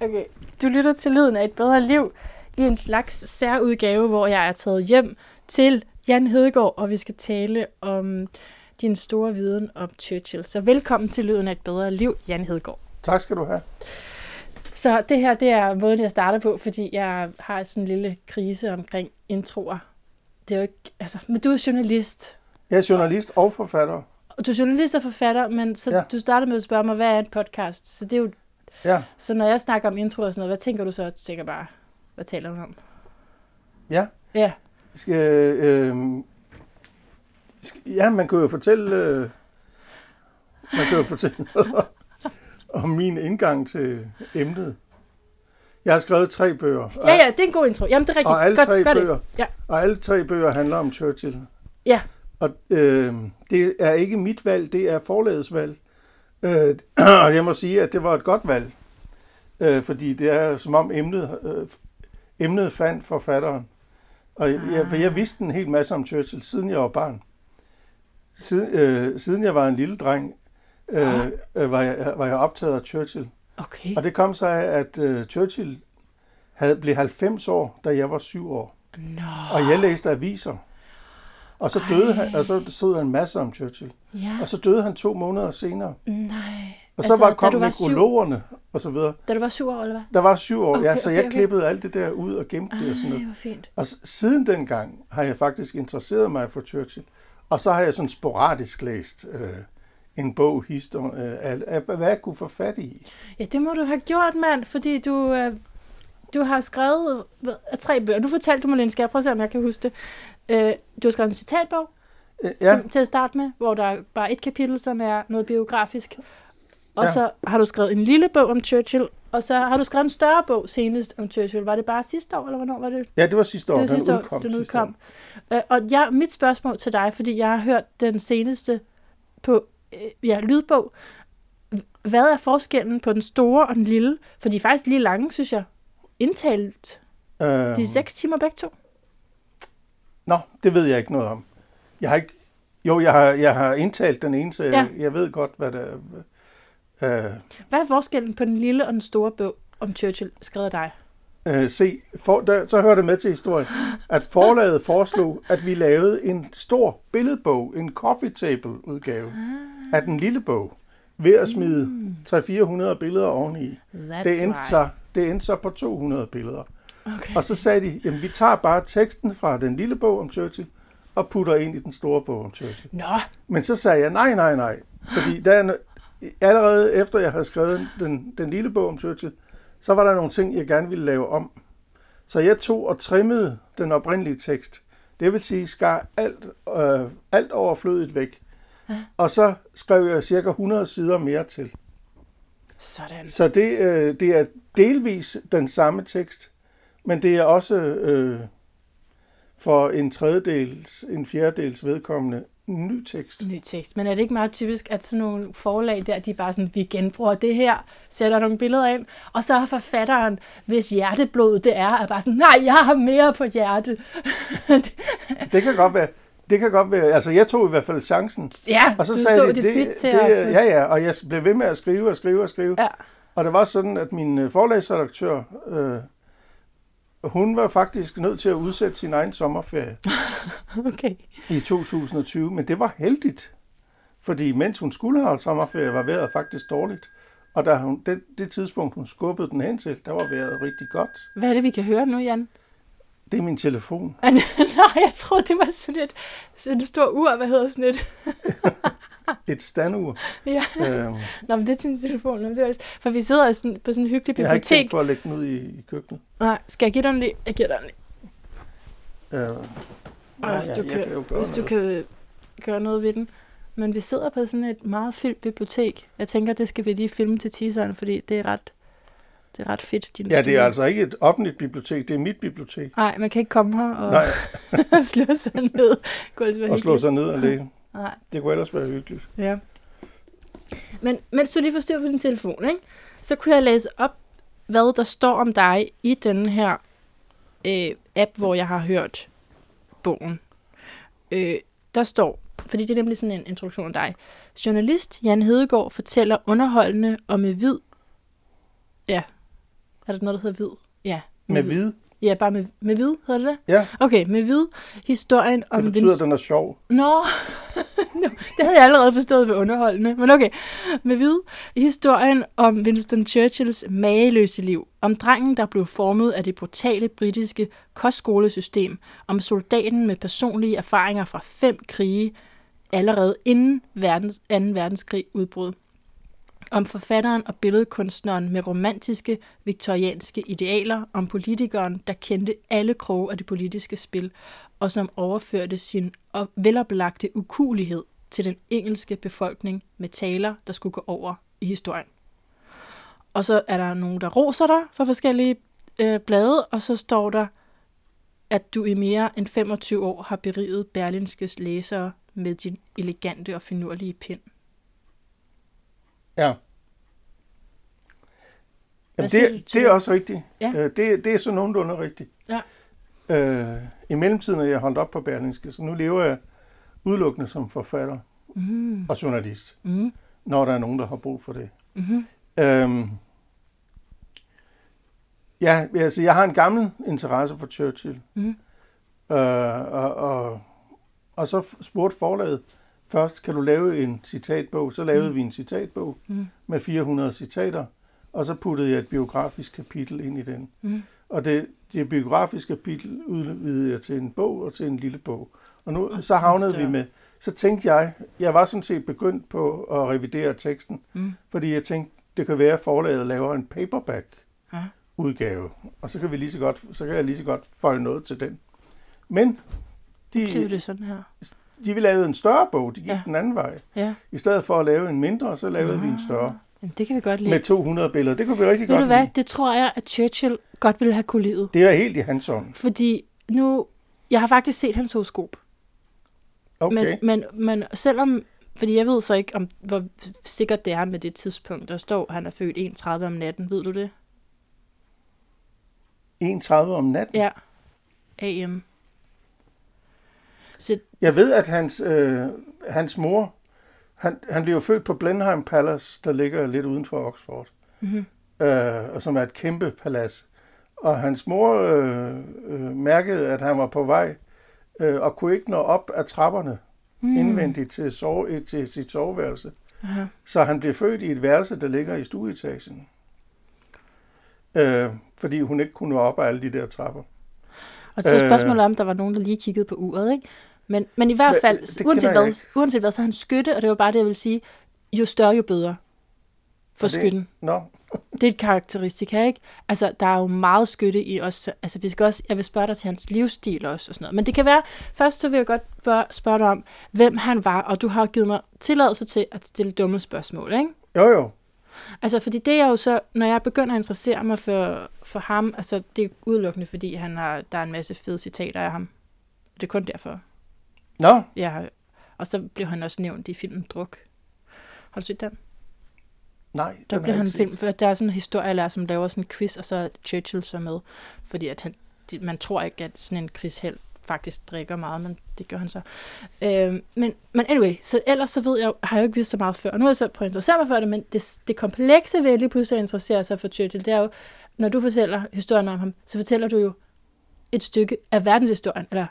Okay. Du lytter til Lyden af et bedre liv i en slags særudgave, hvor jeg er taget hjem til Jan Hedegaard, og vi skal tale om din store viden om Churchill. Så velkommen til Lyden af et bedre liv, Jan Hedegaard. Tak skal du have. Så det her, det er måden, jeg starter på, fordi jeg har sådan en lille krise omkring introer. Det er jo ikke, altså, men du er journalist. Jeg er journalist og forfatter. Du er journalist og forfatter, men så ja. du starter med at spørge mig, hvad er en podcast? Så det er jo Ja, Så når jeg snakker om intro og sådan noget, hvad tænker du så? Du tænker bare, hvad taler du om? ja. Ja, Skal, øh, skal, ja, man kan jo fortælle, øh, man kan jo fortælle noget om min indgang til emnet. Jeg har skrevet tre bøger, ja, ja det er en god intro. Jamen, det er rigtigt. og alle Godt, tre gør det. bøger, Ja. og alle tre bøger handler om Churchill. Ja, Og øh, det er ikke mit valg, det er forlagets valg. Øh, og jeg må sige, at det var et godt valg. Øh, fordi det er som om emnet, øh, emnet fandt forfatteren. Og jeg, jeg, for jeg vidste en hel masse om Churchill, siden jeg var barn. Siden, øh, siden jeg var en lille dreng, øh, øh, var, jeg, var jeg optaget af Churchill. okay. Og det kom så af, at øh, Churchill havde, blev 90 år, da jeg var 7 år. Nå, Og jeg læste aviser. Og så døde han, og så stod en masse om Churchill. ja, Og så døde han to måneder senere. nej. Og så var, kom var syv, nekrologerne og så videre. da du var syv år, eller hvad? Der var syv år, Okay, ja, så okay, jeg okay. klippede alt det der ud og gemte det og sådan Ej, noget. hvor fint. Og siden dengang har jeg faktisk interesseret mig for Churchill. Og så har jeg sådan sporadisk læst øh, en bog, histor, øh, af, af, hvad jeg kunne få fat i. Ja, det må du have gjort, mand, fordi du, øh, du har skrevet tre bøger. Du fortalte mig, Lene, skal jeg prøve at se, om jeg kan huske det. Øh, du har skrevet en citatbog Øh, ja. som, til at starte med, hvor der er bare et kapitel, som er noget biografisk. Og ja. Så har du skrevet en lille bog om Churchill, og så har du skrevet en større bog senest om Churchill. Var det bare sidste år, eller hvornår var det? ja, det var sidste år. det var den sidste år, udkom den udkom. år. Øh, og jeg, mit spørgsmål til dig, fordi jeg har hørt den seneste på øh, ja, lydbog. Hvad er forskellen på den store og den lille? For de er faktisk lige lange, synes jeg. Indtalt. Øh, De er seks timer begge to. Nå, det ved jeg ikke noget om. Jeg har ikke... Jo, jeg har, jeg har indtalt den ene, så jeg, Ja. jeg ved godt, hvad der er. Øh, Hvad er forskellen på den lille og den store bog om Churchill, skrevet af dig? Øh, se, for, der, så hører det med til historien, at forlaget foreslog, at vi lavede en stor billedbog, en coffee table udgave af den lille bog, ved at smide 300-400 billeder oveni. That's Det endte, why. så, det endte så på 200 billeder. Okay. Og så sagde de, jamen vi tager bare teksten fra den lille bog om Churchill, og putter ind i den store bog om Churchill. Nå, Men så sagde jeg, nej, nej, nej. Fordi der er, allerede efter jeg havde skrevet den, den lille bog om Churchill, så var der nogle ting, jeg gerne ville lave om. Så jeg tog og trimmede den oprindelige tekst. Det vil sige, skar alt, øh, alt overflødigt væk. Og så skrev jeg cirka 100 sider mere til. sådan. Så det, øh, det er delvis den samme tekst, men det er også øh, for en tredjedels, en fjerdedels vedkommende ny tekst. Ny tekst. Men er det ikke meget typisk, at sådan nogle forlag der, de bare sådan, vi genbruger det her, sætter nogle billeder ind, og så har forfatteren, hvis hjerteblod det er, er bare sådan, nej, jeg har mere på hjerte. Det kan godt være. Det kan godt være. Altså, jeg tog i hvert fald chancen. ja, Og så du sagde så de, dit det, snit det, til at... ja, ja, og jeg blev ved med at skrive og skrive og skrive. Ja. Og det var sådan, at min øh, forlagsredaktør, øh, hun var faktisk nødt til at udsætte sin egen sommerferie Okay. i 2020, men det var heldigt. Fordi mens hun skulle have sommerferie, var vejret faktisk dårligt. Og da hun, det, det tidspunkt, hun skubbede den hen til, der var vejret rigtig godt. Hvad er det, vi kan høre nu, Jan? Det er min telefon. Nej, jeg troede, det var sådan et, sådan et stort ur, hvad hedder sådan et? Et standur. Ja. Øhm, Nå, men det er til min telefon. Nå, det er, for vi sidder sådan, på sådan en hyggelig jeg har ikke bibliotek. tænkt på at lægge den ud i, i køkkenet. Nej, skal jeg give dig den lige? Jeg giver dig den lige. Øh, Hvis, ja, du, jeg kan, kan hvis du kan gøre noget ved den. Men vi sidder på sådan et meget fyldt bibliotek. Jeg tænker, det skal vi lige filme til teaseren, fordi det er ret, det er ret fedt. Din Ja, det er altså ikke et offentligt bibliotek, det er mit bibliotek. Nej, man kan ikke komme her og slå sig ned. Og slå sig ned og lægge. Nej, Det kunne ellers være hyggeligt. ja. Men mens du lige får styr på din telefon, ikke? så kunne jeg læse op, hvad der står om dig i den her øh, app, hvor jeg har hørt bogen. Øh, der står, fordi det er nemlig sådan en introduktion af dig. Journalist Jan Hedegaard fortæller underholdende og med vid, ja, Er der noget, der hedder hvid? Ja. Med hvid. Ja, bare med, med hvid, hedder det det? Ja, Okay, med hvid. Historien om det betyder, Vince- at den er sjov. Nå, no, det havde jeg allerede forstået ved underholdende. Men okay, med vid. Historien om Winston Churchills mageløse liv. Om drengen, der blev formet af det brutale britiske kostskolesystem. Om soldaten med personlige erfaringer fra fem krige, allerede inden verdens, 2. verdenskrig udbrud. Om forfatteren og billedkunstneren med romantiske, viktorianske idealer. Om politikeren, der kendte alle kroge af det politiske spil og som overførte sin op- veloplagte ukulighed til den engelske befolkning med taler, der skulle gå over i historien. Og så er der nogen, der roser dig for forskellige øh, blade, og så står der, at du i mere end 25 år har beriget Berlinskes læsere med din elegante og finurlige pind. Ja. Jamen, det, det er også rigtigt. Ja. Øh, Det, det er så nogenlunde rigtigt. Ja. Øh, I mellemtiden er jeg holdt op på Berlingske, så nu lever jeg udelukkende som forfatter Mm. og journalist, Mm. når der er nogen, der har brug for det. Mm. Øhm, ja, altså jeg har en gammel interesse for Churchill. Mm. Øh, og, og, og så spurgte forlaget først, kan du lave en citatbog? Så lavede Mm. vi en citatbog Mm. med 400 citater, og så puttede jeg et biografisk kapitel ind i den. Mm. Og det, det biografiske kapitel udvidede jeg til en bog og til en lille bog. Og nu Og så havnede vi med, så tænkte jeg, jeg var sådan set begyndt på at revidere teksten, Mm. fordi jeg tænkte, det kan være, at forlaget laver en paperback Ja. udgave, og så kan, vi lige så godt, så kan jeg lige så godt føje noget til den. Men Blev de, det sådan her? de ville lave en større bog, de gik Ja. ja. den anden vej. Ja. I stedet for at lave en mindre, så lavede vi en større. Det kan vi godt lide. Med 200 billeder. Det kunne vi rigtig Ved godt du hvad? lide. Det tror jeg, at Churchill godt ville have kunne lide. Det er helt i hans ånd. Fordi nu, jeg har faktisk set hans horoskop. Okay. Men, men, men selvom, fordi jeg ved så ikke, om hvor sikkert det er med det tidspunkt, der står, at han er født 31 om natten. Ved du det? 31 om natten. Ja. AM. Så, Jeg ved, at hans, øh, hans mor, han, han blev født på Blenheim Palace, der ligger lidt uden for Oxford, mm-hmm. øh, og som er et kæmpe palads. Og hans mor øh, øh, mærkede, at han var på vej, øh, og kunne ikke nå op ad trapperne mm. indvendigt til, sove, til sit soveværelse. Aha. Så han blev født i et værelse, der ligger i stueetagen. Øh, fordi hun ikke kunne nå op ad alle de der trapper. Og så Øh. spørgsmålet om, der var nogen, der lige kiggede på uret, ikke? Men, men i hvert Hva- fald, det uanset hvad, uanset hvad, så han skytte, og det var bare det, jeg vil sige, jo større, jo bedre for det- skytten. Nå, Det er et karakteristik her, ikke? Altså, der er jo meget skytte i os. Altså, vi skal også, jeg vil spørge dig til hans livsstil også og sådan noget. Men det kan være, først så vil jeg godt spørge, spørge dig om, hvem han var, og du har givet mig tilladelse til at stille dumme spørgsmål, ikke? jo jo. Altså, fordi det er jo så, når jeg begynder at interessere mig for, for ham, altså, det er udelukkende, fordi han har, der er en masse fede citater af ham. Det er kun derfor. Nå, har, og så blev han også nævnt i filmen Druk. Har du set den? nej. Der har han film, for der er sådan en historielærer, som laver sådan en quiz, og så er Churchill så med, fordi at han, de, man tror ikke, at sådan en krigsheld faktisk drikker meget, men det gør han så. Øhm, men, men anyway, så ellers så ved jeg, har jeg jo ikke vidst så meget før, og nu er jeg så prøvet at interessere mig for det, men det, det komplekse ved at lige pludselig at interessere sig for Churchill, det er jo, når du fortæller historien om ham, så fortæller du jo et stykke af verdenshistorien, eller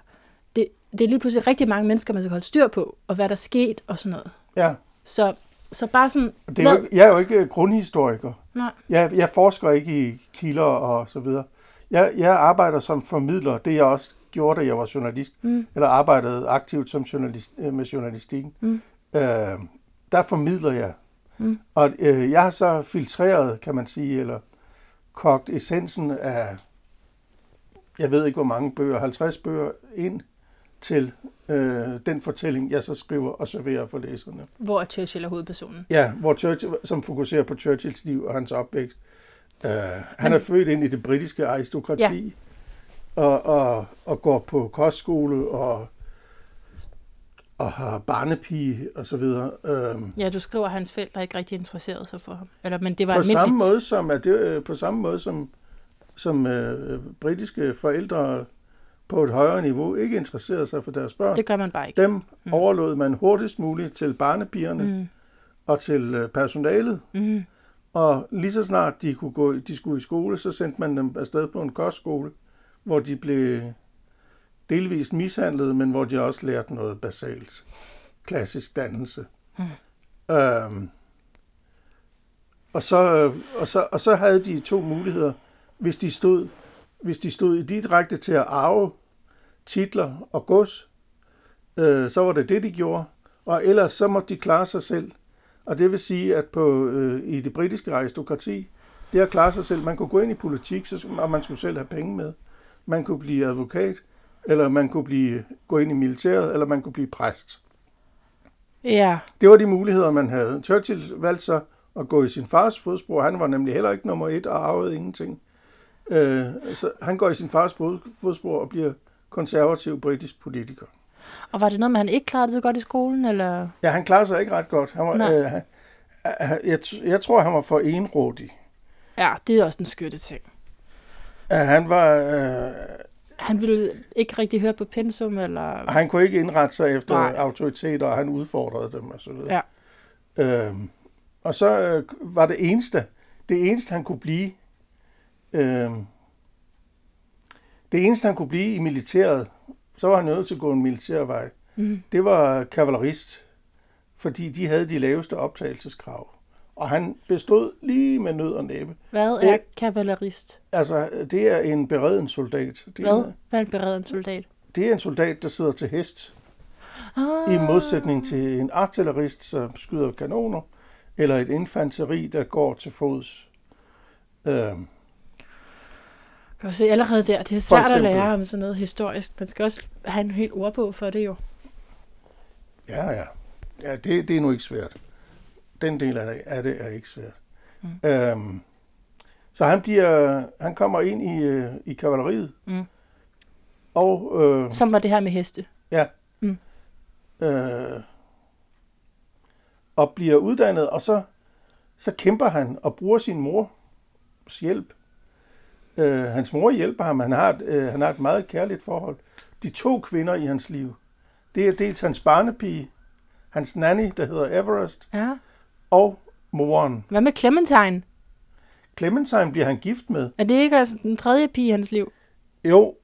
det, er lige pludselig rigtig mange mennesker, man skal holde styr på, og hvad der er sket, og sådan noget. Ja. Så, så bare sådan, Det er jo, jeg er jo ikke grundhistoriker. nej, Jeg, jeg forsker ikke i kilder og så videre. Jeg, jeg arbejder som formidler, det jeg også gjorde, da jeg var journalist, mm, eller arbejdede aktivt som journalist, øh, med journalistikken. Mm. Øh, der formidler jeg. Mm. Og øh, jeg har så filtreret, kan man sige, eller kogt essensen af, jeg ved ikke hvor mange bøger, 50 bøger ind til øh, den fortælling, jeg så skriver og serverer for læserne. hvor er Churchill er hovedpersonen. Ja, hvor Churchill, som fokuserer på Churchills liv og hans opvækst. Uh, han er født ind i det britiske aristokrati, ja. og, og, og går på kostskole og, og har barnepige og så videre. Uh, Ja, du skriver, at hans forældre ikke rigtig interesseret sig for ham. Eller, men det var på almindeligt. samme måde som at det, øh, på samme måde som som uh, britiske forældre på et højere niveau ikke interesserede sig for deres børn. Det gør man bare ikke. Dem overlod man hurtigst muligt til barnepigerne mm. Mm, og til øh, personalet, mm, Og lige så snart de, kunne gå, de skulle i skole, så sendte man dem afsted på en kostskole, hvor de blev delvist mishandlet, men hvor de også lærte noget basalt. Klassisk dannelse. Hmm. Øhm, og, så, og, så, og så havde de to muligheder, hvis de stod, hvis de stod i direkte til at arve titler og gods, øh, så var det det, de gjorde. Og ellers så måtte de klare sig selv. Og det vil sige, at på, øh, i det britiske aristokrati, det at klare sig selv, man kunne gå ind i politik, så, og man skulle selv have penge med. Man kunne blive advokat, eller man kunne blive, gå ind i militæret, eller man kunne blive præst. Ja. Det var de muligheder, man havde. Churchill valgte så at gå i sin fars fodspor. Han var nemlig heller ikke nummer et og arvede ingenting. Øh, så han går i sin fars fodspor og bliver konservativ britisk politiker. Og var det noget med, at han ikke klarede så godt i skolen? Eller? Ja, han klarede sig ikke ret godt. Han var, øh, han, jeg, jeg tror, han var for enrådig. Ja, det er også en skytte ting. Ja, han var... Øh, han ville ikke rigtig høre på pensum, eller... Han kunne ikke indrette sig efter Nej. autoriteter, og han udfordrede dem og så videre. Ja. Øhm, og så øh, var det eneste, det eneste han kunne blive, øh, det eneste han kunne blive i militæret, så var han nødt til at gå en militærvej. Mm. Det var kavalerist, fordi de havde de laveste optagelseskrav. Og han bestod lige med nød og næppe. Hvad er kavalerist? Altså, det er en bereden soldat. Det Hvad? Hvad er en bereden soldat? Det er en soldat, der sidder til hest. Ah. I modsætning til en artillerist, som skyder kanoner, eller et infanteri, der går til fods. Øhm. Kan du se, allerede der, det er svært at lære om sådan noget historisk. Man skal også have en helt ordbog for det jo. Ja, ja. Ja, det, det er nu ikke svært. Den del af det, af det er ikke svært. Mm. Øhm. Så han bliver, han kommer ind i, øh, i kavaleriet. Mm. Og, øh, Som var det her med heste. Ja. Mm. Øh, og bliver uddannet, og så, så kæmper han og bruger sin mors hjælp. Øh, hans mor hjælper ham. Han har, et, øh, han har et meget kærligt forhold. De to kvinder i hans liv, det er dels hans barnepige, hans nanny, der hedder Everest, ja. og moren. Hvad med Clementine? Clementine bliver han gift med. Er det ikke altså den tredje pige i hans liv? Jo,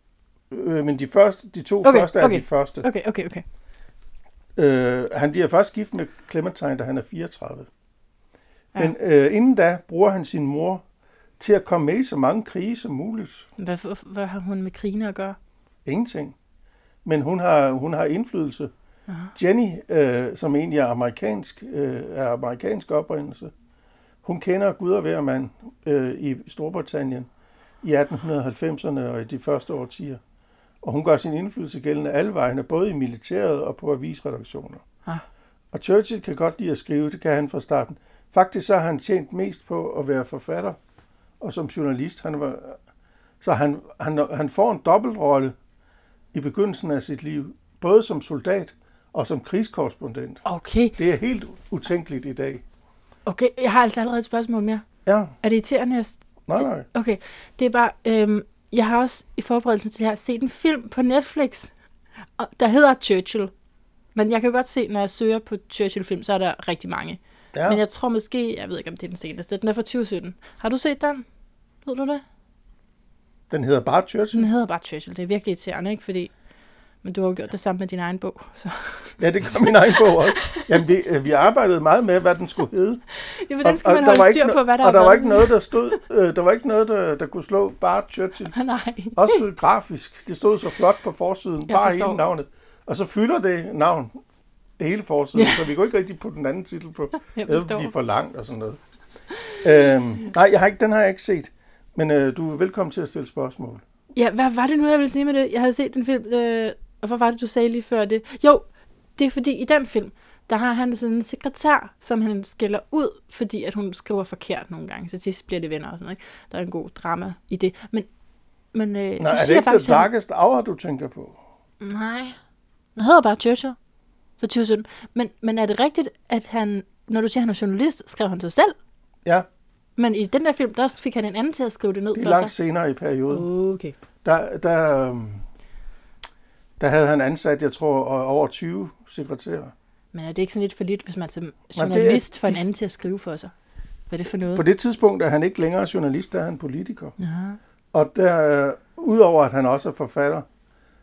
øh, men de, første, de to okay, første er okay. de første. Okay, okay, okay. Øh, han bliver først gift med Clementine, da han er 34. Ja. Men øh, inden da bruger han sin mor til at komme med i så mange krige som muligt. Hvad, hvad har hun med krigene at gøre? Ingenting. Men hun har, hun har indflydelse. Aha. Jenny, øh, som egentlig er amerikansk, øh, er amerikansk oprindelse, hun kender Gud og hver mand øh, i Storbritannien i 1890'erne og i de første årtier. Og hun gør sin indflydelse gældende alle vegne, både i militæret og på avisredaktioner. Ah. Og Churchill kan godt lide at skrive, det kan han fra starten. Faktisk så har han tjent mest på at være forfatter og som journalist. Han var, så han, han, han får en dobbeltrolle i begyndelsen af sit liv, både som soldat og som krigskorrespondent. Okay. Det er helt utænkeligt i dag. Okay, jeg har altså allerede et spørgsmål mere. Ja. Er det irriterende? Jeg... Nej, nej. Okay, det er bare, øhm, jeg har også i forberedelse til det her set en film på Netflix, der hedder Churchill. Men jeg kan godt se, når jeg søger på Churchill-film, så er der rigtig mange. Ja. Men jeg tror måske, jeg ved ikke, om det er den seneste, den er fra 2017. Har du set den? Ved du det? Den hedder bare Churchill? Den hedder bare Churchill. Det er virkelig irriterende, ikke? Fordi men du har jo gjort det samme med din egen bog. Så. Ja, det gør min egen bog også. Jamen, vi, øh, vi arbejdede meget med, hvad den skulle hedde. Ja, den skal og, man holde styr på, hvad der Og der var ikke noget, der stod, øh, der var ikke noget, der, der kunne slå bare Churchill. Nej. Også grafisk. Det stod så flot på forsiden, Jeg bare forstår. hele navnet. Og så fylder det navn hele forsiden, ja. så vi kunne ikke rigtig putte den anden titel på. Jeg forstår. Det for langt og sådan noget. Øhm, nej, jeg har ikke, den har jeg ikke set. Men øh, du er velkommen til at stille spørgsmål. Ja, hvad var det nu, jeg ville sige med det? Jeg havde set en film, øh, og hvad var det, du sagde lige før det? Jo, det er fordi i den film, der har han sådan en sekretær, som han skælder ud, fordi at hun skriver forkert nogle gange. Så til sidst bliver det venner og sådan noget. Ikke? Der er en god drama i det. Men, men øh, Nej, du er det ikke faktisk, The Darkest han... Hour, du tænker på? Nej. Den hedder bare Churchill for 2017. Men, men er det rigtigt, at han, når du siger, at han er journalist, skrev han sig selv? Ja. Men i den der film, der fik han en anden til at skrive det ned det er for langt sig. senere i perioden. Okay. Der, der, øhm, der havde han ansat, jeg tror, over 20 sekretærer. Men er det ikke sådan lidt for lidt, hvis man som journalist får en anden til at skrive for sig? Hvad er det for noget? På det tidspunkt er han ikke længere journalist, der er han politiker. Ja. Og der, øh, udover at han også er forfatter,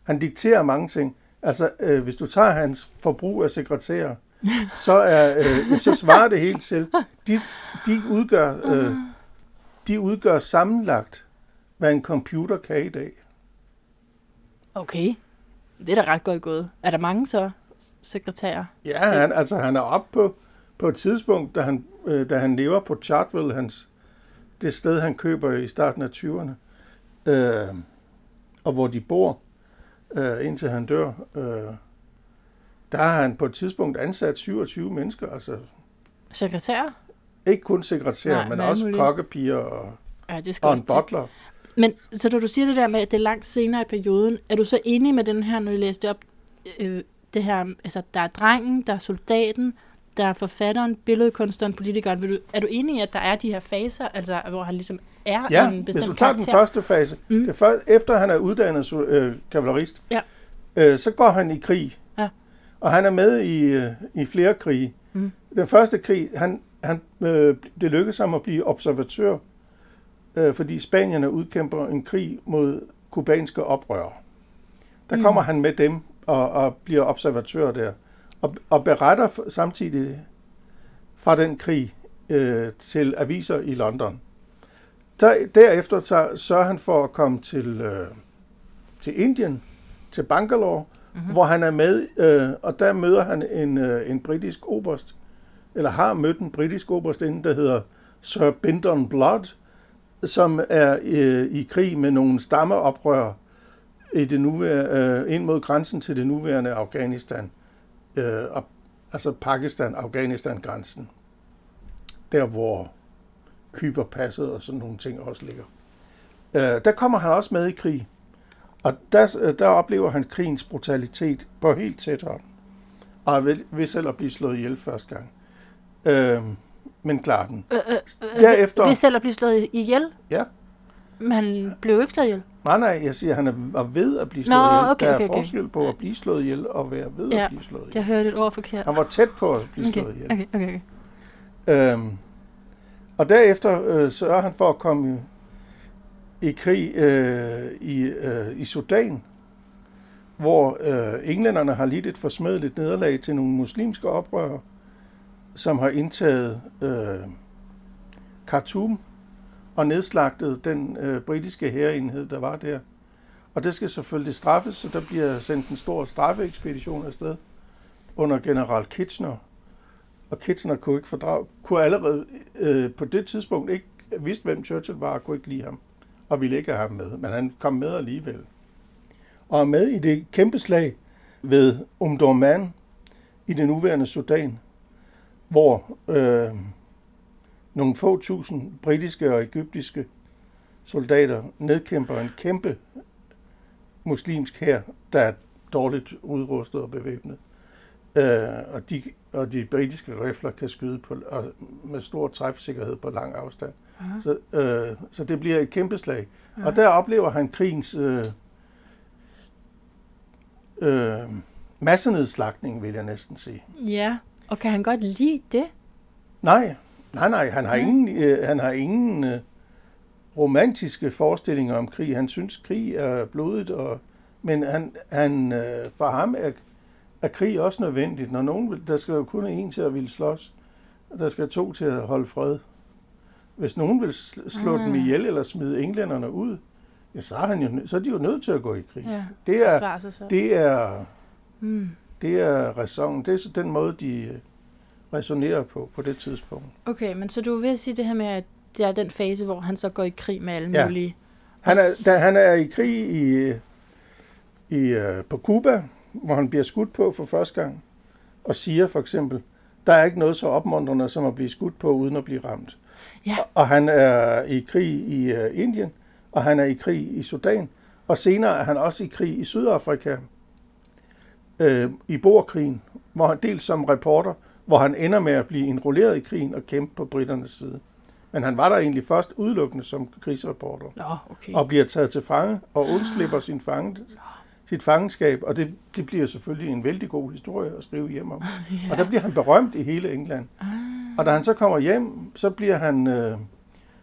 han dikterer mange ting. Altså, øh, hvis du tager hans forbrug af sekretærer, så, er, øh, så svarer det helt til. De, de, udgør, øh, de udgør sammenlagt, hvad en computer kan i dag. Okay. Det er da ret godt gået. Er der mange så sekretærer? Ja, han, altså han er oppe på, på et tidspunkt, da han, øh, da han lever på Chartville, hans, det sted, han køber i starten af 20'erne, øh, og hvor de bor, øh, indtil han dør. Øh, der har han på et tidspunkt ansat 27 mennesker, altså Sekretærer? ikke kun sekretærer, Nej, men også kokkepiger og, Ja, det skal og en butler. Men så når du siger det der med, at det er langt senere i perioden, er du så enig med den her, når du læste op, øh, det her, altså der er drengen, der er soldaten, der er forfatteren, billedkunstneren, politikeren. Vil du, er du enig i, at der er de her faser, altså hvor han ligesom er Ja, en hvis bestemt du tager den første fase, Mm. det før, efter han er uddannet øh, kavalerist, Ja. øh, så går han i krig. Og han er med i, øh, i flere krige. Mm. Den første krig, han, han, øh, det lykkedes ham at blive observatør, øh, fordi spanierne udkæmper en krig mod kubanske oprørere. Der Mm. kommer han med dem og, og bliver observatør der, og, og beretter samtidig fra den krig øh, til aviser i London. Der, derefter så sørger han for at komme til, øh, til Indien, til Bangalore, mm-hmm. hvor han er med, øh, og der møder han en, øh, en britisk oberst, eller har mødt en britisk oberst inden, der hedder Sir Bindon Blood, som er øh, i krig med nogle stammeoprør i det nuværende, øh, ind mod grænsen til det nuværende Afghanistan, øh, og, altså Pakistan-Afghanistan-grænsen, der hvor Kyberpasset og sådan nogle ting også ligger. Øh, der kommer han også med i krig, og der, øh, der oplever han krigens brutalitet på helt tæt hånd, og ved, ved selv at blive slået ihjel første gang. Øh, men klarer den. Øh, øh, øh, Derefter- Ved selv at blive slået ihjel? Ja. Men han blev ikke slået ihjel. Nej, nej, jeg siger, at han er var ved at blive Nå, slået ihjel. okay, der er okay, okay. forskel på at blive slået ihjel og være ved Ja, at blive slået ihjel. Jeg hørte et ord forkert. Han var tæt på at blive Okay, slået ihjel. okay, okay. okay. Øhm, og derefter øh, sørger han for at komme i, krig øh, i, øh, i Sudan, hvor øh, englænderne har lidt et forsmedeligt nederlag til nogle muslimske oprørere, som har indtaget øh, Khartoum og nedslagtet den øh, britiske hærenhed, der var der. Og det skal selvfølgelig straffes, så der bliver sendt en stor straffeekspedition afsted under general Kitchener, og Kitchener kunne ikke fordrage, kunne allerede øh, på det tidspunkt ikke vidste, hvem Churchill var, og kunne ikke lide ham, og ville ikke have ham med, men han kom med alligevel. Og er med i det kæmpe slag ved Umdurman i det nuværende Sudan, hvor øh, nogle få tusind britiske og egyptiske soldater nedkæmper en kæmpe muslimsk hær, der er dårligt udrustet og bevæbnet. Øh, og, de, og de britiske rifler kan skyde på, og med stor træfsikkerhed på lang afstand. Aha. Så, øh, så det bliver et kæmpe slag. Aha. Og der oplever han krigens øh, øh, massenedslagning, vil jeg næsten sige. Ja, og kan han godt lide det? Nej, nej, nej, han har Nej. ingen, øh, han har ingen øh, romantiske forestillinger om krig. Han synes, krig er blodigt, og, men han, han, øh, for ham er, er krig også nødvendigt. Når nogen vil, der skal jo kun en til at ville slås, og der skal to til at holde fred. Hvis nogen vil sl- slå Ah. dem ihjel eller smide englænderne ud, ja, så, er han jo, så er de jo nødt til at gå i krig. Ja, Det er- sig så. Det er, Mm. det er ræson. Det er så den måde, de øh, resonerer på på det tidspunkt. Okay, men så du vil sige det her med, at det er den fase, hvor han så går i krig med alle Ja. mulige... Han er, da han er i krig i, i, øh, på Cuba, hvor han bliver skudt på for første gang, og siger for eksempel, der er ikke noget så opmuntrende som at blive skudt på uden at blive ramt. Ja. Og, han er i krig i uh, Indien, og han er i krig i Sudan, og senere er han også i krig i Sydafrika, øh, i Boerkrigen, hvor han dels som reporter, hvor han ender med at blive indrulleret i krigen og kæmpe på britternes side. Men han var der egentlig først udelukkende som krigsreporter Nå, okay. og bliver taget til fange og undslipper sin fange, sit fangenskab, og det, det bliver selvfølgelig en vældig god historie at skrive hjem om. ja. Og der bliver han berømt i hele England. Ah. Og da han så kommer hjem, så bliver han, øh,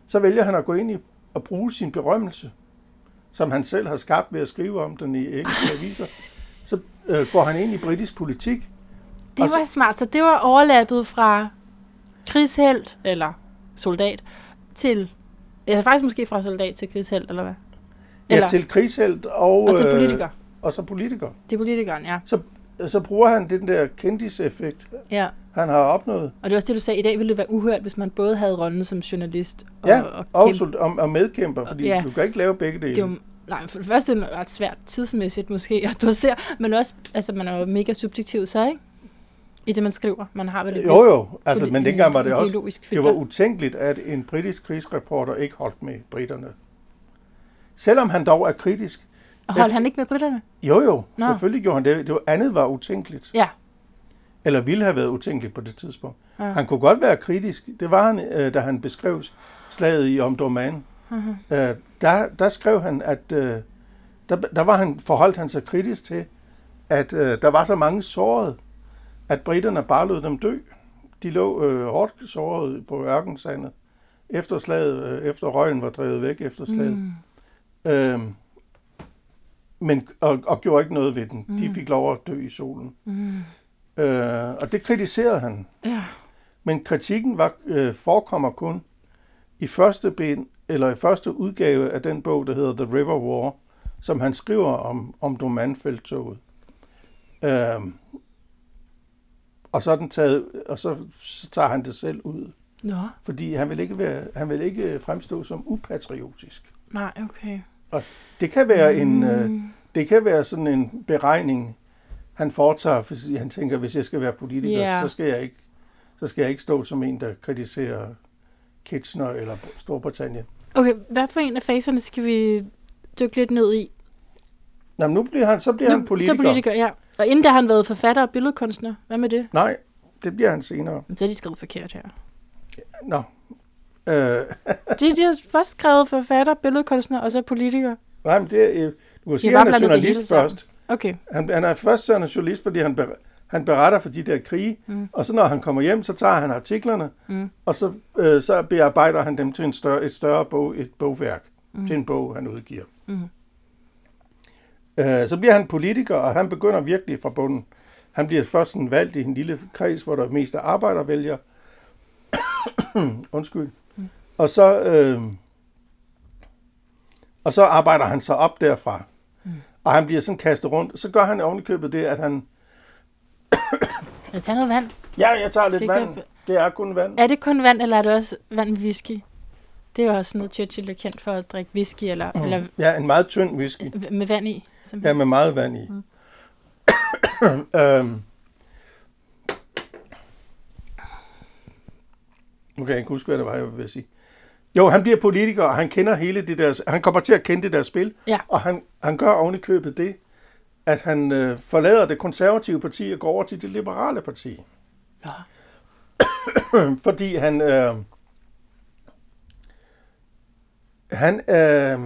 så vælger han at gå ind i og bruge sin berømmelse, som han selv har skabt ved at skrive om den i engelske aviser. Så øh, går han ind i britisk politik. Det Og så- var smart. Så det var overlappet fra krigshelt, eller soldat, til... Ja, faktisk måske fra soldat til krigshelt, eller hvad? Ja, Eller, til krigshelt og, og så øh, politiker. og så politiker. Det er politikeren, ja. Så bruger han den der kendiseffekt, ja. han har opnået. Og det er også det, du sagde. I dag ville det være uhørt, hvis man både havde rollen som journalist og, Ja, og Og, kæmpe. og, og medkæmper, fordi Ja. du kan ikke lave begge dele. Det er jo, nej, for det første er det ret svært tidsmæssigt måske at dosere, men også, altså man er jo mega subjektiv så, ikke? I det, man skriver. Man har vel et Jo jo, altså, men dengang var det også, det var utænkeligt, at en britisk krigsreporter ikke holdt med britterne. Selvom han dog er kritisk. Og holdt han ikke med britterne? Jo jo, Nå. selvfølgelig gjorde han det. Det var, andet var utænkeligt. Ja. Eller ville have været utænkeligt på det tidspunkt. Ja. Han kunne godt være kritisk. Det var han, øh, da han beskrev slaget i Omdurman. Mhm. Øh, der, der skrev han, at øh, der, der var han, forholdt han sig kritisk til, at øh, der var så mange sårede, at britterne bare lod dem dø. De lå øh, hårdt såret på ørkensandet, efter slaget, øh, efter røgen var drevet væk efter slaget. Mm. Øhm, men, og, og gjorde ikke noget ved den. Mm. De fik lov at dø i solen. Mm. Øh, og det kritiserede han. Ja. Men kritikken var, øh, forekommer kun i første ben, eller i første udgave af den bog, der hedder The River War, som han skriver om, om Domanfeldtoget. Øhm, og så er den taget, og så, så tager han det selv ud, Nå, fordi han vil ikke være, han vil ikke fremstå som upatriotisk. nej, okay. Det kan være en, øh, Mm. det kan være sådan en beregning, han foretager, fordi han tænker, hvis jeg skal være politiker, Ja. så skal jeg ikke, så skal jeg ikke stå som en, der kritiserer Kitchener eller Storbritannien. Okay, hvad for en af faserne skal vi dykke lidt ned i? Nå, men nu bliver han, så bliver han politiker. Så politiker, ja. Og inden da har han været forfatter og billedkunstner. Hvad med det? Nej, det bliver han senere. Men så er de skrevet forkert her. Nå. Øh, De, de har først skrevet forfatter, billedkunstner og så politiker. nej, men det er, øh, du kan sige, han er journalist først. Okay. Han, han er først er journalist, fordi han, ber, han beretter for de der krige, Mm. og så når han kommer hjem, så tager han artiklerne, Mm. og så, øh, så bearbejder han dem til en større, et større bog, et bogværk, Mm. til en bog, han udgiver. Mm. Øh, så bliver han politiker, og han begynder virkelig fra bunden. Han bliver først sådan valgt i en lille kreds, hvor der er mest af arbejdervælgere. Undskyld. Og så, øh, og så arbejder han sig op derfra. Mm. Og han bliver sådan kastet rundt. Så gør han ovenikøbet det, at han... Jeg tager noget vand. Ja, jeg tager lidt Skal vand. have- Det er kun vand. Er det kun vand, eller er det også vand med whisky? Det er jo også noget, Churchill er kendt for at drikke whisky, eller, mm. eller Ja, en meget tynd whisky. med vand i. Ja, Simpelthen. med meget vand i. Mm. øhm. Kan jeg ikke huske, hvad det var, jeg ville sige. Jo, han bliver politiker, og han kender hele det der, han kommer til at kende det der spil, Ja. og han, han gør oven i købet det, at han øh, forlader det konservative parti og går over til det liberale parti. Nå. Fordi han, øh, han, øh,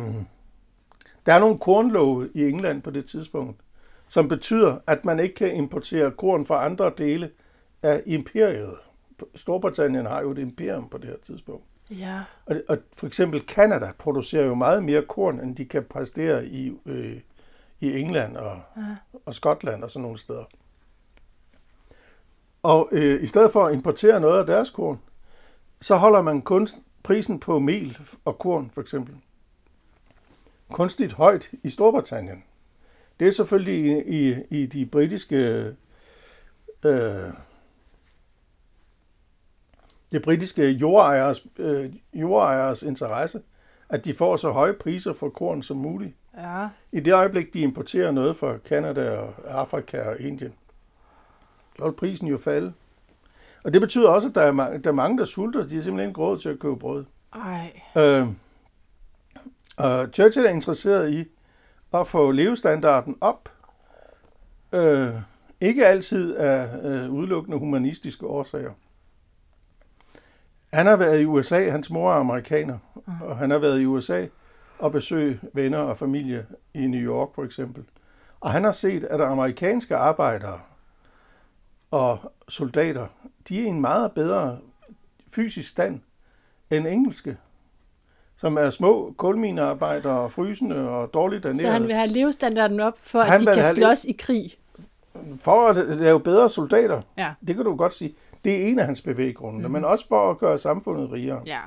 der er nogle kornlove i England på det tidspunkt, som betyder, at man ikke kan importere korn fra andre dele af imperiet. Storbritannien har jo et imperium på det her tidspunkt. Ja. Og, og for eksempel Kanada producerer jo meget mere korn, end de kan præstere i, øh, i England og, Ja. og Skotland og sådan nogle steder. Og øh, i stedet for at importere noget af deres korn, så holder man kun prisen på mel og korn for eksempel kunstigt højt i Storbritannien. Det er selvfølgelig i, i, i de britiske øh, det britiske jordejers, øh, jordejers interesse, at de får så høje priser for korn som muligt. Ja. I det øjeblik, de importerer noget fra Kanada og Afrika og Indien, så vil prisen jo falde. Og det betyder også, at der er, ma- der er mange, der sulter. De har simpelthen ikke råd til at købe brød. Ej. Øh, og Churchill er interesseret i at få levestandarden op. Øh, ikke altid af øh, udelukkende humanistiske årsager. Han har været i USA, hans mor er amerikaner, og han har været i USA og besøgt venner og familie i New York for eksempel. Og han har set, at amerikanske arbejdere og soldater, de er i en meget bedre fysisk stand end engelske, som er små kulminearbejdere og frysende og dårligt ernæret. Så han vil have levestandarden op, for Han at de kan slås i krig. For at lave bedre soldater, Ja. det kan du godt sige. Det er en af hans bevæggrunde, Mhm. mm-hmm. men også for at gøre samfundet rigere. Ja,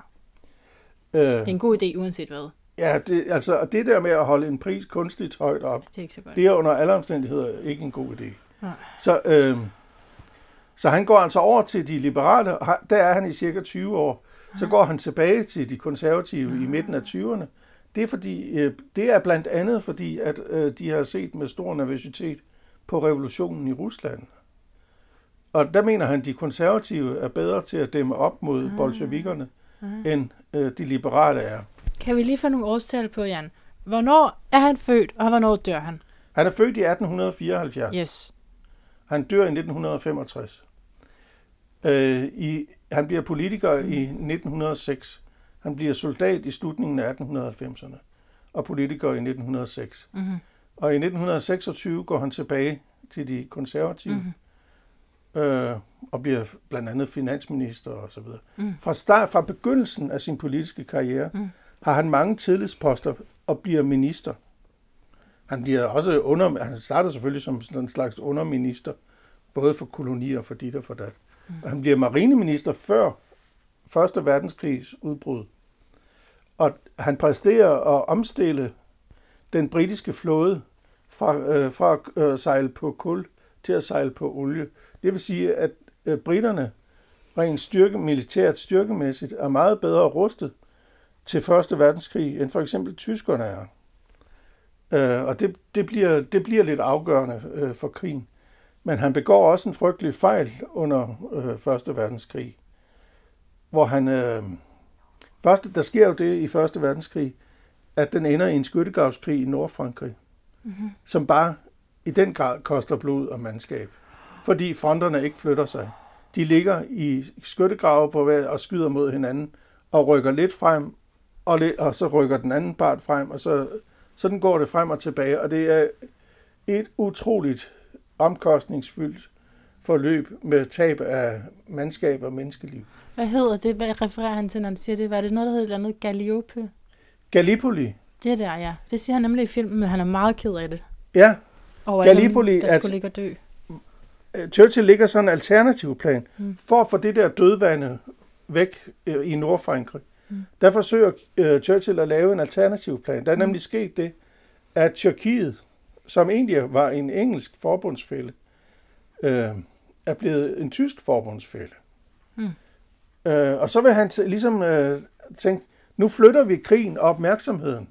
Øh, det er en god idé, uanset hvad. ja, det, altså, og det der med at holde en pris kunstigt højt op, Det er ikke så godt. det er under alle omstændigheder ikke en god idé. Nej. Så, øh, så han går altså over til de liberale, og der er han i cirka 20 år. Så går han tilbage til de konservative i midten af 20'erne. Det er, fordi, øh, det er blandt andet fordi, at øh, de har set med stor nervøsitet på revolutionen i Rusland. Og der mener han, at de konservative er bedre til at dæmme op mod bolsjevikkerne, end øh, de liberale er. Kan vi lige få nogle årstal på, Jan? Hvornår er han født, og hvornår dør han? Han er født i 1874. Yes. Han dør i 1965. Øh, i, han bliver politiker i 1906. Han bliver soldat i slutningen af 1890'erne og politiker i 1906. Mm-hmm. Og i 1926 går han tilbage til de konservative Mhm. Øh, og bliver blandt andet finansminister og så videre. Mm. Fra, start, fra begyndelsen af sin politiske karriere Mm. har han mange tillidsposter og bliver minister. Han bliver også under, han starter selvfølgelig som sådan en slags underminister, både for kolonier og for dit og for dat. Mm. Og han bliver marineminister før Første verdenskrigs udbrud. Og han præsterer at omstille den britiske flåde fra, øh, fra at øh, sejle på kul til at sejle på olie. Det vil sige, at øh, britterne rent styrke, militært styrkemæssigt er meget bedre rustet til Første verdenskrig, end for eksempel tyskerne er. Øh, og det, det, bliver, det bliver lidt afgørende øh, for krigen. Men han begår også en frygtelig fejl under øh, Første verdenskrig, hvor han... Øh, først, der sker jo det i Første verdenskrig, at den ender i en skyttegravskrig i Nordfrankrig, mm-hmm. som bare i den grad koster blod og mandskab, fordi fronterne ikke flytter sig. De ligger i skyttegrave på hver og skyder mod hinanden og rykker lidt frem, og, lidt, og så rykker den anden part frem, og så sådan går det frem og tilbage, og det er et utroligt omkostningsfyldt forløb med tab af mandskab og menneskeliv. Hvad hedder det? Hvad refererer han til, når han siger det? Var det noget, der hedder et eller andet Galliope? Gallipoli, Det der, ja. Det siger han nemlig i filmen, men han er meget ked af det. ja, Over Gallipoli dem, der er- skulle ligge og dø. Øh, Churchill ligger sådan en alternativ plan Mm. for at få det der dødvande væk øh, i Nordfrankrig. Mm. Der forsøger øh, Churchill at lave en alternativ plan. Der er nemlig sket det, at Tyrkiet, som egentlig var en engelsk forbundsfælde, øh, er blevet en tysk forbundsfælde. Mm. Øh, og så vil han t- ligesom øh, tænke, nu flytter vi krigen og opmærksomheden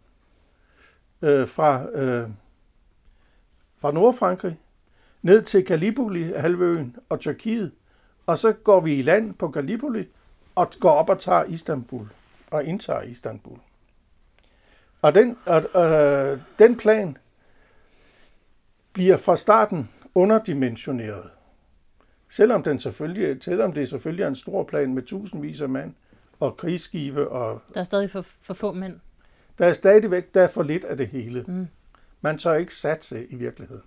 øh, fra, øh, fra Nordfrankrig ned til Gallipoli-halvøen og Tyrkiet, og så går vi i land på Gallipoli og går op og tager Istanbul og indtager Istanbul. Og den, og, øh, den plan bliver fra starten underdimensioneret. Selvom, den selvfølgelig, selvom det selvfølgelig er en stor plan med tusindvis af mand og krigsskibe, og Der er stadig for, for få mænd. der er stadigvæk der er for lidt af det hele. Mm. Man tør ikke satse i virkeligheden.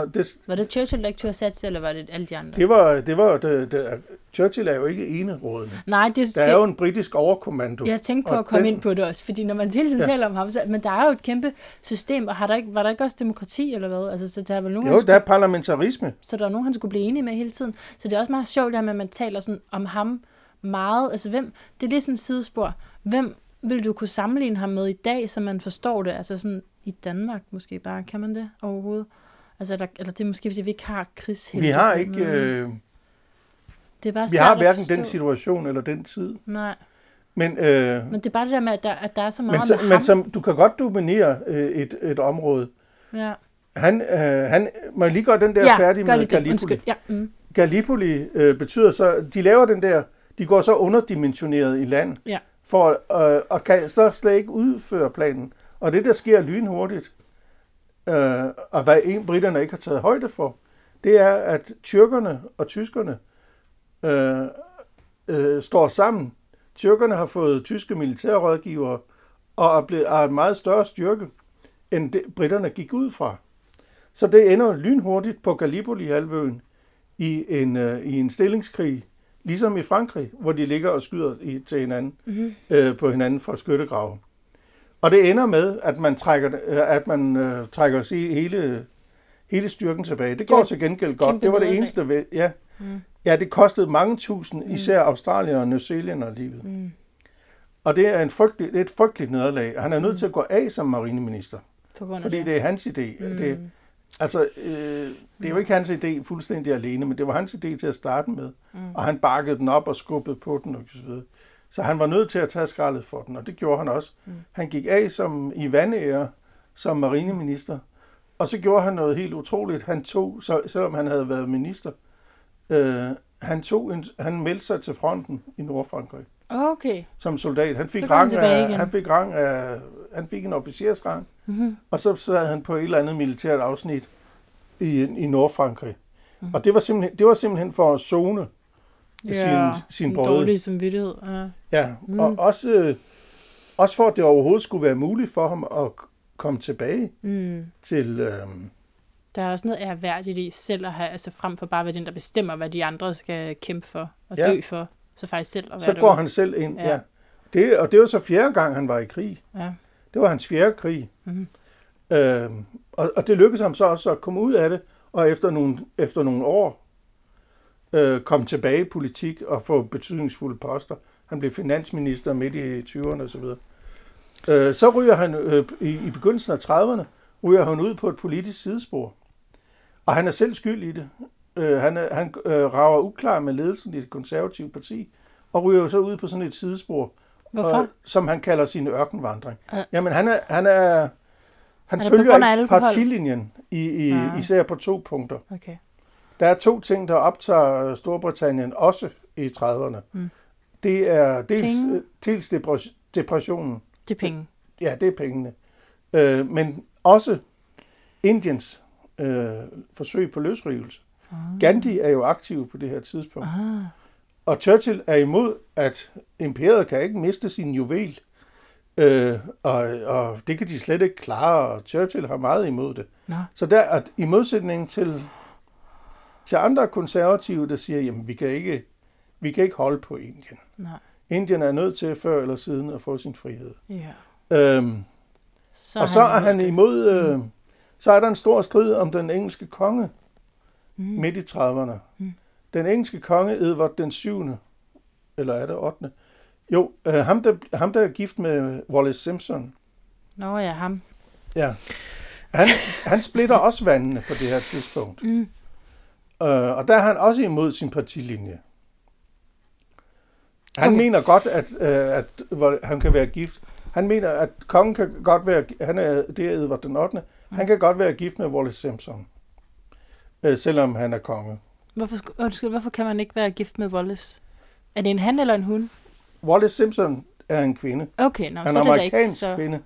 Og det, Var det Churchill, der ikke turde satse, eller var det alle de andre? det var, det var det, det, Churchill er jo ikke enerådende. Nej, det, Der er jo en britisk overkommando. Jeg tænkte på at komme den- ind på det også, fordi når man hele tiden Ja. taler om ham, så, men der er jo et kæmpe system, og har der ikke, var der ikke også demokrati eller hvad? Altså, så der er vel nogen, Jo, der skulle, er parlamentarisme. så der er nogen, han skulle blive enige med hele tiden. Så det er også meget sjovt, der med, at man taler sådan om ham meget. Altså, hvem, det er lidt sådan et sidespor. Hvem vil du kunne sammenligne ham med i dag, så man forstår det? Altså sådan i Danmark måske bare. Kan man det overhovedet? Altså, eller, eller det er måske, fordi vi ikke har krigshelte. Vi har ikke, øh, det er bare vi har hverken den situation eller den tid. Nej, Men, øh, men det er bare det der med, at der, at der er så meget men, så, med men ham. som, du kan godt dominere øh, et, et område. ja. Han, øh, han, må jeg lige gøre den der ja, færdig med. Gallipoli? Undskyld. Ja, mm. Gallipoli øh, betyder så, de laver den der, de går så underdimensioneret i land, Ja. for, øh, og kan så slet ikke udføre planen. Og det, der sker lynhurtigt, øh, og hvad en britterne ikke har taget højde for, det er, at tyrkerne og tyskerne øh, øh, står sammen. Tyrkerne har fået tyske militærrådgivere og er, blevet, er en meget større styrke, end det, britterne gik ud fra. Så det ender lynhurtigt på Gallipoli-halvøen i en, øh, i en stillingskrig Ligesom i Frankrig, hvor de ligger og skyder i, til hinanden, Mm-hmm. øh, på hinanden fra skyttegrave. Og det ender med, at man trækker, øh, at man, øh, trækker sig hele, hele styrken tilbage. Det går var til gengæld godt. kæmpe Det var det eneste ved, ja. Mm. Ja, det kostede mange tusind, Mm. især australier og New Zealander livet. Mm. Og det er, en frygtelig, det er et frygteligt nederlag. Han er nødt Mm. til at gå af som marineminister, af fordi det. det er hans idé. Mm. Det, altså, øh, det er jo ikke hans idé fuldstændig alene, men det var hans idé til at starte med. Mm. Og han bakkede den op og skubbede på den og så videre. Så han var nødt til at tage skraldet for den, og det gjorde han også. Mm. Han gik af som i vandære som marineminister, og så gjorde han noget helt utroligt. Han tog, så, selvom han havde været minister, øh, han, tog en, han meldte sig til fronten i Nordfrankrig Okay. som soldat. Han fik, rang af, igen. han fik rang af, han fik en officersrang, Mm-hmm. og så sad han på et eller andet militært afsnit i, i Nordfrankrig. Mm. Og det var simpelthen, det var simpelthen for at zone Ja, sin, sin en brød. dårlig samvittighed. Ja. Ja, Mm. mm. og også, øh, også for at det overhovedet skulle være muligt for ham at komme tilbage Mm. til... Øh, Der er også noget ærværdigt i selv at have, altså frem for bare at være den, der bestemmer, hvad de andre skal kæmpe for og Ja. dø for. Så faktisk selv at være så går derude. han selv ind. Ja. Ja. Det, og det var så fjerde gang, han var i krig. Ja. Det var hans fjerde krig. Mhm. Øh, og, og det lykkedes ham så også at komme ud af det, og efter nogle, efter nogle år øh, komme tilbage i politik og få betydningsfulde poster. Han blev finansminister midt i 20'erne osv. Øh, så ryger han øh, i, i begyndelsen af 30'erne, ryger han ud på et politisk sidespor. Og han er selv skyld i det. Øh, han er, han øh, rager uklar med ledelsen i det konservative parti, og ryger jo så ud på sådan et sidespor, Hvorfor? og, som han kalder sin ørkenvandring. Ja. Jamen, han er, han er, han på følger partilinjen, i, i, Ah. især på to punkter. Okay. Der er to ting, der optager Storbritannien også i 30'erne. Mm. Det er dels, Penge. dels depres- depressionen. Det er penge. Ja, det er pengene. Øh, men også Indiens øh, forsøg på løsrivelse. Ah. Gandhi er jo aktiv på det her tidspunkt. Ah. Og Churchill er imod, at imperiet kan ikke miste sin juvel. Øh, og, og det kan de slet ikke klare, og Churchill har meget imod det. Nå. Så der, at i modsætning til, til andre konservative, der siger, jamen vi kan ikke, vi kan ikke holde på Indien. Nej. Indien er nødt til før eller siden at få sin frihed. Ja. Øhm, Så og så er han imod, øh, så er der en stor strid om den engelske konge Mm. midt i 30'erne. Mm. Den engelske konge, Edvard den 7., eller er det 8. Jo, øh, ham, der, ham der er gift med Wallace Simpson, Nå ja, ham. ja, han, han splitter også vandene på det her tidspunkt. Mm. Øh, og der er han også imod sin partilinje. Han Okay. mener godt, at, øh, at hvor han kan være gift. Han mener, at kongen kan godt være, han er, det er Edvard den 8. Mm. Han kan godt være gift med Wallace Simpson, øh, selvom han er konge. Hvorfor, undskyld, hvorfor kan man ikke være gift med Wallace? Er det en han eller en hun? Wallace Simpson er en kvinde. Okay, nå, Han så er er det da ikke amerikansk så... kvinde.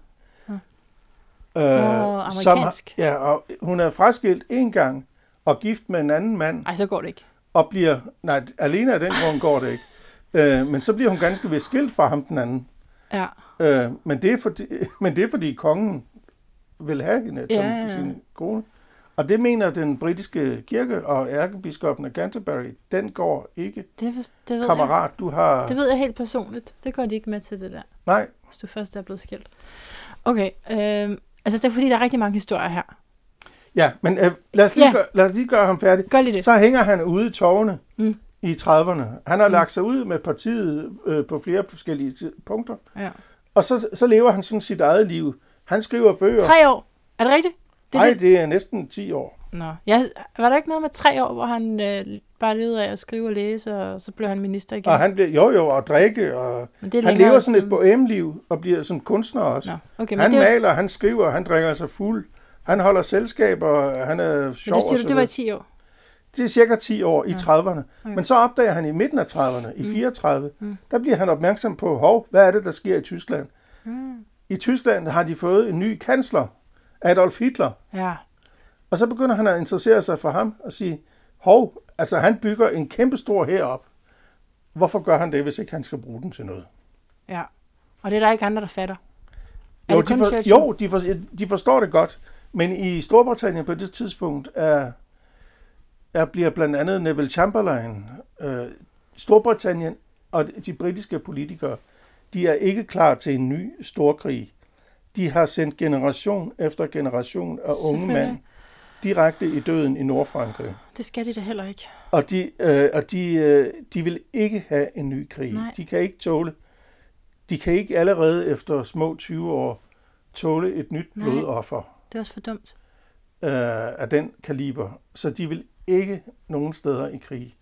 Nå. Øh, Nå, som amerikansk. ja, og hun er fraskilt en gang og gift med en anden mand, Ej, så går det ikke. og bliver, nej, alene af den grund går det ikke. Øh, men så bliver hun ganske vist skilt fra ham den anden. Ja. Øh, men, det er fordi, men det er fordi kongen vil have hende som Ja, ja, ja. sin kone. Og det mener den britiske kirke og ærkebiskoppen af Canterbury, den går ikke. Det, for, det, ved jeg. Kammerat, du har... det ved jeg helt personligt. Det går de ikke med til det der, Nej, hvis du først er blevet skilt. Okay, øhm, altså det er fordi, der er rigtig mange historier her. Ja, men øh, lad, os lige Ja. gøre, lad os lige gøre ham færdig. Gør lige det. Så hænger han ude i tårne Mm. i 30'erne. Han har Mm. lagt sig ud med partiet øh, på flere forskellige punkter. Ja. Og så, så lever han sådan sit eget liv. Han skriver bøger. Tre år. Er det rigtigt? Det Nej, det. det er næsten 10 år. Nå. Jeg, var der ikke noget med tre år, hvor han øh, bare levede af at skrive og læse, og så blev han minister igen? Og han bliver, jo jo, og drikke, og han lever sådan et siden. bohemliv og bliver sådan kunstner også. Nå, okay, men han det, maler, han skriver, han drikker sig fuld. Han holder selskaber, han er men sjov det siger og du, det var i videre. 10 år. Det er cirka 10 år i Ja. 30'erne. Okay. Men så opdager han i midten af 30'erne, i Mm. 34, Mm. der bliver han opmærksom på, hov, hvad er det, der sker i Tyskland? Mm. I Tyskland har de fået en ny kansler, Adolf Hitler. Ja. Og så begynder han at interessere sig for ham og sige, hov, altså han bygger en kæmpe stor her op. Hvorfor gør han det, hvis ikke han skal bruge den til noget? Ja. Og det er der ikke andre, der fatter. Er Jo, det de, for, Churchill? jo de, for, de forstår det godt, men i Storbritannien på det tidspunkt er, er bliver blandt andet Neville Chamberlain, øh, Storbritannien og de britiske politikere, de er ikke klar til en ny storkrig. De har sendt generation efter generation af unge mænd direkte i døden i Nordfrankrig. Det skal de da heller ikke. Og de, øh, og de, øh, de vil ikke have en ny krig. Nej. De kan ikke tåle, de kan ikke allerede efter små 20 år tåle et nyt blodoffer Det er også for dumt. øh, af den kaliber. Så de vil ikke nogen steder i krig.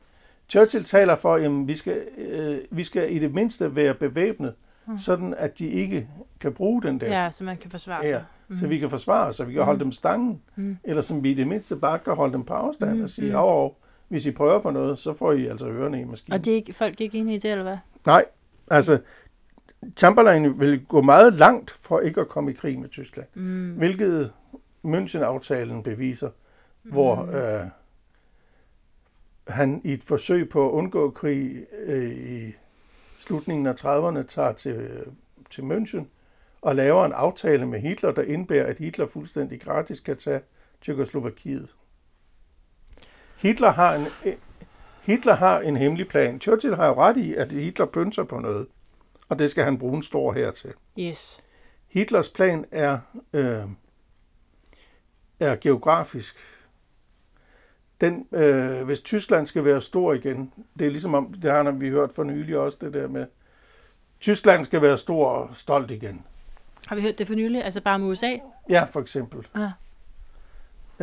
Churchill taler for, at vi skal, øh, vi skal i det mindste være bevæbnet, mm. sådan at de ikke kan bruge den der, Ja, så man kan forsvare Ja, sig. mm. så vi kan forsvare os, så vi kan holde dem stangen, Mm. eller som vi i det mindste bare kan holde dem på afstand Mm, og sige, mm. mm. hvis I prøver på noget, så får I altså ørerne i maskinen. Og det er ikke, folk er ikke enige i det, eller hvad? Nej, altså Chamberlain vil gå meget langt for ikke at komme i krig med Tyskland, Mm. hvilket München-aftalen beviser, hvor øh, han i et forsøg på at undgå krig øh, i slutningen af 30'erne tager til, til München og laver en aftale med Hitler, der indebærer, at Hitler fuldstændig gratis kan tage Tjekkoslovakiet. Hitler har en, Hitler har en hemmelig plan. Churchill har jo ret i, at Hitler pynser på noget, og det skal han bruge en stor her til. Yes. Hitlers plan er, øh, er geografisk. Den, øh, hvis Tyskland skal være stor igen, det er ligesom om, det har vi hørt for nylig også, det der med, Tyskland skal være stor og stolt igen. Har vi hørt det for nylig? Altså bare om USA? Ja, for eksempel. Ah.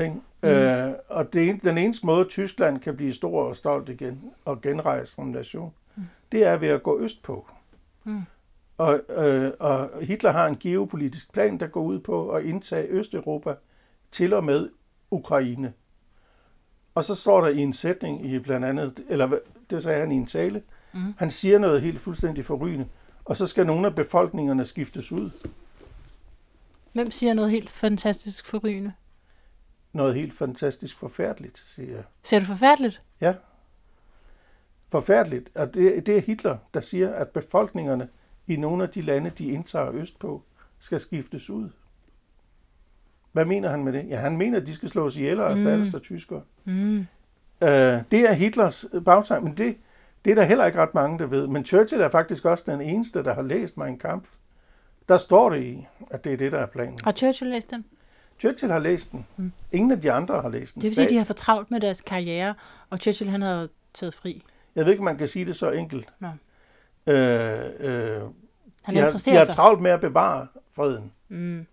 Ikke? Mm. Øh, og det, en- den eneste måde, Tyskland kan blive stor og stolt igen og genrejse som nation, mm. det er ved at gå østpå. Mm. Og, øh, og Hitler har en geopolitisk plan, der går ud på at indtage Østeuropa til og med Ukraine. Og så står der i en sætning i blandt andet, eller det sagde han i en tale, Mm. han siger noget helt fuldstændig forrygende, og så skal nogle af befolkningerne skiftes ud. Hvem siger noget helt fantastisk forrygende? Noget helt fantastisk forfærdeligt, siger jeg. Ser du forfærdeligt? Ja. Forfærdeligt. Og det, det er Hitler, der siger, at befolkningerne i nogle af de lande, de indtager østpå, skal skiftes ud. Hvad mener han med det? Ja, han mener, at de skal slås ihjel og erstattes Mm. af tyskere. Mm. Øh, det er Hitlers bagtegn, men det, det er der heller ikke ret mange, der ved. Men Churchill er faktisk også den eneste, der har læst Mein Kampf. Der står det i, at det er det, der er planen. Har Churchill læst den? Churchill har læst den. Mm. Ingen af de andre har læst den. Det er fordi, de har for travlt med deres karriere, og Churchill han har taget fri. Jeg ved ikke, om man kan sige det så enkelt. Nå. Øh, øh, Han de, har, de har travlt med at bevare freden. Mm.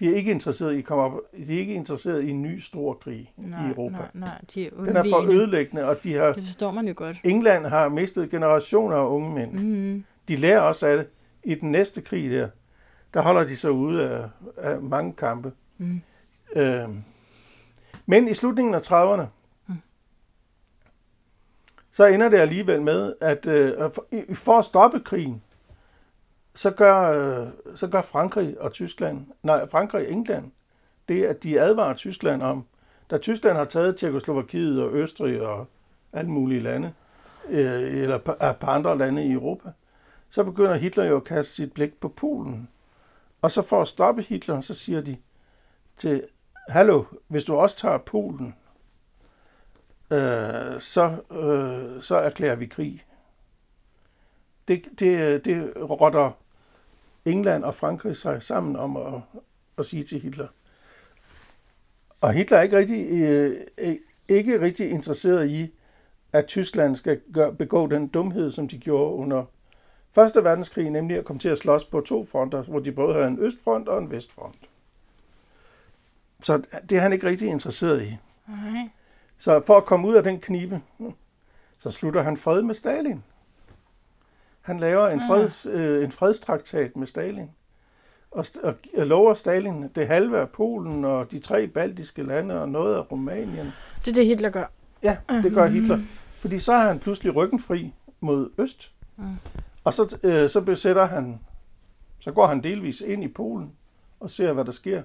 De er ikke interesseret i at komme op, de er ikke interesseret i en ny stor krig Nej, i Europa. nej, nej. De er Den er for ødelæggende, og de har, Det forstår man jo godt. England har mistet generationer af unge mænd. Mm. De lærer også af det. I den næste krig der, der holder de sig ude af, af mange kampe. Mm. Øh, men i slutningen af 30'erne, Mm så ender det alligevel med, at øh, for, at stoppe krigen, så gør, øh, så gør Frankrig og Tyskland, nej, Frankrig og England, det at de advarer Tyskland om, da Tyskland har taget Tjekkoslovakiet og Østrig og alle mulige lande, øh, eller på, er på andre lande i Europa, så begynder Hitler jo at kaste sit blik på Polen. Og så for at stoppe Hitler, så siger de til, hallo, hvis du også tager Polen, øh, så, øh, så erklærer vi krig. Det, det, det rotter England og Frankrig sig sammen om at, at sige til Hitler. Og Hitler er ikke rigtig, øh, ikke rigtig interesseret i, at Tyskland skal gøre, begå den dumhed, som de gjorde under Første verdenskrig, nemlig at komme til at slås på to fronter, hvor de både havde en østfront og en vestfront. Så det er han ikke rigtig interesseret i. Nej. Så for at komme ud af den knibe, så slutter han fred med Stalin. Han laver en, Ah. freds, øh, en fredstraktat med Stalin. Og, og lover Stalin det halve af Polen og de tre baltiske lande og noget af Rumænien. Det er det, Hitler gør. Ja, det gør Hitler. Fordi så har han pludselig ryggen fri mod øst. Mm. Og så, øh, så besætter han, så går han delvis ind i Polen og ser, hvad der sker.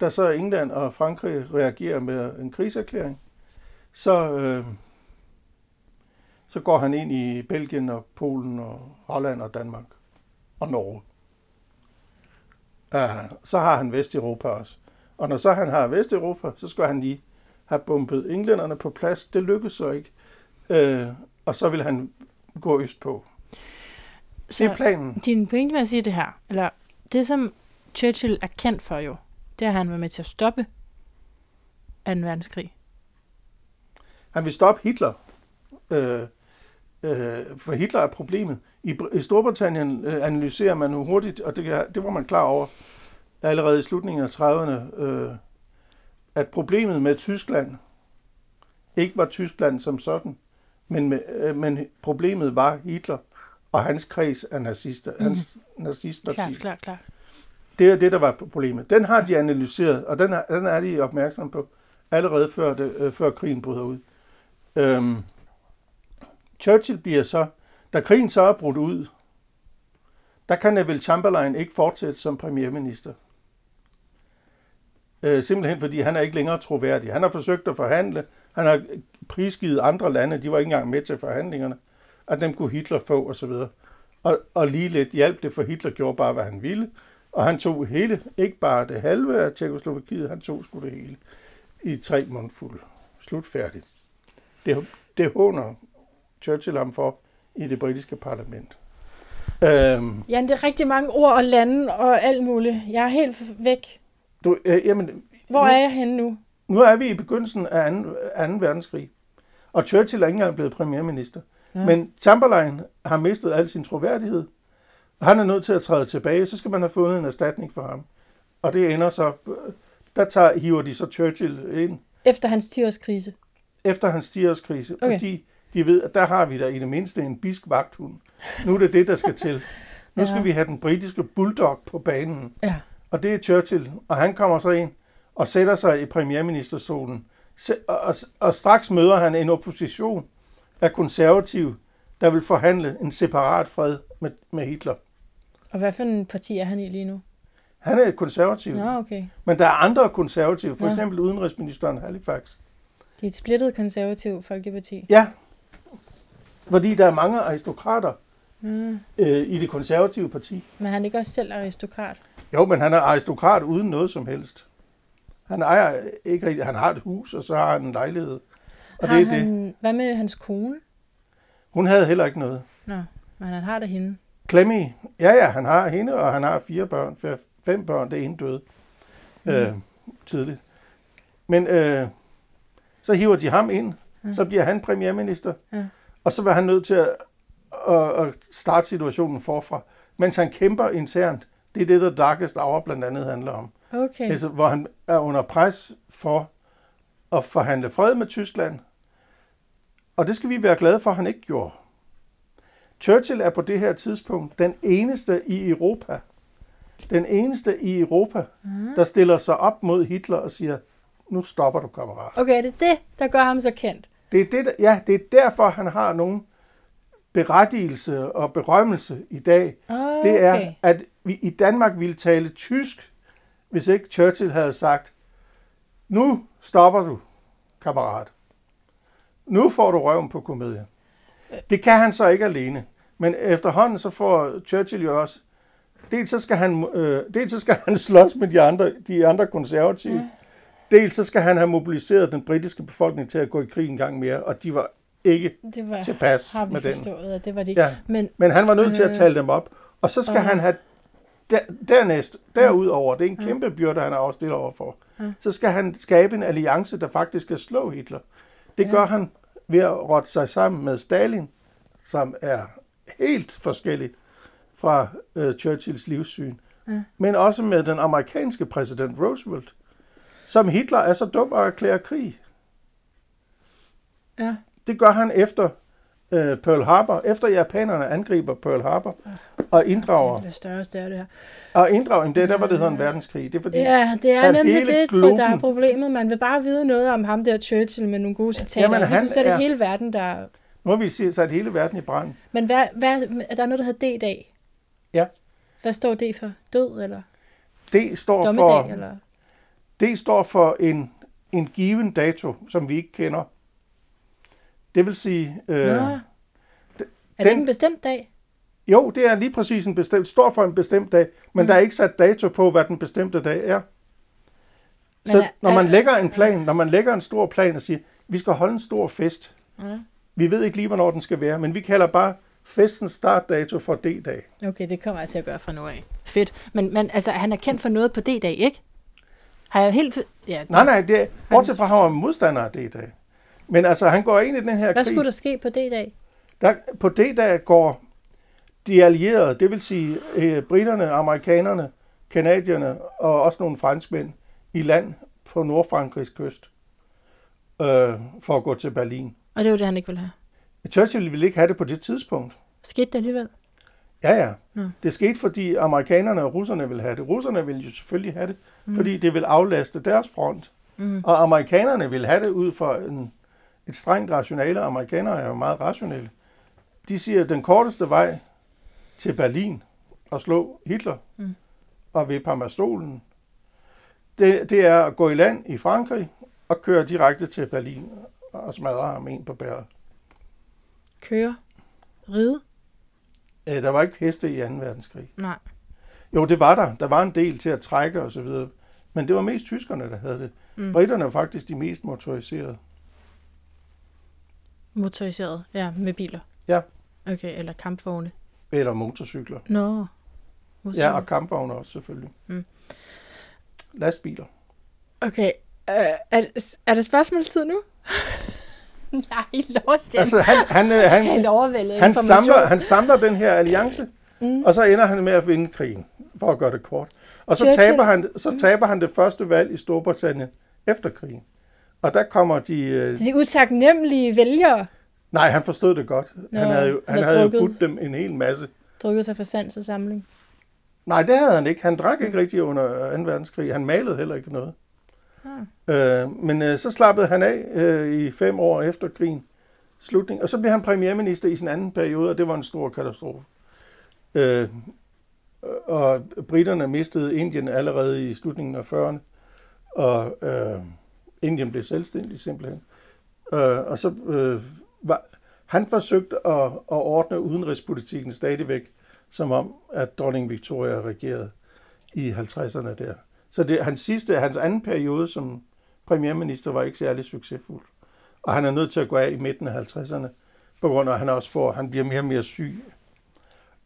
Da så England og Frankrig reagerer med en krigserklæring, så, øh, så går han ind i Belgien og Polen og Holland og Danmark og Norge. Uh, så har han Vesteuropa også. Og når så han har Vesteuropa, så skal han lige have bumpet englænderne på plads. Det lykkedes så ikke. Øh, og så vil han gå østpå. Så Det er planen. din pointe med at sige det her, eller det som Churchill er kendt for jo, det er, at han var med til at stoppe 2. verdenskrig. Han vil stoppe Hitler. Øh, øh, for Hitler er problemet. I, i Storbritannien øh, analyserer man nu hurtigt, og det, det var man klar over allerede i slutningen af 30'erne, øh, at problemet med Tyskland ikke var Tyskland som sådan, men, med, øh, men problemet var Hitler og hans kreds af nazister, mm. hans nazistparti. Klart, klart, klart. Det er det, der var problemet. Den har de analyseret, og den er, den er de opmærksom på allerede før, det, øh, før krigen bryder ud. Øhm, Churchill bliver så, da krigen så er brudt ud, der kan Neville Chamberlain ikke fortsætte som premierminister. Øh, simpelthen fordi han er ikke længere troværdig. Han har forsøgt at forhandle, han har prisgivet andre lande, de var ikke engang med til forhandlingerne, at dem kunne Hitler få osv. Og, og lige lidt hjalp det, for Hitler gjorde bare, hvad han ville. Og han tog hele, ikke bare det halve af Tjekoslovakiet, han tog sgu det hele i tre mundfulde. Slutfærdigt. Det, det håner Churchill ham for i det britiske parlament. Øhm, Ja, det er rigtig mange ord og lande og alt muligt. Jeg er helt væk. du, øh, jamen, Hvor nu, er jeg henne nu? nu er vi i begyndelsen af 2. 2. verdenskrig, og Churchill er ikke engang blevet premierminister. Ja. Men Chamberlain har mistet al sin troværdighed, og han er nødt til at træde tilbage, så skal man have fundet en erstatning for ham. Og det ender så, der tager, hiver de så Churchill ind, Efter hans 10-årskrise. Efter hans 10-årskrise, Okay. fordi de ved, at der har vi der i det mindste en bisk vagthund. Nu er det det, der skal til. Nu skal Ja. vi have den britiske bulldog på banen. Ja. Og det er Churchill. Og han kommer så ind og sætter sig i premierministerstolen. Og, og, og straks møder han en opposition af konservative, der vil forhandle en separat fred med, med Hitler. Og hvad for en parti er han i lige nu? Han er konservativ. Nå, okay. Men der er andre konservative, for Ja. eksempel udenrigsministeren Halifax. Det er et splittet konservativ folkeparti. Ja, fordi der er mange aristokrater Mm. øh, i det konservative parti. Men han er ikke også selv aristokrat? Jo, men han er aristokrat uden noget som helst. Han ejer ikke rigtig, han har et hus, og så har han en lejlighed. Og har det er han, det. Hvad med hans kone? Hun havde heller ikke noget. Nå, men han har da hende. Clemmy, ja ja, han har hende, og han har fire børn, fem- fem børn, det ene døde Mm. øh, tidligt. Men øh, så hiver de ham ind, Ja. så bliver han premierminister, Ja. og så var han nødt til at, at, at starte situationen forfra, mens han kæmper internt. Det er det, der Darkest Hour blandt andet handler om. Okay. Altså, hvor han er under pres for at forhandle fred med Tyskland. Og det skal vi være glade for, at han ikke gjorde. Churchill er på det her tidspunkt den eneste i Europa, den eneste i Europa, Ah. der stiller sig op mod Hitler og siger, nu stopper du, kammerat. Okay, det er det, der gør ham så kendt. Det er, det, der, ja, det er derfor, han har nogen berettigelse og berømmelse i dag. Okay. Det er, at vi i Danmark ville tale tysk, hvis ikke Churchill havde sagt, nu stopper du, kammerat. Nu får du røven på komedie. Det kan han så ikke alene. Men efterhånden så får Churchill jo også, dels så skal han, øh, dels så skal han slås med de andre, de andre konservative, Ja. Dels så skal han have mobiliseret den britiske befolkning til at gå i krig en gang mere, og de var ikke det var, tilpas har vi med den. forstået, at det var det ikke. Ja. Men Men han var nødt til at Øh. tale dem op. Og så skal Øh. han have der, dernæst, derudover, det er en kæmpe byrde, han er også stillet over for, Ja. så skal han skabe en alliance, der faktisk skal slå Hitler. Det Ja. gør han ved at rotte sig sammen med Stalin, som er helt forskelligt fra øh, Churchills livssyn. Ja. Men også med den amerikanske præsident Roosevelt, som Hitler er så dum at erklære krig. ja, Det gør han efter øh, Pearl Harbor, efter japanerne angriber Pearl Harbor og inddrager, det er det større og større, det her. og inddrager, jamen, det er der, hvor det hedder en verdenskrig. Det er fordi, Ja, det er nemlig det, globen- der er problemet. Man vil bare vide noget om ham der Churchill med nogle gode citater. Jamen, han så er det er- hele verden, der... nu har vi sat hele verden i brand. Men hvad, hvad, er der noget, der hedder D-dag? Ja. Hvad står det for? Død eller Det står dommedag? for, Eller? Det står for en, en given dato, som vi ikke kender. Det vil sige, øh, Nå. Er det den- ikke en bestemt dag? jo, det er lige præcis en bestemt, står for en bestemt dag, men Mm. der er ikke sat dato på, hvad den bestemte dag er. Men Så er- når man er- lægger en plan, når man lægger en stor plan og siger, vi skal holde en stor fest, Ja. vi ved ikke lige, hvornår den skal være, men vi kalder bare festens startdato for D-dag. Okay, det kommer jeg til at gøre fra nu af. Fedt. Men, men altså, han er kendt for noget på D-dag, ikke? Har jeg helt... Ja, det, Nej, nej, det er, bortset fra, at han var modstander af D-dag. Men altså, han går ind i den her Hvad krig. skulle der ske på D-dag? Der, på D-dag går de allierede, det vil sige øh, britterne, amerikanerne, kanadierne og også nogle franskmænd i land på Nordfrankrigs kyst øh, for at gå til Berlin. Og det var det, han ikke ville have. Churchill ville ikke have det på det tidspunkt. Skete det alligevel? Ja, ja. Nå. Det skete, fordi amerikanerne og russerne ville have det. Russerne ville jo selvfølgelig have det, mm. fordi det vil aflaste deres front. Mm. Og amerikanerne ville have det ud fra en, et strengt rationale. Amerikanere er jo meget rationelle. De siger, at den korteste vej til Berlin og slå Hitler Mm. og ved Parmastolen, det, det er at gå i land i Frankrig og køre direkte til Berlin og smadre ham ind på bæret. Køre? Ride? Øh, Der var ikke heste i 2. verdenskrig. Nej. Jo, det var der. Der var en del til at trække og så videre. Men det var mest tyskerne, der havde det. Mm. Britterne var faktisk de mest motoriserede. Motoriseret? Ja, med biler? Ja. Okay, eller kampvogne? Eller motorcykler. Nå. Ja, og kampvogne også selvfølgelig. Mm. Lastbiler. Okay, øh, er, er der spørgsmålstid nu? helt lost. Jeg Altså, han, han, øh, han, han, information. samler, han samler den her alliance, Mm. og så ender han med at vinde krigen, for at gøre det kort. Og så Churchill- taber, han, så taber han det første valg i Storbritannien efter krigen. Og der kommer de... øh, De utaknemmelige vælgere Nej, han forstod det godt. Nå, han havde jo, han han havde havde jo drukket. budt dem en hel masse. drukket sig for sans og samling. Nej, det havde han ikke. Han drak ikke rigtig under 2. verdenskrig. Han malede heller ikke noget. Hmm. Øh, men øh, så slappede han af øh, i fem år efter krigen slutning. Og så blev han premierminister i sin anden periode, og det var en stor katastrofe. Øh, og britterne mistede Indien allerede i slutningen af 40'erne, og øh, Indien blev selvstændig simpelthen. Øh, og så øh, var, han forsøgte at, at ordne udenrigspolitikken stadigvæk, som om, at dronning Victoria regerede i 50'erne der. Så det, hans sidste, hans anden periode som premierminister var ikke særlig succesfuld. Og han er nødt til at gå af i midten af 50'erne, på grund af, at han også får, han bliver mere og mere syg.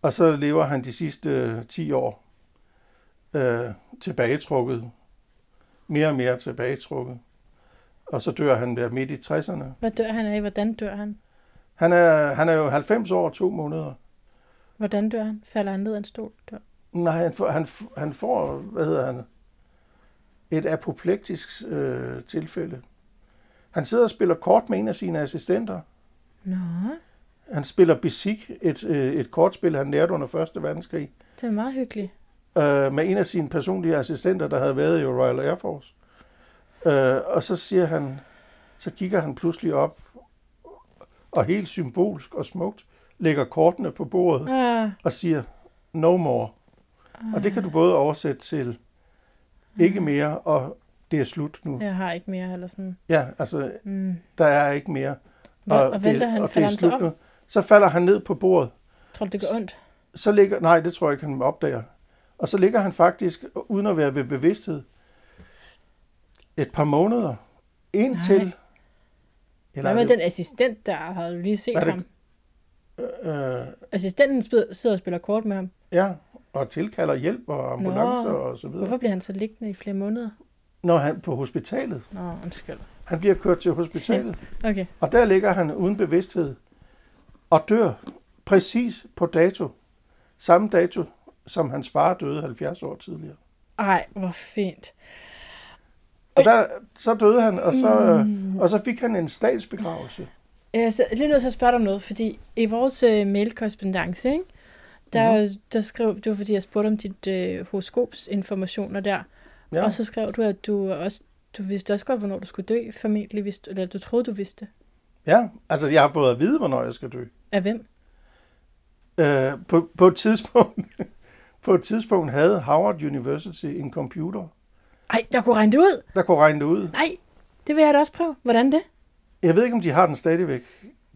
Og så lever han de sidste øh, 10 år øh, tilbagetrukket, mere og mere tilbagetrukket. Og så dør han der midt i 60'erne. Hvad dør han af? Hvordan dør han? Han er, han er jo 90 år og to måneder. Hvordan dør han? Falder han ned af en stol? Dør. Nej, han får, han, han får hvad hedder han, et apoplektisk øh, tilfælde. Han sidder og spiller kort med en af sine assistenter. Nå, Han spiller Bisik, et, øh, et kortspil, han lærte under 1. verdenskrig, det er meget hyggeligt. øh, med en af sine personlige assistenter, der havde været i Royal Air Force. Øh, og så siger han, så kigger han pludselig op, og helt symbolsk og smukt, lægger kortene på bordet Ah, og siger, no more. Og det kan du både oversætte til ikke mere, og det er slut nu. jeg har ikke mere, eller sådan. Ja, altså, Mm. der er ikke mere. Hvad, og vælter det, han, og det falder er han så om? nu. Så falder han ned på bordet. Tror du, det gør ondt? Så ligger, nej, det tror jeg ikke, han opdager. Og så ligger han faktisk, uden at være ved bevidsthed, et par måneder, indtil... Nej. Eller Hvad med den assistent der? Har du lige set det- ham? Øh, Assistenten spid- sidder og spiller kort med ham. ja, og tilkalder hjælp og ambulancer Nå, og så videre. Hvorfor bliver han så liggende i flere måneder? Når han på hospitalet. Nå, undskyld. Han bliver kørt til hospitalet. Okay. Og der ligger han uden bevidsthed og dør præcis på dato. Samme dato, som hans far døde 70 år tidligere. Ej, hvor fint. Og der, så døde han, og så, Mm. og så fik han en statsbegravelse. Jeg er lige nødt til at spørge dig om noget, fordi i vores øh, mailkorrespondance, ikke? Der, Mhm. mm-hmm. der skrev, det var fordi, jeg spurgte om dit øh, horoskopsinformationer der, Ja. og så skrev du, at du også du vidste også godt, hvornår du skulle dø, formentlig, vidste, eller du troede, du vidste. ja, altså jeg har fået at vide, hvornår jeg skal dø. Af hvem? Øh, på, på, et tidspunkt, på et tidspunkt havde Howard University en computer, Ej, der kunne regne det ud! der kunne regne det ud. Nej, det vil jeg da også prøve. Hvordan det? Jeg ved ikke, om de har den stadigvæk.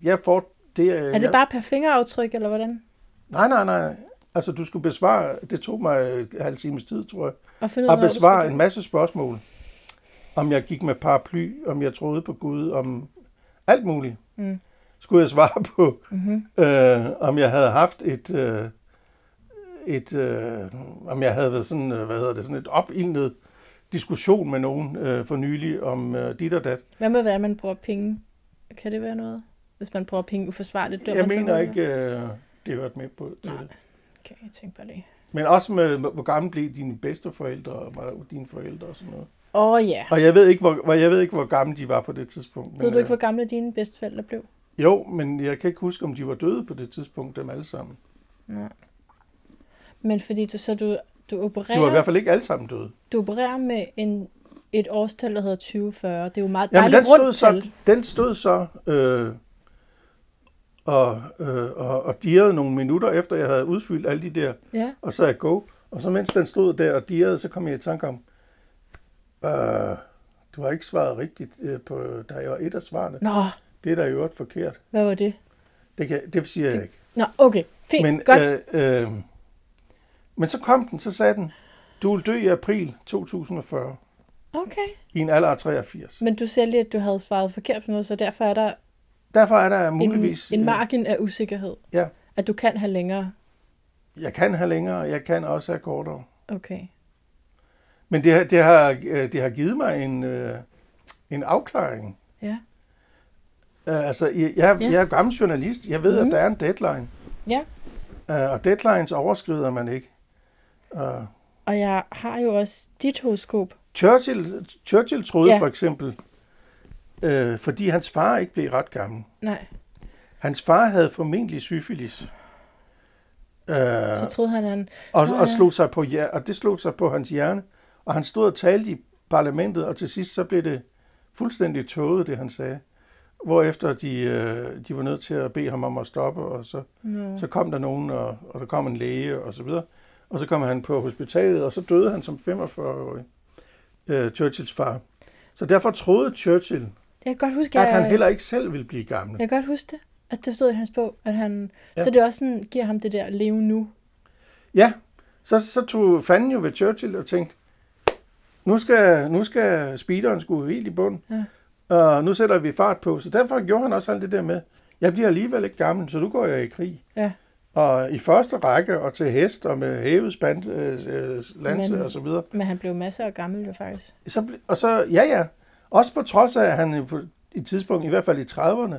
Jeg får, det, er, Er det jeg, bare per fingeraftryk, eller hvordan? Nej, nej, nej. Altså, du skulle besvare, det tog mig en halv times tid, tror jeg, Og finde at besvare skulle en masse spørgsmål. Om jeg gik med paraply, om jeg troede på Gud, om alt muligt. Mm. skulle jeg svare på, Mm-hmm. øh, om jeg havde haft et, øh, et øh, om jeg havde været sådan, øh, hvad hedder det, sådan et opildnet diskussion med nogen øh, for nylig om øh, dit og dat. Hvad med, hvad man bruger penge? Kan det være noget? Hvis man bruger penge uforsvarligt, dømmer Jeg til mener noget? ikke, øh, det hørt med på. Til. Nej. Okay, jeg tænker bare det. Men også med, hvor gammel blev dine bedsteforældre og var dine forældre og sådan noget. Åh oh, ja. Og jeg ved ikke, hvor, jeg ved ikke, hvor gamle de var på det tidspunkt. Ved du ikke, øh, hvor gamle dine bedsteforældre blev? Jo, men jeg kan ikke huske, om de var døde på det tidspunkt, dem alle sammen. Nej. Men fordi du så du, du opererer, De var i hvert fald ikke alle sammen døde. du opererer med en, et årstal, der hedder 2040. Det er jo meget Jamen, den stod så, den stod så øh, og, øh, og, og dirrede nogle minutter efter, jeg havde udfyldt alle de der, Ja. og så jeg go. Og så mens den stod der og dirrede, så kom jeg i tanke om, øh, du har ikke svaret rigtigt øh, på, da jeg var et af svarene. Nå, Det er da i øvrigt forkert. hvad var det? Det, kan, det siger jeg ikke. Nå, okay. Fint. Men, Godt. øh, øh, men så kom den, så sagde den, du vil dø i april 2040 Okay. i en alder af 83. Men du siger lige, at du havde svaret forkert på noget, så derfor er der Derfor er der en, muligvis... en øh, margin af usikkerhed. Ja. At du kan have længere. Jeg kan have længere, jeg kan også have kortere. Okay. Men det, har- det, har, øh, det har givet mig en, øh, en afklaring. Ja. Altså, jeg, jeg, Ja. jeg er gammel journalist. Jeg ved, Mhm. at der er en deadline. Ja. Og deadlines overskrider man ikke. Uh, Og jeg har jo også dit horoskop. Churchill, Churchill troede Ja. for eksempel, uh, fordi hans far ikke blev ret gammel. Nej, Hans far havde formentlig syfilis. Uh, så troede han, han... og, og, ja. slog sig på, hjer- og det slog sig på hans hjerne. Og han stod og talte i parlamentet, og til sidst så blev det fuldstændig tåget, det han sagde. Hvorefter de, øh, de var nødt til at bede ham om at stoppe, og så, No. så kom der nogen, og, og der kom en læge, og så videre. Og så kom han på hospitalet, og så døde han som 45-årig, øh, Churchills far. Så derfor troede Churchill, Jeg kan godt huske, at jeg, han heller ikke selv ville blive gammel. jeg kan godt huske det, at det stod i hans bog, at han... Ja. Så det også sådan, giver ham det der leve nu. Ja, så, så tog fanden jo ved Churchill og tænkte, nu skal, nu skal speederen skulle helt i bund, Ja. og nu sætter vi fart på. Så derfor gjorde han også alt det der med, jeg bliver alligevel ikke gammel, så nu går jeg i krig. Ja. Og i første række, og til hest, og med hævet spand, øh, øh, lanse Men- og så videre. Men han blev masser af gammel jo faktisk. Så, og så, ja ja, også på trods af, at han på et tidspunkt, i hvert fald i 30'erne,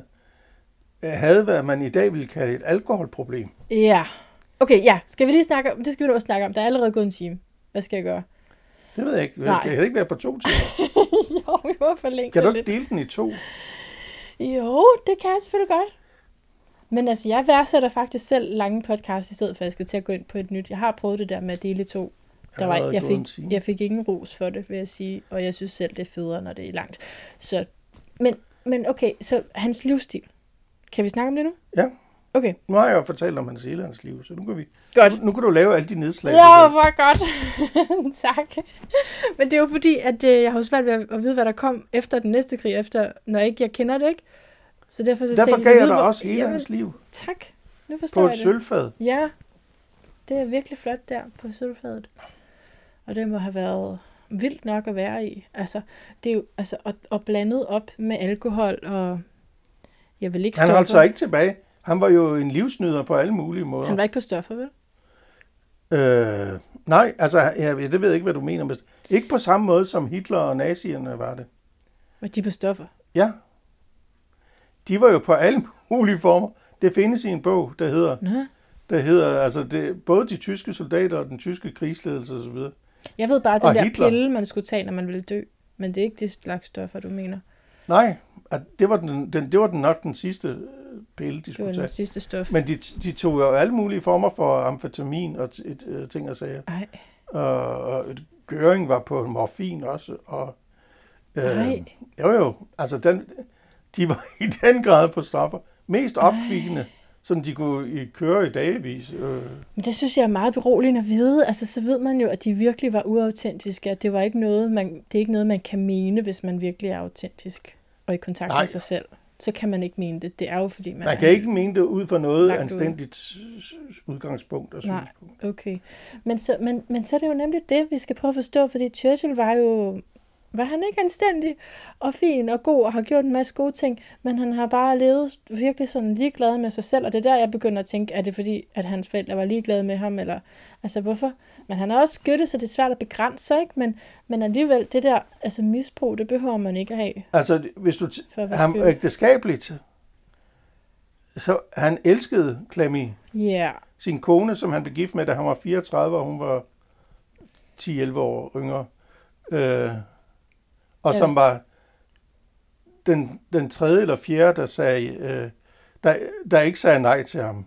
øh, havde, hvad man i dag ville kalde et alkoholproblem. Ja. Okay, ja. Skal vi lige snakke om... Det skal vi nu også snakke om. Der er allerede gået en time. Hvad skal jeg gøre? Det ved jeg ikke. Nej. Det kan ikke være på to timer. jo, vi må forlænge Kan du det ikke dele den i to? Jo, det kan jeg selvfølgelig godt. Men altså, jeg værdsætter faktisk selv lange podcasts, i stedet for at jeg skal til at gå ind på et nyt. Jeg har prøvet det der med at dele to. Der var, jeg, fik, jeg fik ingen ros for det, vil jeg sige. Og jeg synes selv, det er federe, når det er langt. Så, men, men okay, så hans livsstil. Kan vi snakke om det nu? Ja. Okay, Nu har jeg jo fortalt om hans hele hans liv, så nu kan, vi, godt. nu, nu kan du lave alle de nedslag. Ja, hvor godt. tak. Men det er jo fordi, at øh, jeg har svært ved at, vide, hvad der kom efter den næste krig, efter, når ikke jeg kender det, ikke? Så derfor, så Derfor gav jeg vide, dig også hele Jamen, hans liv Tak. Nu forstår på jeg et det. sølvfad. Ja, det er virkelig flot der på sølvfadet. Og det må have været vildt nok at være i. Altså, det er jo, altså, og, og blandet op med alkohol, og jeg vil ikke Han stoffer. holdt sig ikke tilbage. Han var jo en livsnyder på alle mulige måder. Han var ikke på stoffer, vel? Øh, nej, altså, ja, det ved jeg ikke, hvad du mener. men Ikke på samme måde, som Hitler og nazierne var det. Var de på stoffer? Ja. De var jo på alle mulige former. Det findes i en bog, der hedder, Nå. der hedder altså det, både de tyske soldater og den tyske krigsledelse osv. Jeg ved bare, at den Og der Hitler. pille, man skulle tage, når man ville dø. Men det er ikke det slags stoffer, du mener. Nej, at det var, den, den, det var den nok den sidste øh, pille, de Det var skulle den tage. sidste stof. Men de, de tog jo alle mulige former for amfetamin og t- et, øh, ting og sager. Ej, Og, og Gøring var på morfin også. Og, øh, Nej. jo jo, altså den, de var i den grad på stoffer. Mest opkvikkende, sådan de kunne køre i dagevis. Øh, men det synes jeg er meget beroligende at vide. Altså, så ved man jo, at de virkelig var uautentiske. At det, var ikke noget, man, det er ikke noget, man kan mene, hvis man virkelig er autentisk og i kontakt Nej. med sig selv. Så kan man ikke mene det. Det er jo, fordi man, man kan ikke mene det ud fra noget anstændigt udgangspunkt og Nej. synspunkt. Okay. Men så, men, men så er det jo nemlig det, vi skal prøve at forstå, fordi Churchill var jo var han ikke anstændig og fin og god og har gjort en masse gode ting, men han har bare levet virkelig sådan ligeglad med sig selv, og det er der, jeg begynder at tænke, er det fordi, at hans forældre var ligeglade med ham, eller altså hvorfor? Men han er også skyttet, så det er svært at begrænse sig, ikke? Men, men alligevel, det der altså misbrug, det behøver man ikke at have. Altså, hvis du t- ham ægteskabeligt, så han elskede Clemmy, Ja, yeah. sin kone, som han blev gift med, da han var 34, og hun var 10-11 år yngre. Øh, og Ja. som var den, den tredje eller fjerde, der sagde, øh, der, der ikke sagde nej til ham.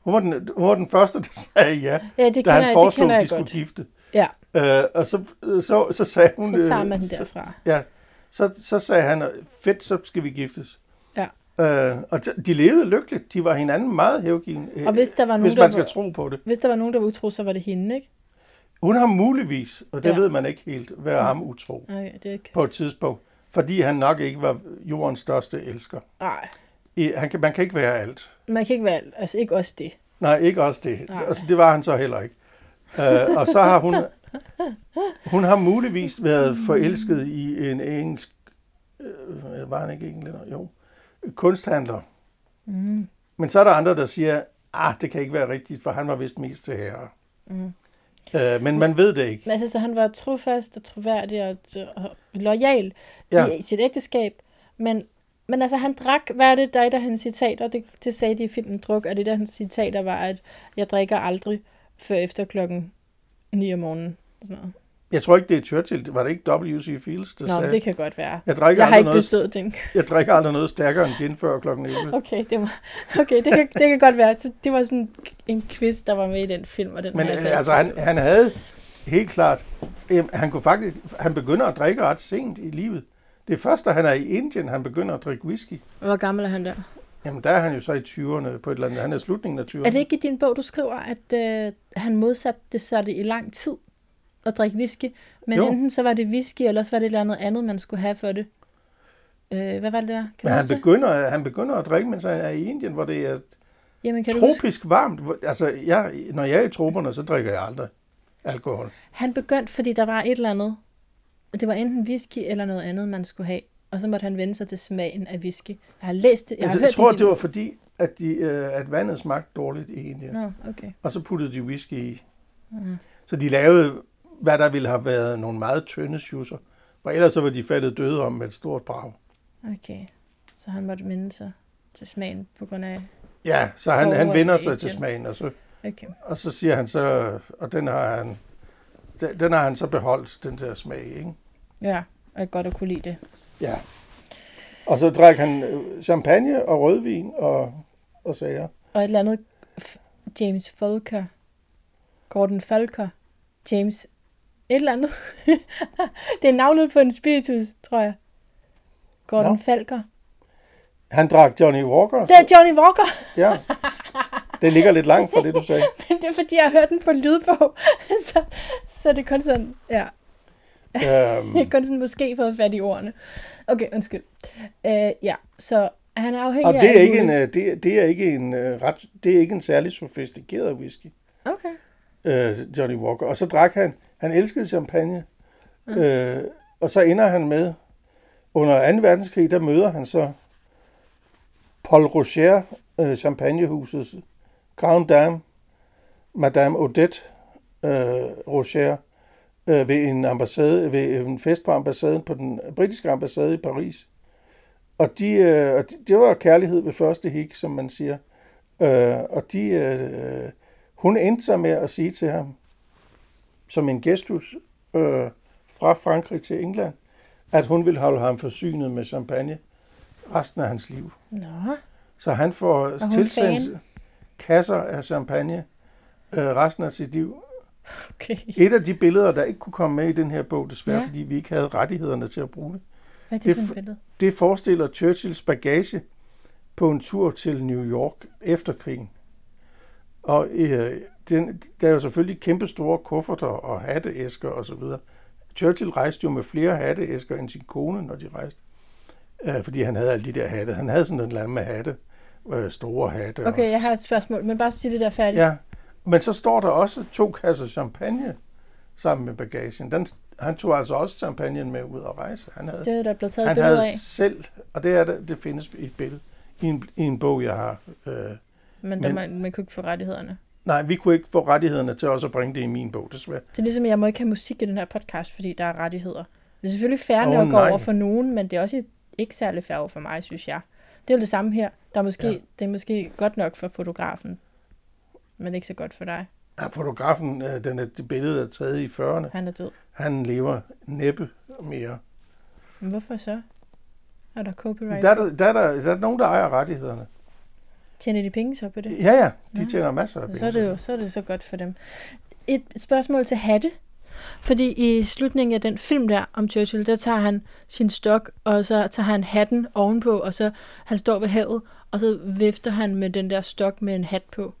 Hun var den, hun var den første, der sagde ja, ja det da han jeg, det foreslog, kender at de skulle godt. gifte. Ja, Øh, og så, så, så sagde hun... så tager øh, man den så- derfra. Ja, så, så sagde han, fedt, så skal vi giftes. Ja. Øh, og de- de levede lykkeligt. De var hinanden meget hævgivende. Og hvis der var nogen, hvis der man skal var- tro på det. Hvis der var nogen, der var utro, så var det hende, ikke? Hun har muligvis, og det Ja. ved man ikke helt, været ham utro Okay, det er ikke... på et tidspunkt. Fordi han nok ikke var jordens største elsker. Nej, I, han kan, man kan ikke være alt. man kan ikke være... Altså, ikke også det. Nej, ikke også det. Nej. Altså, det var han så heller ikke. Øh, og så har hun, hun har muligvis været forelsket i en engelsk, øh, var han ikke englænder? Jo, kunsthandler. Mm. Men så er der andre, der siger, ah, det kan ikke være rigtigt, for han var vist mest til herre. Mm. Øh, men man ved det ikke. Men altså, så han var trofast og troværdig og, og lojal Ja. i sit ægteskab. Men, men altså, han drak, hvad er det, der er et af hans citater, det, det sagde de i filmen Druk, og det der hans citater var, at jeg drikker aldrig før efter klokken 9 om morgenen. Sådan noget. Jeg tror ikke, det er Churchill. Var det ikke W.C. Fields, der Nå, sagde, det kan godt være. jeg, drikker Jeg har ikke noget, bestået den. jeg drikker aldrig noget stærkere end gin før klokken 11. Okay, det, var, okay det, kan, det kan godt være. Så det var sådan en quiz, der var med i den film, og den Men har jeg så ikke altså, han, han havde helt klart, øh, han kunne faktisk, han begynder at drikke ret sent i livet. Det er først, da han er i Indien, han begynder at drikke whisky. Hvor gammel er han der? Jamen, der er han jo så i 20'erne på et eller andet. Han er slutningen af 20'erne. Er det ikke i din bog, du skriver, at øh, han modsatte det så det i lang tid at drikke whisky? Men Jo. enten så var det whisky, eller også var det et eller andet andet, man skulle have for det. Øh, hvad var det der? Kan du han huske det? begynder, han begynder at drikke, mens han er i Indien, hvor det er Jamen, kan du huske? tropisk varmt. Altså, jeg, når jeg er i troperne, så drikker jeg aldrig alkohol. Han begyndte, fordi der var et eller andet. Det var enten whisky eller noget andet, man skulle have. Og så måtte han vende sig til smagen af whisky. Jeg har læst det. Jeg har Jeg, hørt jeg tror, det, det var fordi, at, de, øh, at vandet smagte dårligt i Indien. Nå, okay. Og så puttede de whisky i. Mhm. Så de lavede, hvad der ville have været nogle meget tynde schusser. For ellers så var de faldet døde om med et stort brag. Okay. Så han måtte vende sig til smagen på grund af... Ja, så han, han i sig til smagen, og så, Okay. og så siger han så, og den har han, den, den har han så beholdt, den der smag, ikke? Ja, og godt at kunne lide det. Ja. Og så drak han øh, champagne og rødvin og, og sager. Og et eller andet James Folker. Gordon Falker. James et eller andet. det er navnet på en spiritus, tror jeg. Gordon Nå. Falker. Han drak Johnny Walker. Det er Johnny Walker, Ja. Det ligger lidt langt fra det, du sagde. men det er fordi, jeg har hørt den på lydbog. så, så det er kun sådan, ja. Øhm, Jeg har kun sådan måske fået fat i ordene. Okay, undskyld. Uh, ja, så han er afhængig og af det er alt ikke en, øh, det, er- det er ikke en øh, ret, det er ikke en særlig sofistikeret whisky, Okay. øh, Johnny Walker. Og så drak han, han elskede champagne, øh, og så ender han med, under 2. verdenskrig, der møder han så Paul Rocher, øh, champagnehusets Grand Dame, Madame Odette øh, Rocher, øh, ved en ambassade, ved en fest på ambassaden, på den britiske ambassade i Paris. Og, de, øh, og de, det var kærlighed ved første hik, som man siger. Øh, og de, øh, øh hun endte sig med at sige til ham, som en gestus øh, fra Frankrig til England, at hun ville holde ham forsynet med champagne resten af hans liv. Nå, Så han får tilsendt fan? kasser af champagne øh, resten af sit liv. okay. Et af de billeder, der ikke kunne komme med i den her bog, desværre, Ja. fordi vi ikke havde rettighederne til at bruge det, Hvad er det, Det for billede? det forestiller Churchills bagage på en tur til New York efter krigen. Og øh, den, der er jo selvfølgelig kæmpe store kufferter og hatteæsker og så videre. Churchill rejste jo med flere hatteæsker end sin kone, når de rejste. Øh, fordi han havde alle de der hatte. Han havde sådan en eller anden med hatte. Øh, store hatte. og- Okay, jeg har et spørgsmål, men bare sig det der færdigt. Ja, men så står der også to kasser champagne sammen med bagagen. Den, han tog altså også champagne med ud og rejse. Han havde, Det er der blevet taget han havde af. selv, og det, er, det, det findes i et billede, i en, i en bog, jeg har. Øh, Men, men- man, man kunne ikke få rettighederne. Nej, vi kunne ikke få rettighederne til også at bringe det i min bog, desværre. Det er ligesom, at jeg må ikke have musik i den her podcast, fordi der er rettigheder. Det er selvfølgelig fair Åh, nok nej. over for nogen, men det er også ikke særlig fair over for mig, synes jeg. Det er jo det samme her. Der er måske, Ja. Det er måske godt nok for fotografen, men ikke så godt for dig. Ja, fotografen, øh, den er, det billede er taget i 40'erne. Han er død. Han lever næppe mere. Men hvorfor så? Er der copyright? Der er der, der, er der, der er nogen, der ejer rettighederne. Tjener de penge så på det? Ja, ja, de Ja. tjener masser af penge. Så er det jo så, er det så godt for dem. Et, spørgsmål til Hatte. Fordi i slutningen af den film der om Churchill, der tager han sin stok, og så tager han hatten ovenpå, og så han står ved havet, og så vifter han med den der stok med en hat på.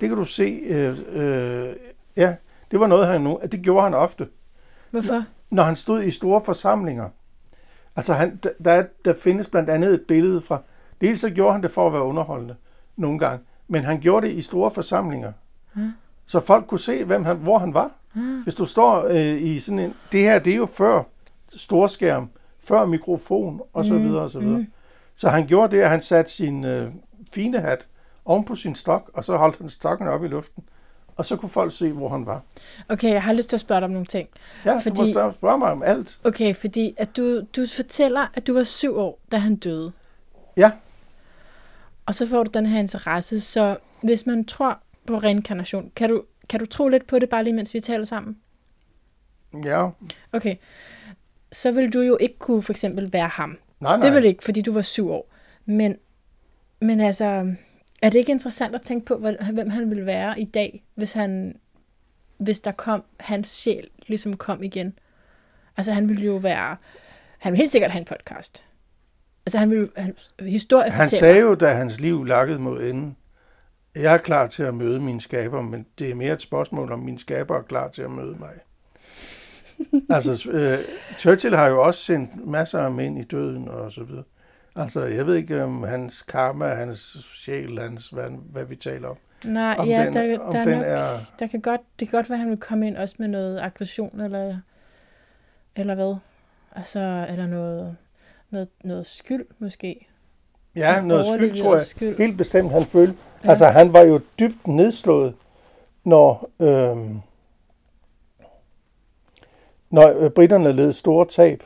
Det kan du se. Øh, øh, ja, det var noget, han nu. Det gjorde han ofte. Hvorfor? Når han stod i store forsamlinger. Altså, han, der- der, er- der findes blandt andet et billede fra... Dels så gjorde han det for at være underholdende nogle gange, men han gjorde det i store forsamlinger. Ja. Så folk kunne se, hvem han, hvor han var. Ah. Hvis du står øh, i sådan en... Det her, det er jo før storskærm, før mikrofon og så Mm, videre og så videre. mm. Så han gjorde det, at han satte sin øh, fine hat oven på sin stok, og så holdt han stokken op i luften. Og så kunne folk se, hvor han var. Okay, jeg har lyst til at spørge dig om nogle ting. Ja, Fordi... du må spørge, spørge mig om alt. Okay, fordi at du, du fortæller, at du var syv år, da han døde. Ja. Og så får du den her interesse, så hvis man tror på reinkarnation, kan du, kan du tro lidt på det, bare lige mens vi taler sammen? Ja, Okay, så vil du jo ikke kunne for eksempel være ham. nej, nej. Det vil ikke, fordi du var syv år. Men, men altså, er det ikke interessant at tænke på, hvem han ville være i dag, hvis han hvis der kom hans sjæl, ligesom kom igen? Altså, han ville jo være... Han ville helt sikkert have en podcast. Altså, han ville... Han, historie Han sagde jo, da hans liv lakkede mod enden, jeg er klar til at møde min skaber, men det er mere et spørgsmål, om min skaber er klar til at møde mig. altså, øh, Churchill har jo også sendt masser af mænd i døden og så videre. Altså, jeg ved ikke om hans karma, hans sjæl, hans, hvad, hvad vi taler om. Nej, Om ja, den, der, om der, er den nok, er... der kan godt, det kan godt være, at han vil komme ind også med noget aggression, eller, eller hvad? Altså, eller noget, noget, noget skyld, måske. Ja, noget skyld, tror jeg. Skyld. Helt bestemt, han følte. Ja. Altså, han var jo dybt nedslået, når, øhm, når øh, britterne led store tab.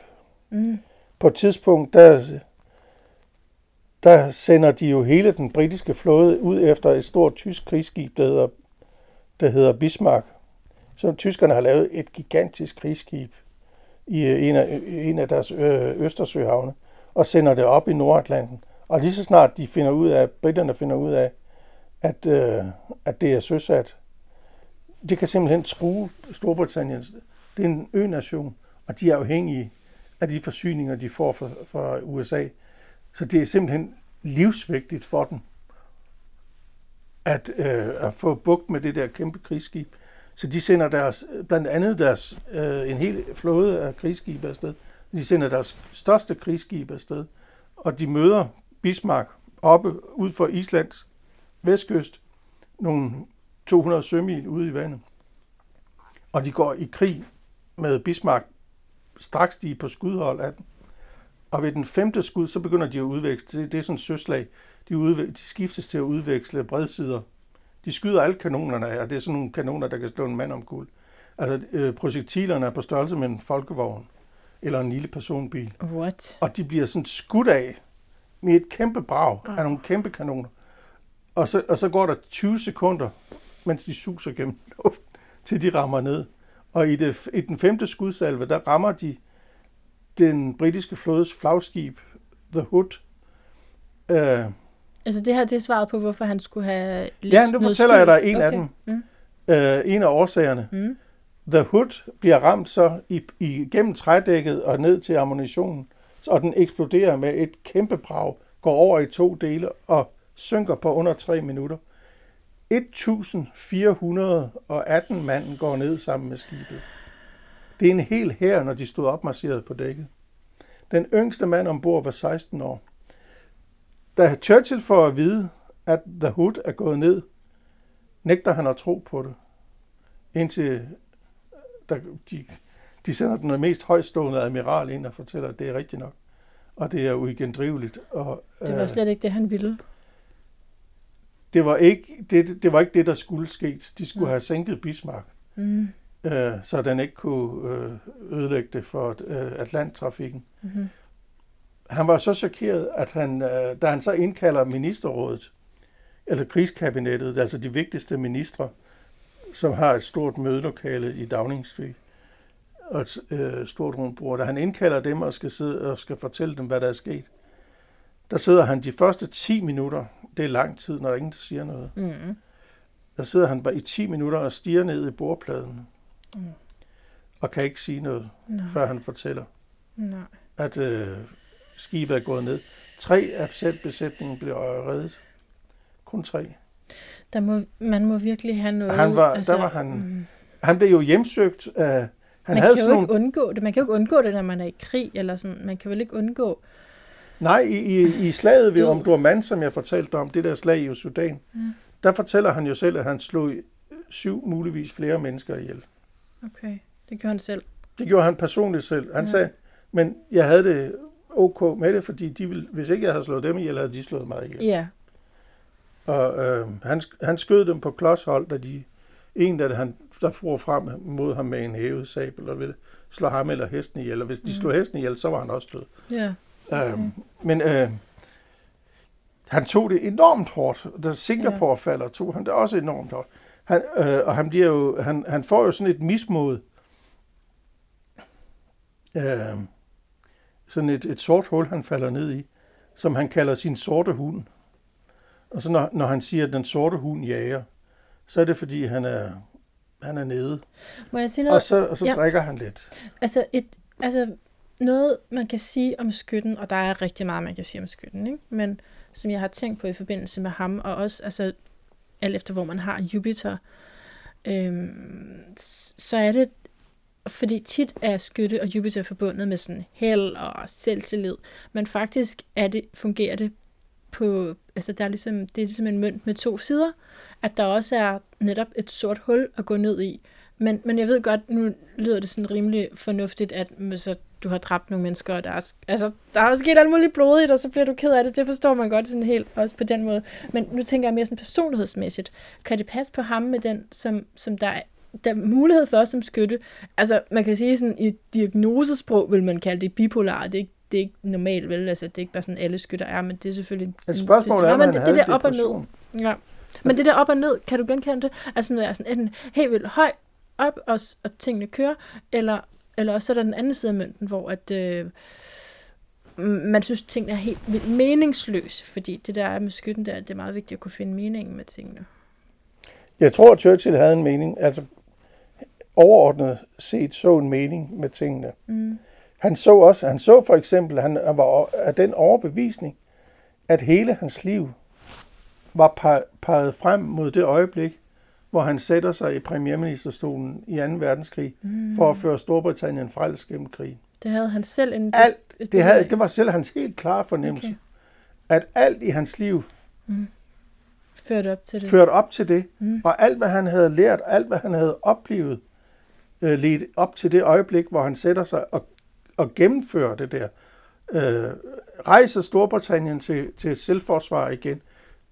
Mm. På et tidspunkt, der, der sender de jo hele den britiske flåde ud efter et stort tysk krigsskib, der hedder, der hedder Bismarck. Så tyskerne har lavet et gigantisk krigsskib i øh, en af, øh, en af deres øh, Østersøhavne, og sender det op i Nordatlanten. Og lige så snart de finder ud af, britterne finder ud af, at, øh, at det er søsat, det kan simpelthen true Storbritannien. Det er en ø-nation, og de er afhængige af de forsyninger, de får fra, fra USA. Så det er simpelthen livsvigtigt for dem at, øh, at få bugt med det der kæmpe krigsskib. Så de sender deres, blandt andet deres, øh, en hel flåde af krigsskibe afsted. De sender deres største krigsskibe afsted, og de møder Bismarck oppe ud for Islands vestkyst, nogle 200 sømil ude i vandet. Og de går i krig med Bismarck, straks de er på skudhold af den. Og ved den femte skud, så begynder de at udveksle, det, det er sådan et søslag, de, udveksle, de skiftes til at udveksle bredsider. De skyder alle kanonerne af, og det er sådan nogle kanoner, der kan slå en mand omkuld. Altså, øh, projektilerne er på størrelse med en folkevogn eller en lille personbil. What? Og de bliver sådan skudt af med et kæmpe brag af nogle kæmpe kanoner. Og så, og så går der 20 sekunder, mens de suser gennem luften, til de rammer ned. Og i, det, i den femte skudsalve, der rammer de den britiske flådes flagskib, The Hood. Øh, Altså, det her, det er svaret på, hvorfor han skulle have lidt Ja, nu fortæller jeg dig en af dem. Mm. øh, en af årsagerne. Mm. The Hood bliver ramt så i, igennem trædækket og ned til ammunitionen, og den eksploderer med et kæmpe brag, går over i to dele og synker på under tre minutter. 1418 mand går ned sammen med skibet. Det er en hel hær, når de stod opmarcheret på dækket. Den yngste mand ombord var 16 år. Da Churchill får at vide, at The Hood er gået ned, nægter han at tro på det. Indtil der, de, de sender den mest højstående admiral ind og fortæller, at det er rigtigt nok. Og det er uigendriveligt. Og, Det var slet ikke det, han ville. det, var ikke, det, det var ikke det, der skulle ske. De skulle Nej. have sænket Bismarck, Mm. øh, så den ikke kunne øh, ødelægge det for øh, Atlanttrafikken. Mm-hmm. Han var så chokeret, at han, øh, da han så indkalder ministerrådet, eller krigskabinettet, altså de vigtigste ministre, som har et stort mødelokale i Downing Street, og et øh, stort rundt bord, da han indkalder dem og skal, sidde, og skal fortælle dem, hvad der er sket, der sidder han de første 10 minutter, det er lang tid, når ingen siger noget, Mm. der sidder han bare i 10 minutter og stiger ned i bordpladen, Mm. og kan ikke sige noget, Nej. før han fortæller, Nej. at øh, skibet er gået ned. Tre af besætningen blev reddet. Kun tre. Der må, man må virkelig have noget... Han var- der var han- Mm. Han blev jo hjemsøgt af... Han Man havde kan jo ikke nogle, undgå det. Man kan jo ikke undgå det, når man er i krig, eller sådan. Man kan vel ikke undgå... nej, i, i, i slaget ved. Omdurman, som jeg fortalte om, det der slag i Sudan, Ja. der fortæller han jo selv, at han slog syv, muligvis flere mennesker ihjel. Okay, det gør han selv. Det gjorde han personligt selv. Han ja. sagde, men jeg havde det ok med det, fordi de ville, hvis ikke jeg havde slået dem ihjel, havde de slået mig ihjel. Ja. Og øh, han, han skød dem på klodshold, da de, en der, han, der for frem mod ham med en hævet sabel og ville slå ham eller hesten ihjel. Og hvis de Mm. slog hesten ihjel, så var han også død. Ja. Okay. Øh, men øh, han tog det enormt hårdt. Da Singapore ja. falder, tog han det også enormt hårdt. Han, øh, og han, bliver jo, han, han får jo sådan et mismod. Øh, sådan et, et sort hul, han falder ned i, som han kalder sin sorte hund. Og så når, når han siger, at den sorte hund jager, så er det fordi, han er, han er nede. Må jeg sige Og noget? så, og så Ja. drikker han lidt. Altså, et, altså, noget, man kan sige om skytten, og der er rigtig meget, man kan sige om skytten, ikke? men som jeg har tænkt på i forbindelse med ham, og også altså, alt efter hvor man har Jupiter, øhm, så er det, fordi tit er skytte og Jupiter forbundet med sådan held og selvtillid, men faktisk er det, fungerer det på, altså der er ligesom, det er ligesom en mønt med to sider, at der også er netop et sort hul at gå ned i, men, men jeg ved godt, nu lyder det sådan rimelig fornuftigt, at så du har dræbt nogle mennesker, og der er, altså, der er sket alt muligt blodigt, og så bliver du ked af det. Det forstår man godt sådan helt også på den måde. Men nu tænker jeg mere sådan personlighedsmæssigt. Kan det passe på ham med den, som, som der der er mulighed for som skytte? Altså, man kan sige sådan, i diagnosesprog vil man kalde det bipolar. Det er ikke, det er ikke normalt, vel? Altså, det er ikke bare sådan, alle skytter er, men det er selvfølgelig... en- Altså spørgsmålet hvis er, han det, det der op og ned. Ja. Men det der op og ned, kan du genkende det? Altså når jeg er sådan enten helt vildt høj op, og, og tingene kører, eller, eller også så er der den anden side af mønten, hvor at, øh, man synes, at tingene er helt vildt meningsløse, fordi det der er med skytten der, det er meget vigtigt at kunne finde meningen med tingene. Jeg tror, at Churchill havde en mening, altså overordnet set så en mening med tingene. Mm. Han så også, han så for eksempel, han var af den overbevisning, at hele hans liv var pe- peget frem mod det øjeblik, hvor han sætter sig i premierministerstolen i 2. verdenskrig Mm. for at føre Storbritannien frelst gennem krigen. Det havde han selv en... Alt, et det, havde, det var selv hans helt klare fornemmelse, Okay. at alt i hans liv Ført op til det. førte op til det, Mm. og alt hvad han havde lært, alt hvad han havde oplevet, øh, ledte op til det øjeblik, hvor han sætter sig og, og gennemfører det der. Øh, rejser Storbritannien til, til selvforsvar igen.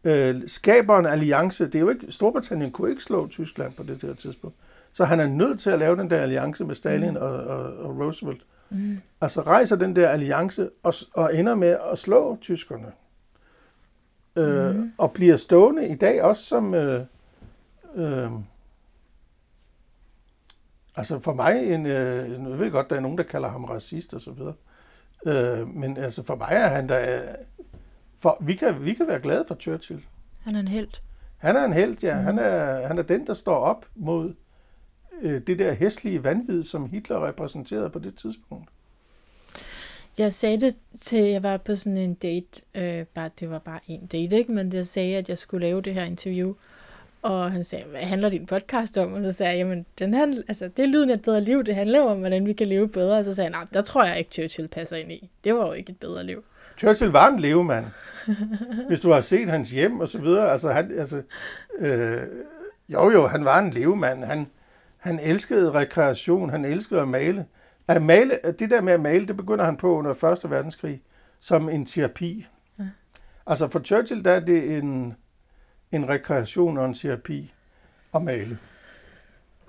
Øh, skaber en alliance. Det er jo ikke, Storbritannien kunne ikke slå Tyskland på det der tidspunkt. Så han er nødt til at lave den der alliance med Stalin Mm. mm. og, og, og Roosevelt. Mm. Altså rejser den der alliance og, og ender med at slå tyskerne. Øh, Mhm. Og bliver stående i dag også som... Øh, øh, altså for mig, en, øh, jeg ved godt, der er nogen, der kalder ham racist og så videre. Øh, men altså for mig er han der... For, vi, kan, vi kan være glade for Churchill. Han er en held. Han er en held, ja. Mm. Han, er, han er den, der står op mod øh, det der hæslige vanvid, som Hitler repræsenterede på det tidspunkt. Jeg sagde det til, jeg var på sådan en date, øh, bare, det var bare en date, ikke? men jeg sagde, at jeg skulle lave det her interview, og han sagde, hvad handler din podcast om? Og så sagde jeg, jamen, den handler, altså, det er lyden af et bedre liv, det handler om, hvordan vi kan leve bedre. Og så sagde han, nej, der tror jeg ikke, Churchill passer ind i. Det var jo ikke et bedre liv. Churchill var en levemand. Hvis du har set hans hjem og så videre, altså han, altså, øh, jo jo, han var en levemand. Han, han elskede rekreation, han elskede at male. At male, det der med at male, det begynder han på under 1. verdenskrig som en terapi. Ja. Altså for Churchill, der er det en, en rekreation og en terapi at male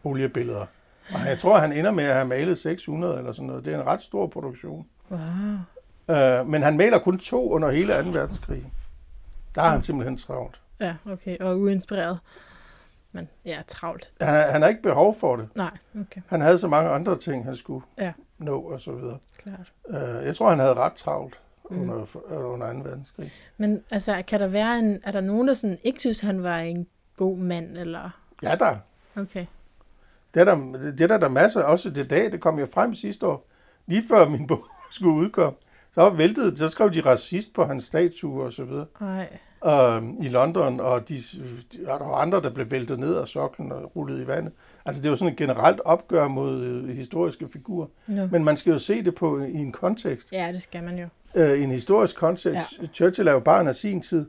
oliebilleder. Og jeg tror, han ender med at have malet 600 eller sådan noget. Det er en ret stor produktion. Wow. Øh, men han maler kun to under hele 2. verdenskrig. Der er han simpelthen travlt. Ja, okay. Og uinspireret. Men ja, travlt. Han, han har ikke behov for det. Nej, okay. Han havde så mange andre ting, han skulle Ja. nå og så videre. Klart. Øh, jeg tror, han havde ret travlt Mm. under, under 2. verdenskrig. Men altså, kan der være en... Er der nogen, der sådan ikke synes, han var en god mand, eller... Ja, der. Okay. Det er der, det er der, der er masser. Også det dag, det kom jo frem sidste år. Lige før min bog skulle udkomme. Så væltede, så skrev de racist på hans statue og så videre. Nej. øh, i London, og de, de, og der var andre, der blev væltet ned af soklen og rullet i vandet. Altså det var sådan et generelt opgør mod øh, historiske figurer. No. Men man skal jo se det på i en kontekst. Ja, det skal man jo. Øh, I en historisk kontekst. Ja. Churchill er jo barn af sin tid.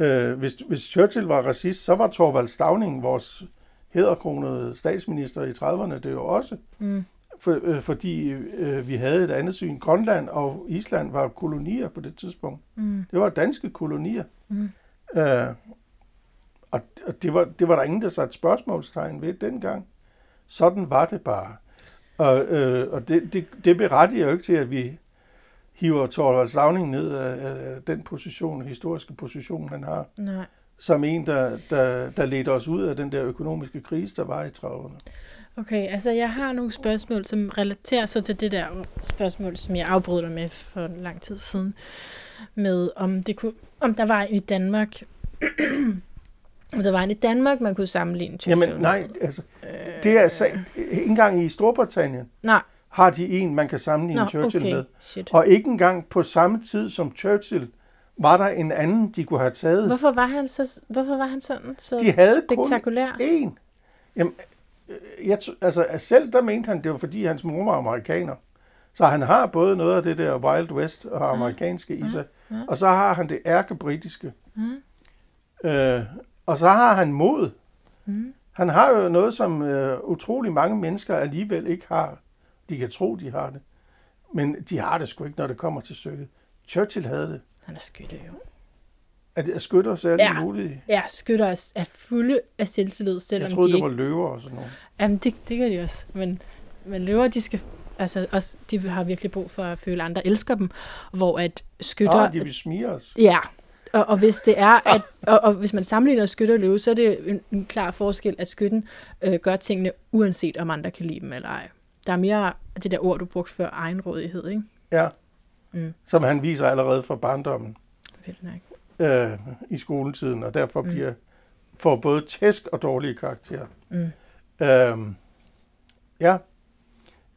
Øh, hvis, hvis Churchill var racist, så var Thorvald Stavning, vores hæderkronede statsminister i 30'erne, det jo også. Mm. For, øh, fordi øh, vi havde et andet syn. Grønland og Island var kolonier på det tidspunkt. Mm. Det var danske kolonier. Mm. Øh, og og det, var, det var der ingen, der satte spørgsmålstegn ved dengang. Sådan var det bare. Og, øh, og det, det, det berettiger jo ikke til, at vi hiver Thorvald Stavning ned af, af den position, historiske position, han har, Nej. som en, der, der, der ledte os ud af den der økonomiske krise, der var i 30'erne. Okay, altså jeg har nogle spørgsmål, som relaterer sig til det der spørgsmål, som jeg afbrød dig med for lang tid siden, med om, det kunne, om der var i Danmark, om der var en i Danmark, man kunne sammenligne Jamen nej, altså, det er sag, ikke engang i Storbritannien Nej, har de en, man kan sammenligne Nå, Churchill okay. med. Shit. Og ikke engang på samme tid som Churchill var der en anden, de kunne have taget. Hvorfor var han, så, hvorfor var han sådan så De havde kun spektakulær? En. Jamen, øh, jeg, altså, selv der mente han, det var fordi hans mor var amerikaner. Så han har både noget af det der Wild West og amerikanske i sig, ja. og så har han det ærkebritiske. Mm. Øh, og så har han mod. Mm. Han har jo noget, som øh, utrolig mange mennesker alligevel ikke har. De kan tro, de har det. Men de har det sgu ikke, når det kommer til stykket. Churchill havde det. Han er skytte jo. Er, det, er skytter særlig Ja. muligt? Ja, skytter er, er fulde af selvtillid, selvom Jeg troede, de det ikke... var løver og sådan noget. Jamen, det, det gør de også. Men, men løver, de skal... Altså, også, de har virkelig brug for at føle, at andre elsker dem. Hvor at skytter... Ah, de vil smige os. Ja, og, og hvis det er, at, og, og hvis man sammenligner skytte og løve, så er det en, en klar forskel, at skytten øh, gør tingene, uanset om andre kan lide dem eller ej. Der er mere det der ord, du brugte før, egenrådighed, ikke? Ja. Mm. Som han viser allerede fra barndommen nok. øh, i skoletiden, og derfor Mm. bliver får både tæsk og dårlige karakterer. Mm. Øhm, ja.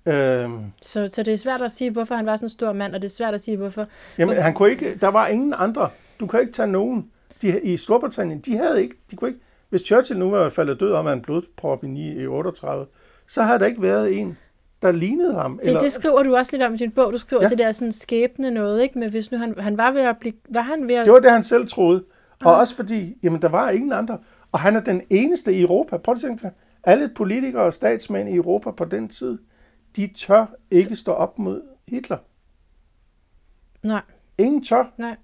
Øhm, Så, så det er svært at sige, hvorfor han var sådan en stor mand, og det er svært at sige, hvorfor... jamen, Hvorfor- han kunne ikke, der var ingen andre. Du kan ikke tage nogen. De, I Storbritannien, de havde ikke, de kunne ikke, hvis Churchill nu var faldet død om af en blodprop i 38, så havde der ikke været en, der lignede ham. Se, det skriver du også lidt om i din bog. Du skriver ja. Det der sådan skæbne noget, ikke? Men hvis nu han, han var ved at blive... Var han ved at... Det var det, han selv troede. Og Ah. også fordi, jamen, der var ingen andre. Og han er den eneste i Europa. Prøv at tænke dig. Alle politikere og statsmænd i Europa på den tid, de tør ikke stå op mod Hitler. Nej, Ingen tør. nej.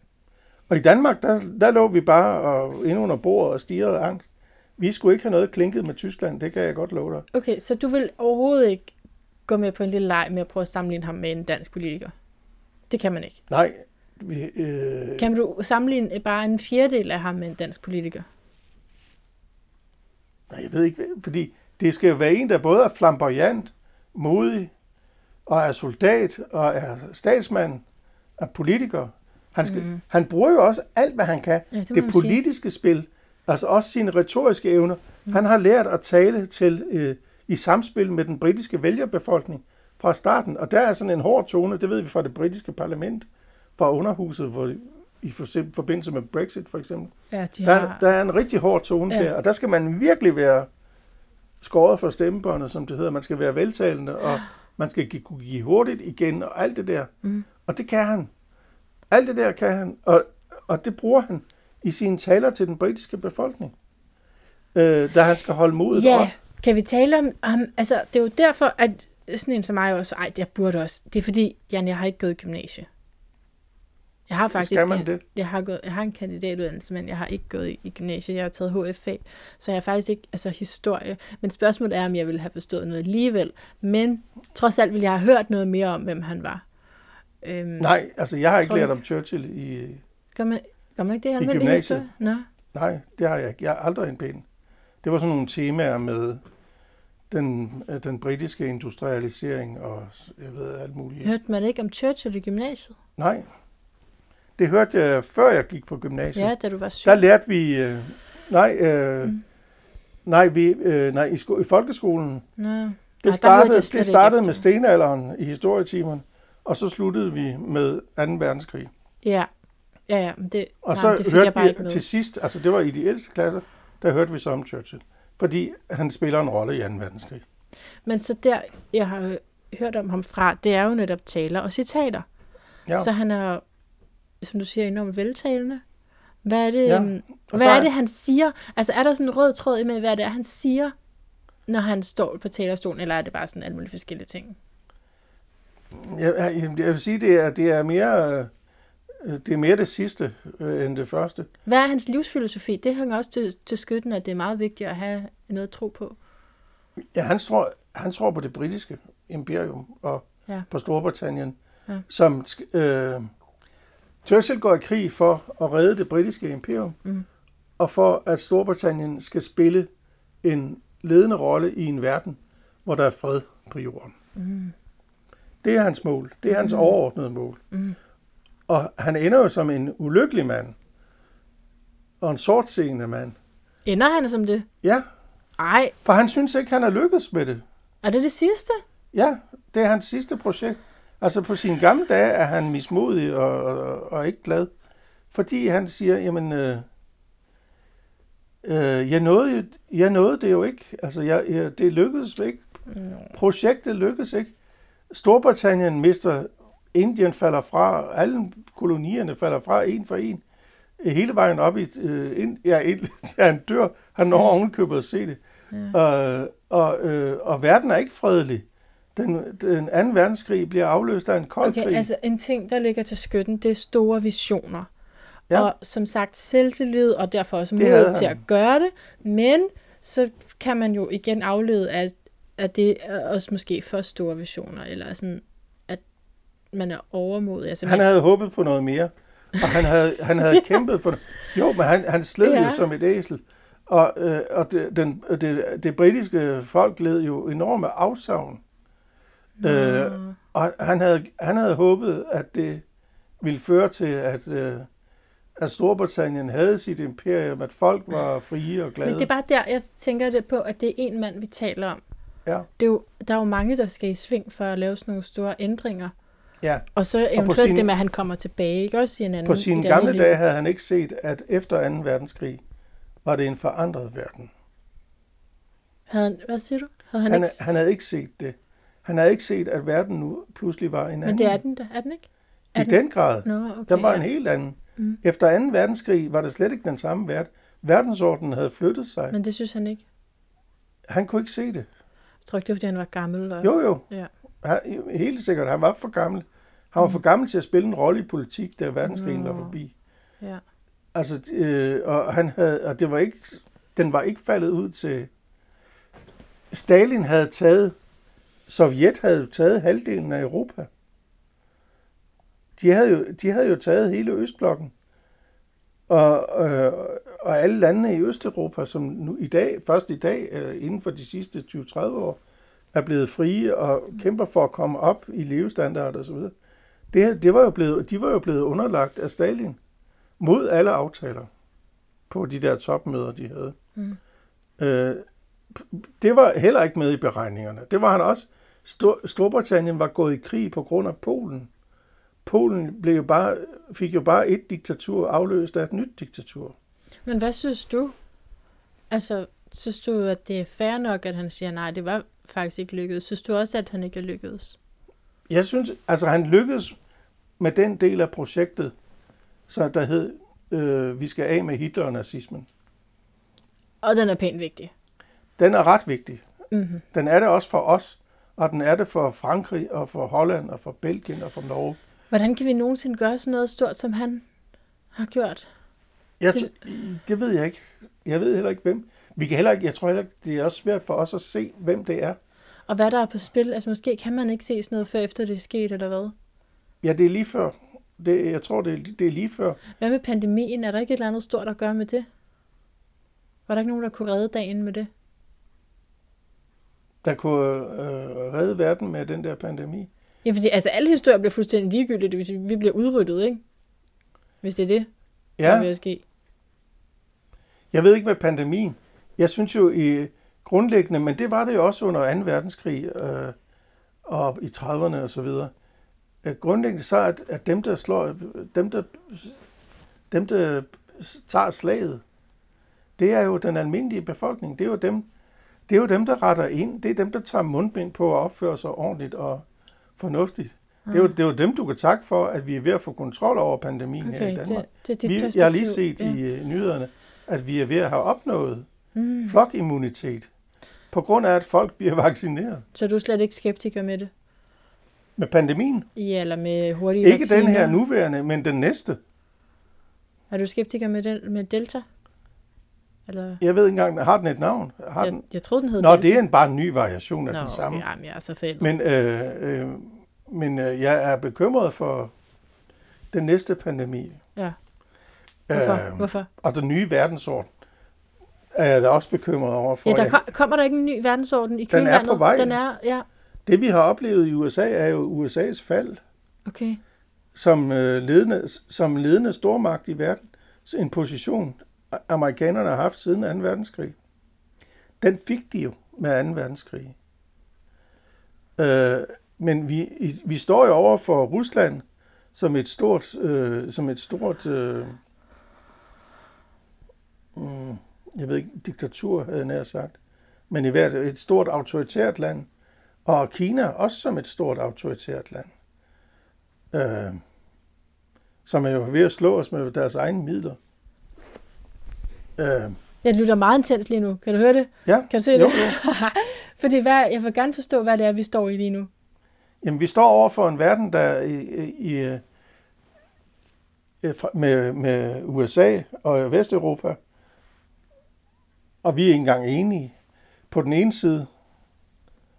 Og i Danmark, der, der lå vi bare og, inde under bordet og stirrede angst. Vi skulle ikke have noget klinket med Tyskland, det kan jeg godt love dig. Okay, så du vil overhovedet ikke gå med på en lille leg med at prøve at sammenligne ham med en dansk politiker? Det kan man ikke. Nej, vi, øh, Kan du sammenligne bare en fjerdedel af ham med en dansk politiker? nej, jeg ved ikke, fordi det skal jo være en, der både er flamboyant, modig, og er soldat, og er statsmand, er politiker. Han, skal, mm. han bruger jo også alt, hvad han kan. Ja, det det man sige. politiske spil, altså også sine retoriske evner. Mm. Han har lært at tale til øh, i samspil med den britiske vælgerbefolkning fra starten. Og der er sådan en hård tone, det ved vi fra det britiske parlament, fra underhuset, hvor i for- forbindelse med Brexit for eksempel. Ja, de Der, har... der er en rigtig hård tone Ja. der, og der skal man virkelig være skåret for stemmebåndet, som det hedder. Man skal være veltalende, og man skal give, kunne give hurtigt igen, og alt det der. Mm. Og det kan han. Alt det der kan han, og, og det bruger han i sine taler til den britiske befolkning. Øh, da han skal holde modet Ja, op. kan vi tale om ham? Altså, det er jo derfor, at sådan en som mig også, ej, jeg burde også. Det er fordi, Jan, jeg har ikke gået i gymnasie. Jeg har faktisk Skal man det? Jeg, har gået, jeg har en kandidatuddannelse, men jeg har ikke gået i, i gymnasiet. Jeg har taget HF-fag, så jeg har faktisk ikke altså historie. Men spørgsmålet er, om jeg ville have forstået noget alligevel. Men trods alt ville jeg have hørt noget mere om, hvem han var. Øhm, Nej, altså jeg har ikke lært om Churchill i... Gør man, gør man ikke det i I gymnasiet? Nå. Nej, det har jeg ikke. Jeg har aldrig en pæn. Det var sådan nogle temaer med den, øh, den britiske industrialisering og jeg ved alt muligt. Hørte man ikke om Churchill i gymnasiet? Nej, det hørte jeg før jeg gik på gymnasiet. Ja, da du var syg. Der lærte vi... Øh, nej, øh, Mm. nej, vi, øh, nej i, sko- i folkeskolen. Nå. Det Ej, der hørte startede, det ikke startede med stenalderen i historietimerne, og så sluttede vi med 2. verdenskrig. Ja. Ja, ja, det, Og nej, så det fik jeg bare hørte ikke vi med. til sidst, altså det var i de ældste klasser, der hørte vi så om Churchill. Fordi han spiller en rolle i 2. verdenskrig. Men så der, jeg har øh, hørt om ham fra, det er jo netop taler og citater. Ja. Så han er, som du siger, enormt veltalende. Hvad er det, Ja, og hvad er er- det, han siger? Altså, er der sådan en rød tråd i med, hvad det er, han siger, når han står på talerstolen, eller er det bare sådan alle mulige forskellige ting? Jeg, jeg, jeg vil sige, det er, det er mere... øh, Det er mere det sidste øh, end det første. Hvad er hans livsfilosofi? Det hænger også til, til skytten, at det er meget vigtigt at have noget at tro på. Ja, han tror, han tror på det britiske imperium og Ja. på Storbritannien, Ja. som øh, Churchill går i krig for at redde det britiske imperium, Mm. og for at Storbritannien skal spille en ledende rolle i en verden, hvor der er fred på jorden. Mm. Det er hans mål. Det er hans mm. overordnede mål. Mm. Og han ender jo som en ulykkelig mand, og en sortseende mand. Ender han som det? Ja, Ej, for han synes ikke, han er lykkedes med det. er det det sidste? Ja, det er hans sidste projekt. Altså på sine gamle dage er han mismodig og, og, og ikke glad. Fordi han siger, jamen, øh, øh, jeg, nåede, jeg nåede det jo ikke. Altså, jeg, jeg, det lykkedes ikke. Nå. Projektet lykkedes ikke. Storbritannien mister, Indien falder fra, alle kolonierne falder fra en for en. Hele vejen op i, øh, ind, ja, ind, ja, han dør. Han når ovenkøbet at se det. Ja. Og, og, øh, og verden er ikke fredelig. Den, den anden verdenskrig bliver afløst af en kold Okay, krig. altså en ting, der ligger til skytten, det er store visioner. Ja. Og som sagt, selvtillid, og derfor også mod til at gøre det. Men så kan man jo igen aflede, at, at det er også måske for store visioner, eller sådan, man er overmodig. Altså, han man, havde håbet på noget mere. Og han havde, han havde kæmpet for Jo, men han, han sled Ja. ja. jo som et æsel. Og, øh, og det, den, det, det britiske folk led jo enorme afsavn. Øh, Nå. og han havde, han havde håbet, at det ville føre til, at, øh, at Storbritannien havde sit imperium, at folk var frie og glade. Men det er bare der, jeg tænker det på, at det er en mand, vi taler om. Ja. Det er jo, der er jo mange, der skal i sving for at lave sådan nogle store ændringer. Ja. Og så eventuelt sin- det med, at han kommer tilbage, ikke også i en anden På sine gamle dage havde han ikke set, at efter 2. verdenskrig var det en forandret verden. Havde han, hvad siger du? Havde han, Han, ikke... han, havde ikke set det. Han havde ikke set, at verden nu pludselig var en anden. Men det er den da, er den ikke? Er I den grad. Nå, okay. Der var en ja. helt anden. Mm. Efter 2. verdenskrig var det slet ikke den samme verden. Verdensordenen havde flyttet sig. Men det synes han ikke. Han kunne ikke se det. Jeg tror ikke, det var, fordi han var gammel. Og... Jo, jo. Ja. Han, helt sikkert. Han var for gammel. Han var for gammel til at spille en rolle i politik, da verdenskrigen var forbi. Ja. Altså, øh, og han havde, og det var ikke, den var ikke faldet ud til... Stalin havde taget, Sovjet havde jo taget halvdelen af Europa. De havde jo, de havde jo taget hele Østblokken. Og, øh, og alle landene i Østeuropa, som nu i dag, først i dag, øh, inden for de sidste 20-30 år, er blevet frie og kæmper for at komme op i levestandard og så videre. Det, det var jo blevet, de var jo blevet underlagt af Stalin mod alle aftaler på de der topmøder, de havde. Mm. Øh, det var heller ikke med i beregningerne. Det var han også. Stor, Storbritannien var gået i krig på grund af Polen. Polen blev jo bare, fik jo bare et diktatur afløst af et nyt diktatur. Men hvad synes du? Altså, synes du, at det er fair nok, at han siger, nej, det var faktisk ikke lykkedes? Synes du også, at han ikke er lykkedes? Jeg synes, altså han lykkedes med den del af projektet, så der hed, øh, vi skal af med Hitler og nazismen. Og den er pænt vigtig. Den er ret vigtig. Mm-hmm. Den er det også for os. og den er det for Frankrig og for Holland og for Belgien og for Norge. Hvordan kan vi nogensinde gøre sådan noget stort, som han har gjort? Jeg, Det- ved jeg ikke. Jeg ved heller ikke, hvem. Vi kan heller ikke, jeg tror heller ikke, det er også svært for os at se, hvem det er. Og hvad der er på spil? Altså måske kan man ikke se sådan noget, før efter det er sket, eller hvad? Ja, det er lige før. Det, jeg tror, det, er- det er lige før. Hvad med pandemien? Er der ikke et eller andet stort at gøre med det? Var der ikke nogen, der kunne redde dagen med det? Der kunne øh, redde verden med den der pandemi. Ja, fordi altså, alle historier bliver fuldstændig ligegyldige, hvis vi bliver udryddet, ikke? Hvis det er det, der Ja, vil ske. jeg ved ikke med pandemien. Jeg synes jo i grundlæggende, men det var det jo også under 2. verdenskrig øh, og i 30'erne og så videre. Øh, Grundlæggende så, at, at dem, der slår, dem, der, dem, der tager slaget, det er jo den almindelige befolkning. Det er jo dem, det er jo dem, der retter ind. Det er dem, der tager mundbind på og opfører sig ordentligt og fornuftigt. Det er, jo, det er jo dem, du kan takke for, at vi er ved at få kontrol over pandemien her i Okay, Danmark. det, det Vi, jeg har lige set ja. i øh, nyhederne, at vi er ved at have opnået Mm. flokimmunitet, på grund af, at folk bliver vaccineret. Så du er slet ikke skeptiker med det? Med pandemien. Ja, eller med hurtige Ikke vacciner? den her nuværende, men den næste. Er du skeptiker med, den, med Delta? Eller? Jeg ved ikke engang, har den et navn? Har Jeg, den? jeg troede, den hed Nå, Delta. det er en, bare en ny variation af Nå, den samme. okay, jamen, jeg er så fældet. Men, øh, øh, men øh, jeg er bekymret for den næste pandemi. Ja. Hvorfor? Øh, Hvorfor? og den nye verdensorden er jeg da også bekymret over. For Ja, der kom, kommer der ikke en ny verdensorden i Den er kølvandet? på vej. Den er, ja. Det vi har oplevet i USA er jo USA's fald. Okay. som, øh, ledende, som ledende stormagt i verden. Så En position, amerikanerne har haft siden 2. verdenskrig. Den fik de jo med 2. verdenskrig. Øh, men vi, vi står jo over for Rusland som et stort, øh, som et stort øh, mm, jeg ved ikke, diktatur, havde jeg nær sagt, men i hvert et stort autoritært land, og Kina også som et stort autoritært land øh, som er jo ved at slå os med deres egne midler. Øh, Jeg lytter meget intens lige nu. Kan du høre det? ja, Kan du se jo, det? jo. Fordi hvad, jeg vil gerne forstå, hvad det er, vi står i lige nu. Jamen, vi står over for en verden, der i, i, i, øh, med, med USA og Vesteuropa, og vi er ikke engang enige. På den ene side,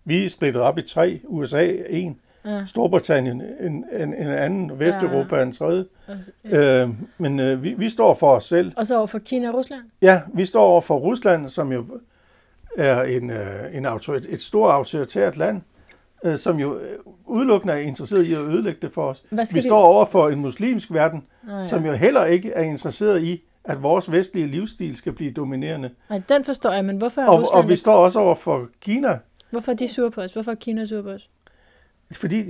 vi er splittet op i tre, USA en, Ja. Storbritannien en, en, en anden, Vesteuropa en tredje. Ja. Øh, men øh, vi, vi står for os selv. Og så over for Kina og Rusland? Ja, vi står over for Rusland, som jo er en, øh, en autorit, et stort autoritært land, øh, som jo øh, udelukkende er interesseret i at ødelægge det for os. Vi de- står over for en muslimsk verden, Nå, ja. som jo heller ikke er interesseret i, at vores vestlige livsstil skal blive dominerende. Nej, den forstår jeg, men hvorfor er, Og, Rusland og vi står også over for Kina, hvorfor er de sure på os? Hvorfor er Kina sure på os? fordi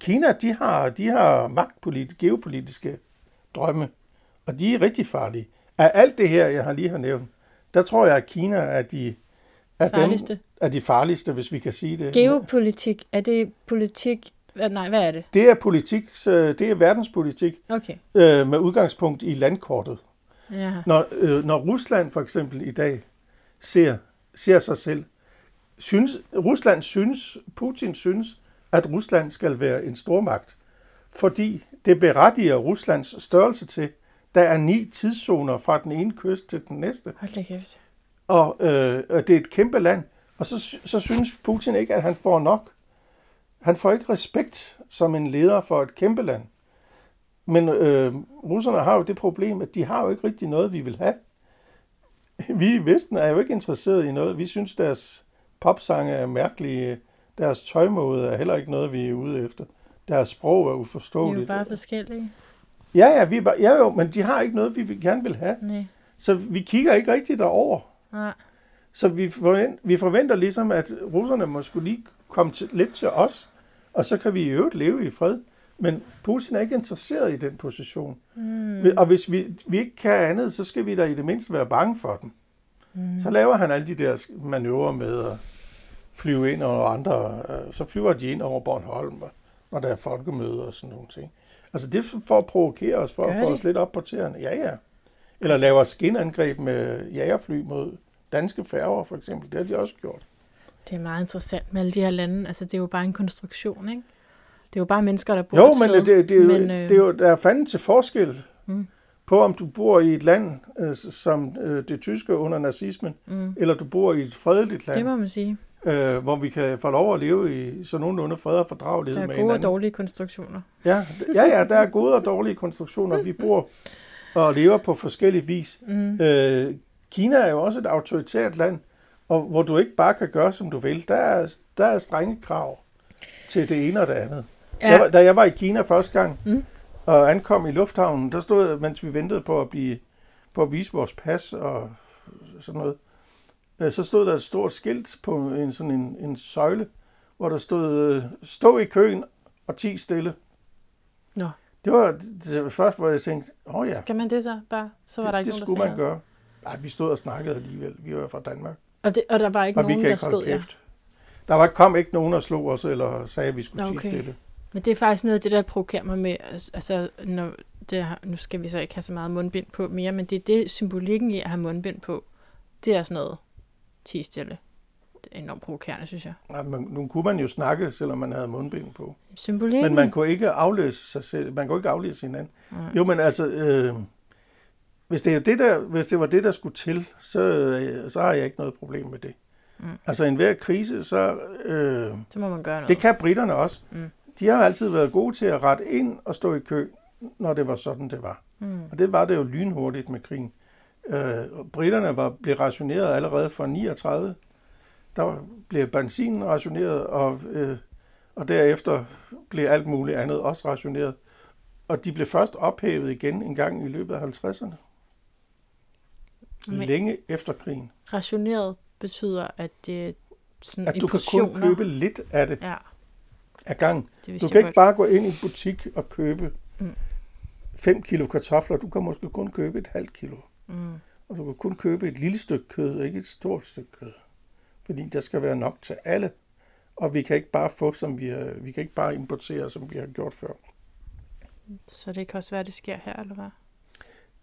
Kina, de har, de har magtpolitiske, geopolitiske drømme, og de er rigtig farlige. Af alt det her, jeg har lige har nævnt, der tror jeg, at Kina er de, er Farligste. Dem, er de farligste, hvis vi kan sige det. Geopolitik, er det politik? Nej, hvad er det? Det er politik, så det er verdenspolitik Okay. øh, med udgangspunkt i landkortet. Ja. Når, øh, når Rusland for eksempel i dag ser, ser sig selv, synes, Rusland synes, Putin synes, at Rusland skal være en stormagt, fordi det berettiger Ruslands størrelse til, der er ni tidszoner fra den ene kyst til den næste, Hold da kæft. og øh, og det er et kæmpe land, og så, så synes Putin ikke, at han får nok. Han får ikke respekt som en leder for et kæmpe land. Men øh, russerne har jo det problem, at de har jo ikke rigtig noget, vi vil have. Vi i Vesten er jo ikke interesseret i noget. Vi synes, deres popsange er mærkelige. Deres tøjmåde er heller ikke noget, vi er ude efter. Deres sprog er Vi er uforståeligt. jo bare forskellige. Ja, ja, vi er bare, ja jo, men de har ikke noget, vi gerne vil have. Nej. Så vi kigger ikke rigtigt derover. Nej. Så vi forventer, vi forventer ligesom, at russerne måske lige komme til, lidt til os, og så kan vi i øvrigt leve i fred. Men Putin er ikke interesseret i den position. Mm. Og hvis vi, vi ikke kan andet, så skal vi da i det mindste være bange for dem. Mm. Så laver han alle de der manøvrer med at flyve ind over andre. øh, Så flyver de ind over Bornholm, når der er folkemøder og sådan nogle ting. Altså det er for at provokere os, for Gør at få os lidt op på tæerne. Ja, ja. Eller laver skinangreb med jagerfly mod danske færger, for eksempel. Det har de også gjort. Det er meget interessant med alle de her lande. Altså, det er jo bare en konstruktion, ikke? Det er jo bare mennesker, der bor Jo, et men sted. det, det, er jo, men, det er jo, der er fanden til forskel Mm. på, om du bor i et land øh, som øh, det tyske under nazismen, Mm. eller du bor i et fredeligt land, Det må man sige. Øh, hvor vi kan få lov at leve i så nogenlunde fred og fordragelighed Der er med gode og hinanden. dårlige konstruktioner. Ja, ja, ja, der er gode og dårlige konstruktioner. Vi bor og lever på forskellige vis. Mm. Øh, Kina er jo også et autoritært land, og hvor du ikke bare kan gøre, som du vil. Der er, der er strenge krav til det ene og det andet. Ja. Jeg, var- da jeg var i Kina første gang, Mm. og ankom i lufthavnen, der stod, mens vi ventede på at blive på at vise vores pas og sådan noget, øh, så stod der et stort skilt på en sådan en, en søjle, hvor der stod, øh, stå i køen og ti stille. Nå. Det var det første, hvor jeg tænkte, åh oh ja, Skal man det så bare? Så var der det, ikke det nogen, der skulle man gøre. Ej, vi stod og snakkede alligevel. Vi var fra Danmark. Og, det, og der var ikke Og nogen, der jer. kæft. Der var, kom ikke nogen, der slog os, eller sagde, at vi skulle okay. stille. Men det er faktisk noget af det, der provokerer mig med, altså, når det, nu skal vi så ikke have så meget mundbind på mere, men det er det, symbolikken i at have mundbind på, det er sådan noget, tig stille. Det er enormt provokerende, synes jeg. Ja, men nu kunne man jo snakke, selvom man havde mundbind på. Symbolikken? Men man kunne ikke aflæse sig selv. Man kunne ikke aflæse hinanden. Nej. Jo, men altså, øh, hvis, det er det der, hvis det var det, der skulle til, så, øh, så har jeg ikke noget problem med det. Mm. Altså, en hver krise, så... Øh, Så må man gøre noget. det kan britterne også. Mm. De har altid været gode til at rette ind og stå i kø, når det var sådan, det var. Mm. Og det var det jo lynhurtigt med krigen. Øh, britterne var, blev rationeret allerede fra 39. Der blev benzinen rationeret, og, øh, og derefter blev alt muligt andet også rationeret. Og de blev først ophævet igen en gang i løbet af 50'erne. Men- Længe efter krigen. Rationeret betyder, at det er sådan At du kan kun købe lidt af det Ja, ad gang. det Du kan ikke godt. bare gå ind i en butik og købe Mm. 5 kilo kartofler. Du kan måske kun købe et halvt kilo. Mm. Og du kan kun købe et lille stykke kød, ikke et stort stykke kød. Fordi der skal være nok til alle. Og vi kan ikke bare få, som vi, har, vi kan ikke bare importere, som vi har gjort før. Så det kan også være, det sker her, eller hvad?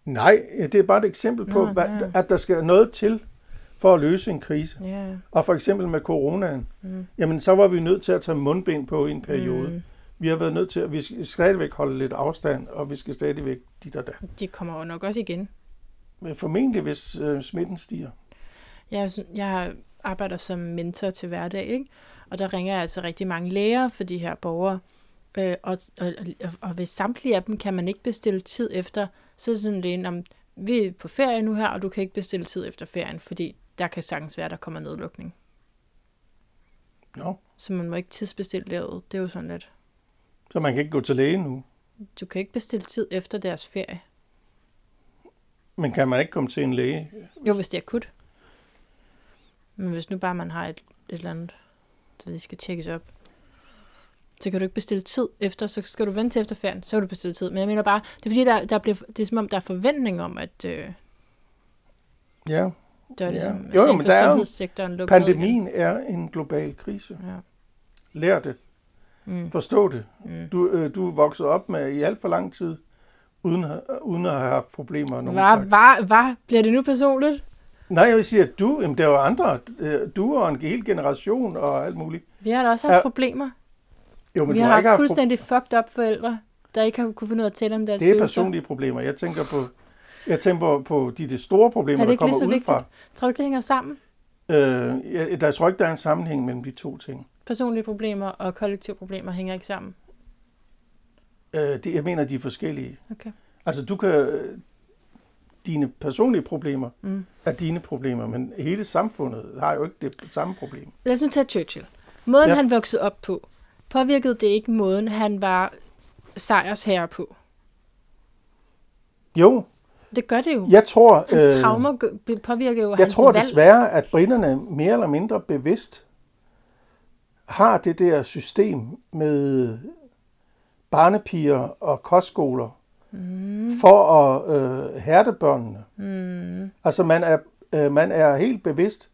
Nej, det er bare et eksempel på, hvad, ja. at der skal noget til for at løse en krise. Ja. Og for eksempel med coronaen, Mm. jamen så var vi nødt til at tage mundbind på i en periode. Mm. Vi har været nødt til at, vi skal stadigvæk holde lidt afstand, og vi skal stadigvæk dit og dat. Det kommer jo nok også igen. Men formentlig, hvis øh, smitten stiger. Jeg, jeg arbejder som mentor til hverdag, ikke? og der ringer jeg altså rigtig mange læger for de her borgere. Øh, og, og, og, ved samtlige af dem kan man ikke bestille tid efter, så er det sådan lidt om, vi er på ferie nu her, og du kan ikke bestille tid efter ferien, fordi der kan sagtens være, der kommer nedlukning. Nå, Så man må ikke tidsbestille derude. Det er jo sådan lidt. så man kan ikke gå til lægen nu. Du kan ikke bestille tid efter deres ferie. Men kan man ikke komme til en læge? Jo, hvis det er akut. Men hvis nu bare man har et, et eller andet, der lige skal tjekkes op, så kan du ikke bestille tid efter, så skal du vente til efter ferien, så kan du bestille tid. Men jeg mener bare, det er fordi, der, der bliver, det er som om, der er forventning om, at øh, Ja. der er Ja. ligesom, Jo, altså jo, men der er jo-. Pandemien er en global krise. Ja. Lær det. Mm. Forstå det. Mm. Du, øh, du er vokset op med i alt for lang tid, uden, uden at have haft problemer nogen slags. var, var, bliver det nu personligt? Nej, jeg vil sige, at du, jamen, der var andre. øh, Du og en hel generation og alt muligt. Vi har da også haft Ja, problemer. Jo, men vi har har haft haft pro- fuldstændig fucked up forældre, der ikke har kunne finde ud af at tale om deres Det er følelser. personlige problemer. Jeg tænker på, jeg tænker på, de, de store problemer, Er det der ikke lige kommer udefra. vigtigt? Tror du det hænger sammen? Øh, jeg, der tror ikke, der er en sammenhæng mellem de to ting. Personlige problemer og kollektive problemer hænger ikke sammen. Øh, det, jeg mener, de er forskellige. Okay. Altså, du kan... Dine personlige problemer Mm. er dine problemer, men hele samfundet har jo ikke det samme problem. Lad os nu tage Churchill. Måden, ja. Han voksede op på, påvirkede det ikke måden, han var sejrsherre på. Jo, Det gør det jo. jeg tror... Hans øh, traumer påvirker jo Jeg hans tror valg. desværre, at britterne mere eller mindre bevidst har det der system med barnepiger og kostskoler mm. for at øh, hærde børnene. Mm, Altså man er, øh, man er helt bevidst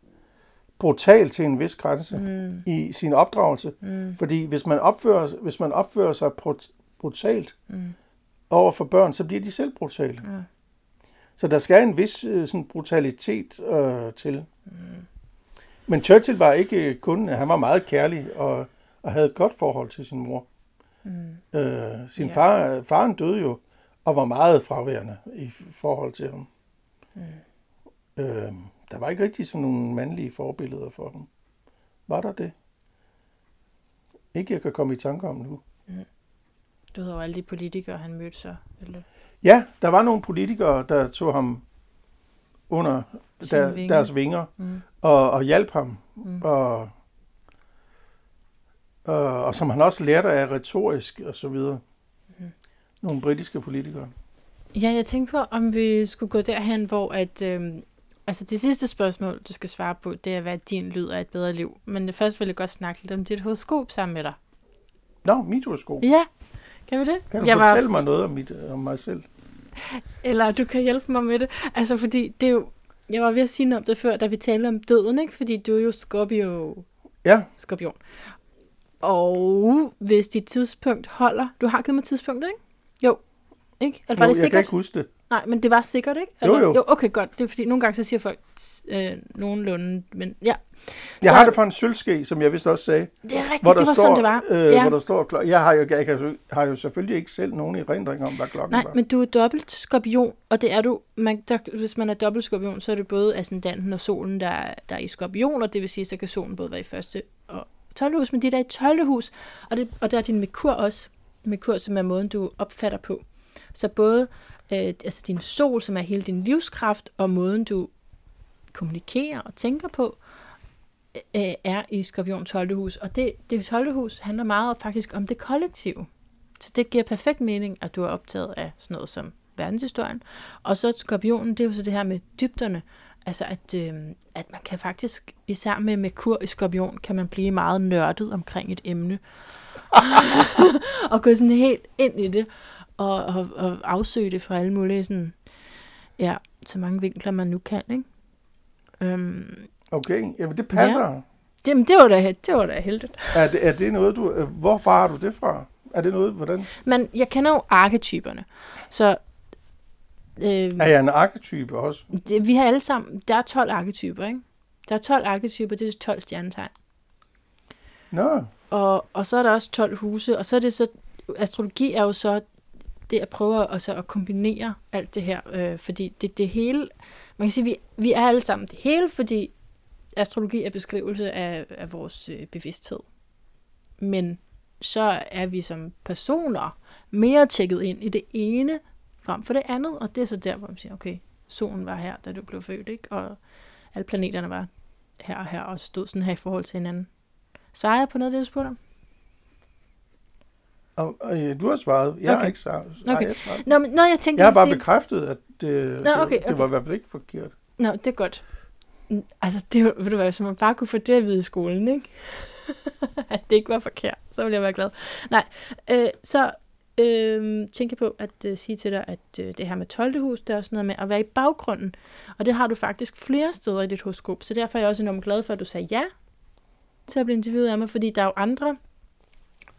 brutal til en vis grænse mm, i sin opdragelse. mm, Fordi hvis man opfører, hvis man opfører sig brut- brutalt mm. over for børn, så bliver de selv brutale. Ja. Så der skal en vis øh, sådan brutalitet øh, til. Men Churchill var ikke kun, han var meget kærlig og, og havde et godt forhold til sin mor. Mm. Øh, sin Ja. far, faren døde jo, og var meget fraværende i forhold til ham. Mm. Øh, der var ikke rigtig sådan nogle mandlige forbilleder for dem. Var der det? Ikke jeg kan komme i tanke om nu. Du ved jo alle de politikere, han mødte så. Eller? Ja, der var nogle politikere, der tog ham under der, vinger. deres vinger Mm. og, og hjalp ham. Mm. Og, og, og som han også lærte af retorisk og så videre. Mhm. Nogle britiske politikere. Ja, jeg tænkte på, om vi skulle gå derhen, hvor at... Øhm, altså det sidste spørgsmål, du skal svare på, det er, hvad din lyd er et bedre liv. Men først vil jeg godt snakke lidt om dit horoskop sammen med dig. Nå, mit horoskop. Ja, kan vi det? Kan du jeg fortælle mig noget om, mit, om mig selv? Eller du kan hjælpe mig med det. Altså, fordi det er jo... Jeg var ved at sige noget om det før, da vi talte om døden, ikke? Fordi du er jo Scorpio... Ja, Skorpion. Og hvis dit tidspunkt holder... Du har givet mig tidspunktet, ikke? Jo. Ikke? Eller var jo, det jeg kan sikkert? ikke huske det. Nej, men det var sikkert, ikke? Jo, Eller? jo. jo. Okay, godt. Det er fordi, nogle gange så siger folk øh, nogenlunde, men ja. Jeg Så- har det fra en sølvske, som jeg vist også sagde. Det er rigtigt, Hvor der det var står, sådan, det var. Øh, Ja. Hvor der står klok- Jeg har jo, jeg kan, har jo selvfølgelig ikke selv nogen erindring om, hvad klokken Nej, var. men du er dobbelt skorpion, og det er du, man, der, hvis man er dobbelt skorpion, så er det både ascendanten og solen, der, er- der er i skorpion, og det vil sige, så kan solen både være i første og 12. hus, men de der i 12. hus, og, det, og der er din Merkur også, Merkur, som er måden, du opfatter på. Så både øh, altså din sol, som er hele din livskraft, og måden, du kommunikerer og tænker på, øh, er i skorpion 12. hus. Og det, det 12. hus handler meget faktisk om det kollektive. Så det giver perfekt mening, at du er optaget af sådan noget som verdenshistorien. Og så skorpionen, det er jo så det her med dybderne. Altså at, øh, at man kan faktisk, især med Merkur i skorpion, kan man blive meget nørdet omkring et emne. og gå sådan helt ind i det, og, og, og afsøge det fra alle mulige sådan, ja, så mange vinkler man nu kan, ikke? Øhm, Okay, jamen det passer. Ja. det, men det var da, det var da heldigt. Er, det, er det noget, du... øh, Hvorfor har du det fra? Er det noget, hvordan? Men jeg kender jo arketyperne, så øh, Er jeg en arketype også? det, vi har alle sammen, der er 12 arketyper, ikke? Der er 12 arketyper, det er 12 stjernetegn. Nå, Og, og så er der også 12 huse, og så er det så, astrologi er jo så det at prøve at, så at kombinere alt det her, øh, fordi det, det hele, man kan sige, vi, vi er alle sammen det hele, fordi astrologi er beskrivelse af, af vores øh, bevidsthed. Men så er vi som personer mere tjekket ind i det ene frem for det andet, og det er så der, hvor man siger, okay, solen var her, da du blev født, ikke? og alle planeterne var her og her, og stod sådan her i forhold til hinanden. Svarer jeg på noget af det, du spurgte om? og, og, ja, du har svaret. Jeg har Okay. ikke svaret. Okay. jeg, svaret. Nå, men, nå, jeg tænkte, jeg har bare sige... bekræftet, at det, Nå, det, okay, det var i okay. hvert fald ikke forkert. Nå, det er godt. Altså, det ved du hvad, hvis man bare kunne få det at vide i skolen, ikke? at det ikke var forkert, så ville jeg være glad. Nej, øh, så øh, tænke på at øh, sige til dig, at øh, det her med 12. hus, det er også noget med at være i baggrunden. Og det har du faktisk flere steder i dit horoskop, så derfor er jeg også enormt glad for, at du sagde ja til at blive interviewet af mig, fordi der er jo andre,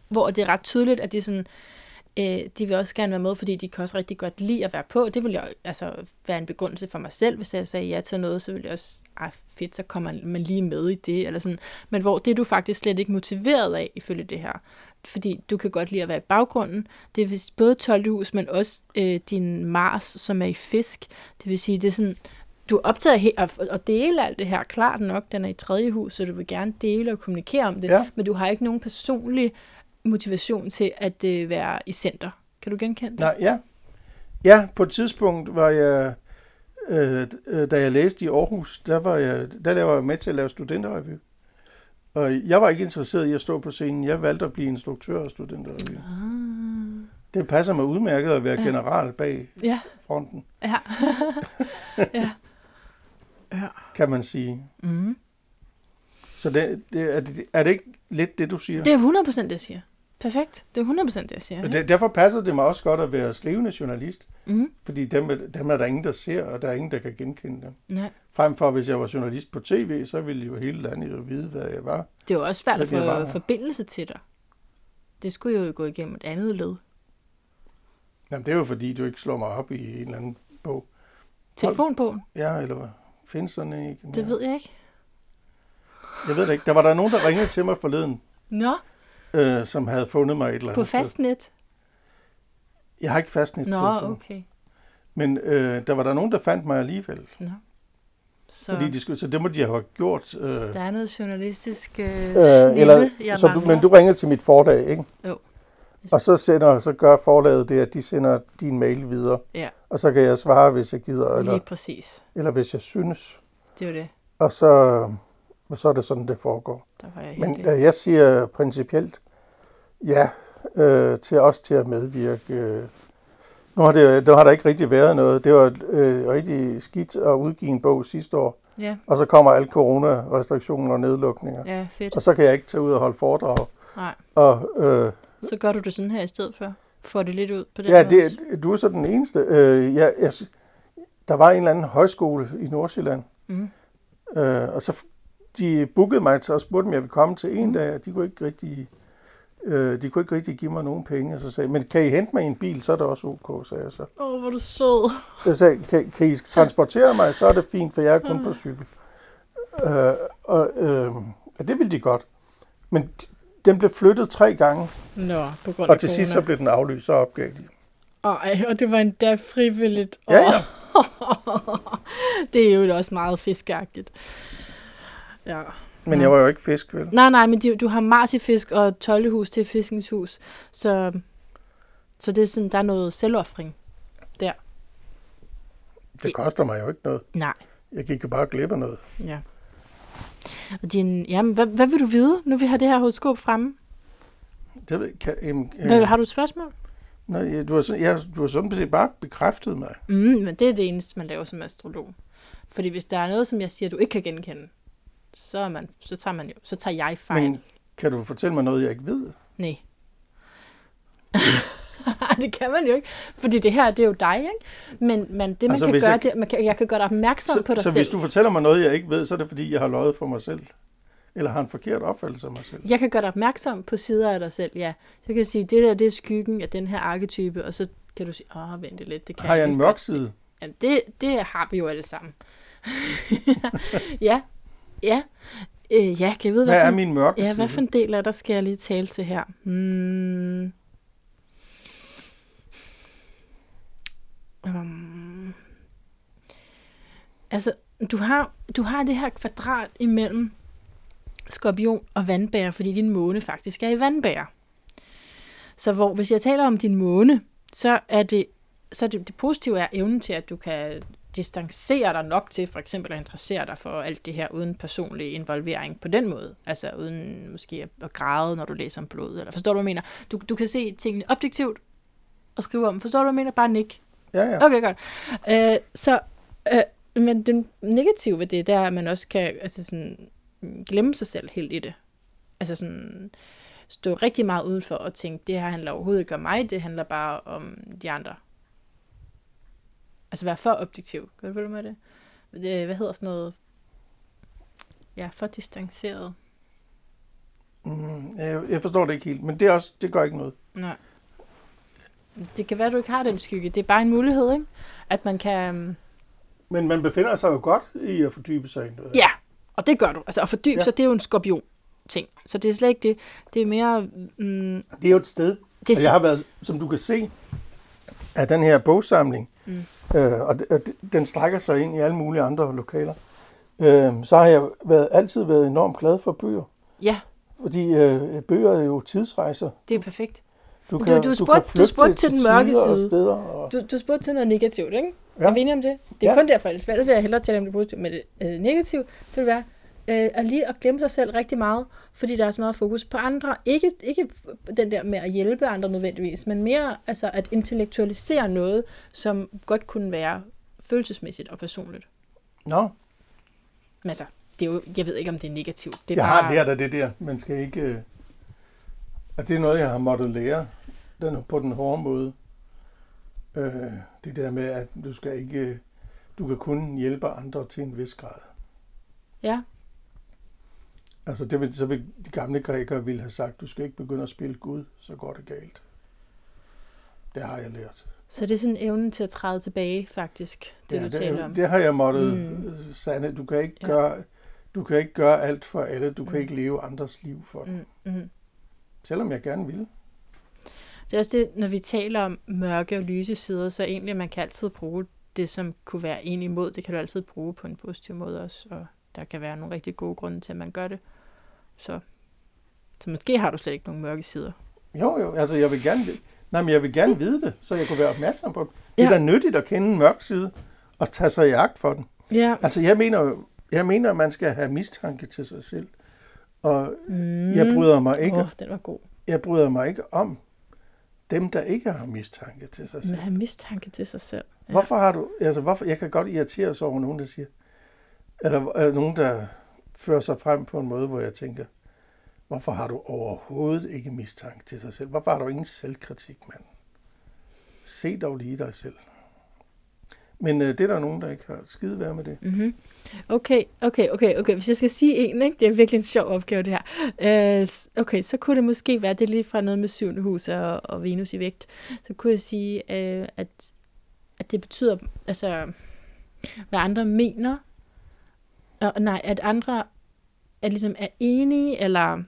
hvor det er ret tydeligt, at de sådan, øh, de vil også gerne være med, fordi de kan også rigtig godt lide at være på. Det vil jo altså være en begrundelse for mig selv, hvis jeg sagde ja til noget, så ville jeg også, ej fedt, så kommer man lige med i det, eller sådan. Men hvor det er du faktisk slet ikke motiveret af, ifølge det her. Fordi du kan godt lide at være i baggrunden. Det er vist både 12 hus, men også øh, din Mars, som er i fisk. Det vil sige, det er sådan, du er optaget af he- at, at dele alt det her. Klart nok, den er i tredje hus, så du vil gerne dele og kommunikere om det. Ja. Men du har ikke nogen personlig motivation til at øh, være i center. Kan du genkende det? Nej, ja. Ja, på et tidspunkt var jeg, øh, øh, da jeg læste i Aarhus, der var jeg, der var jeg med til at lave studenterrevy. Og jeg var ikke interesseret i at stå på scenen. Jeg valgte at blive instruktør af studenterrevy. Ah. Det passer mig udmærket at være Ja. general bag Ja, fronten, ja. ja. ja. kan man sige. Mm. Så det, det, er, det, er det ikke lidt det, du siger? Det er 100% det, jeg siger. Perfekt. Det er 100% det, jeg siger. Det, derfor passer det mig også godt at være skrivende journalist, Mm. fordi dem, dem er der ingen, der ser, og der er ingen, der kan genkende dem. Nej. Frem for, hvis jeg var journalist på tv, så ville jo hele landet jo vide, hvad jeg var. Det er jo også svært at få forbindelse til dig. Det skulle jo gå igennem et andet led. Jamen, det er jo fordi, du ikke slår mig op i en eller anden bog. Telefonbogen, Ja, eller hvad? Findes sådan en ikke? det ved jeg ikke. Jeg ved det ikke. Der var der nogen, der ringede til mig forleden, Nå, øh, som havde fundet mig et eller andet på sted. fastnet. Jeg har ikke fastnet Nå, telefon. okay. Men øh, der var der nogen, der fandt mig alligevel. Nå. Så Fordi de skulle, så det må de have gjort. Øh, der er noget journalistisk øh, øh, snille, eller, jeg så du, men du ringede til mit forlag, ikke? Jo. Og så, sender, så gør forlaget det, at de sender din mail videre. Ja. Og så kan jeg svare, hvis jeg gider, eller, Lige præcis. eller hvis jeg synes. Det er det. Og så, og så er det sådan, det foregår. Der var jeg Men øh, jeg siger principielt ja øh, til os til at medvirke. Øh. Nu har, det, nu har der ikke rigtig været noget. Det var øh, rigtig skidt at udgive en bog sidste år. Ja, Og så kommer alle corona-restriktioner og nedlukninger. ja, fedt. Og så kan jeg ikke tage ud og holde foredrag. Nej, Og øh, så gør du det sådan her i stedet for. Får det lidt ud på den ja, måde. det, du er så den eneste. Øh, jeg, jeg, der var en eller anden højskole i Nordsjælland. Mm. Øh, og så de bookede mig til og spurgte, om jeg ville komme til en Mm. dag, og de kunne ikke rigtig, øh, de kunne ikke rigtig give mig nogen penge. Og så sagde men kan I hente mig i en bil, så er det også ok, sagde jeg så. Åh, oh, hvor du sød. Jeg sagde, kan, kan I transportere mig, så er det fint, for jeg er kun på cykel. Øh, og, øh, og det ville de godt. Men den blev flyttet tre gange, Nå, på grund af og til sidst så blev den aflyst, så opgav de. Ej, og det var endda frivilligt. Ja, ja. det er jo også meget fiskeagtigt. Ja. Men Ja. jeg var jo ikke fisk, vel? Nej, nej, men de, du har marsifisk og toldehus til fiskningshus, så, så det er sådan, der er noget selvoffring. Det koster mig jo ikke noget. Nej, Jeg gik jo bare glip af noget. ja. Og din, jamen, hvad, hvad vil du vide, nu vi har det her horoskop fremme? Det ved, kan, em, Hvad, har du et spørgsmål? Nej, ja, du har, sådan, ja, du har sådan set bare bekræftet mig. Mm, men det er det eneste, man laver som astrolog. Fordi hvis der er noget, som jeg siger, du ikke kan genkende, så, er man, så tager man jo, så tager jeg fejl. Men kan du fortælle mig noget, jeg ikke ved? Nej. det kan man jo ikke, fordi det her, det er jo dig, ikke? Men, men det, man Altså, kan gøre, jeg- jeg... det, man kan, jeg kan gøre dig opmærksom Så, på dig så selv. hvis du fortæller mig noget, jeg ikke ved, så er det fordi, jeg har løjet for mig selv. Eller har en forkert opfattelse af mig selv. Jeg kan gøre dig opmærksom på sider af dig selv, ja. Så kan jeg sige, det der, det er skyggen af den her arketype, og så kan du sige, åh, vent lidt, det kan Har jeg lige en mørk se." side? Jamen, det, det har vi jo alle sammen. ja, ja. Øh, ja, kan jeg vide, Hvad hvad, er min mørke ja, side? hvad for en del af dig skal jeg lige tale til her? Hmm. Um. Altså, du har, du har det her kvadrat imellem skorpion og vandbærer, fordi din måne faktisk er i vandbærer. Så hvor, hvis jeg taler om din måne, så er det, så det, det positive er evnen til, at du kan distancere dig nok til for eksempel at interessere dig for alt det her uden personlig involvering på den måde. Altså uden måske at, græde, når du læser om blod. Eller forstår du, hvad jeg mener? Du, du kan se tingene objektivt og skrive om. Forstår du, hvad jeg mener? Bare nik. Ja, ja. Okay, godt. Øh, så, øh, men den negative ved det, det er, at man også kan altså sådan, mm, glemme sig selv helt i det. Altså sådan stå rigtig meget udenfor og tænke, det her handler overhovedet ikke om mig, det handler bare om de andre. Altså være for objektiv. Kan du følge med det? det? Hvad hedder sådan noget? Ja, for distanceret. Mm, jeg, jeg forstår det ikke helt, men det, er også, det gør ikke noget. Nej. Det kan være, at du ikke har den skygge. Det er bare en mulighed, ikke? At man kan... øhm, Men man befinder sig jo godt i at fordybe sig i noget. Ja, og det gør du. Altså at fordybe Ja. sig, det er jo en skorpion ting. Så det er slet ikke det. Det er mere... Mm, Det er jo et sted, det og er jeg har været, som du kan se, af den her bogsamling, Mm. Øh, og, den strækker sig ind i alle mulige andre lokaler, øh, så har jeg været, altid været enormt glad for bøger. Ja, Fordi øh, bøger er jo tidsrejser. det er perfekt. Du Du- kan, du du spurgte- du flygte spurgte til den mørke tider og side. steder. Og, Du, du spurgte til noget negativt, ikke? Ja. Er vi enige om det? Det er Ja. ja. kun derfor, ellers vil jeg hellere tale om det positive. Men det, altså negativt, det vil være øh, at lige at glemme sig selv rigtig meget, fordi der er så meget fokus på andre. Ikke, ikke den der med at hjælpe andre nødvendigvis, men mere altså at intellektualisere noget, som godt kunne være følelsesmæssigt og personligt. Nå, Men altså, det er jo, jeg ved ikke, om det er negativt. Det er jeg bare, har lært af det der. Man skal ikke... Øh, at det er noget, jeg har måttet lære den, på den hårde måde. Øh, det der med, at du skal ikke... øh, Du kan kun hjælpe andre til en vis grad. Ja, Altså, det vil, så vil de gamle grækere ville have sagt, du skal ikke begynde at spille Gud, så går det galt. Det har jeg lært. så det er sådan evnen til at træde tilbage, faktisk, det ja, du taler om. det har jeg måttet Mm. mm. sande. Du kan ikke Ja. gøre... du kan ikke gøre alt for alle, du kan Mm. ikke leve andres liv for dem. Mm, mm. Selvom jeg gerne vil. Det er også det, når vi taler om mørke og lyse sider, så egentlig, man kan altid bruge det, som kunne være en imod. Det kan du altid bruge på en positiv måde også, og der kan være nogle rigtig gode grunde til, at man gør det. Så, så måske har du slet ikke nogen mørke sider. Jo, jo, altså jeg vil gerne, nej, men jeg vil gerne vide det, så jeg kunne være opmærksom på det. Det er Ja. da nyttigt at kende en mørk side og tage sig i agt for den. Ja. Altså jeg mener jeg mener, at man skal have mistanke til sig selv. Og Mm. jeg bryder mig ikke, Åh, oh, den var god. jeg bryder mig ikke om dem, der ikke har mistanke til sig Man selv. har mistanke til sig selv. Ja. Hvorfor har du, altså hvorfor, jeg kan godt irritere sig over nogen, der siger, eller er nogen, der fører sig frem på en måde, hvor jeg tænker, hvorfor har du overhovedet ikke mistanke til sig selv? Hvorfor har du ingen selvkritik, mand? Se dog lige dig selv. Men øh, det er der nogen, der ikke har skide værd med det. Mm-hmm. Okay, okay, okay, okay. Hvis jeg skal sige en, ikke? det er virkelig en sjov opgave det her. Øh, okay, så kunne det måske være, det er lige fra noget med syvende hus og, og Venus i vægt. Så kunne jeg sige, øh, at, at det betyder, altså, hvad andre mener, og, nej, at andre er, ligesom er enige, eller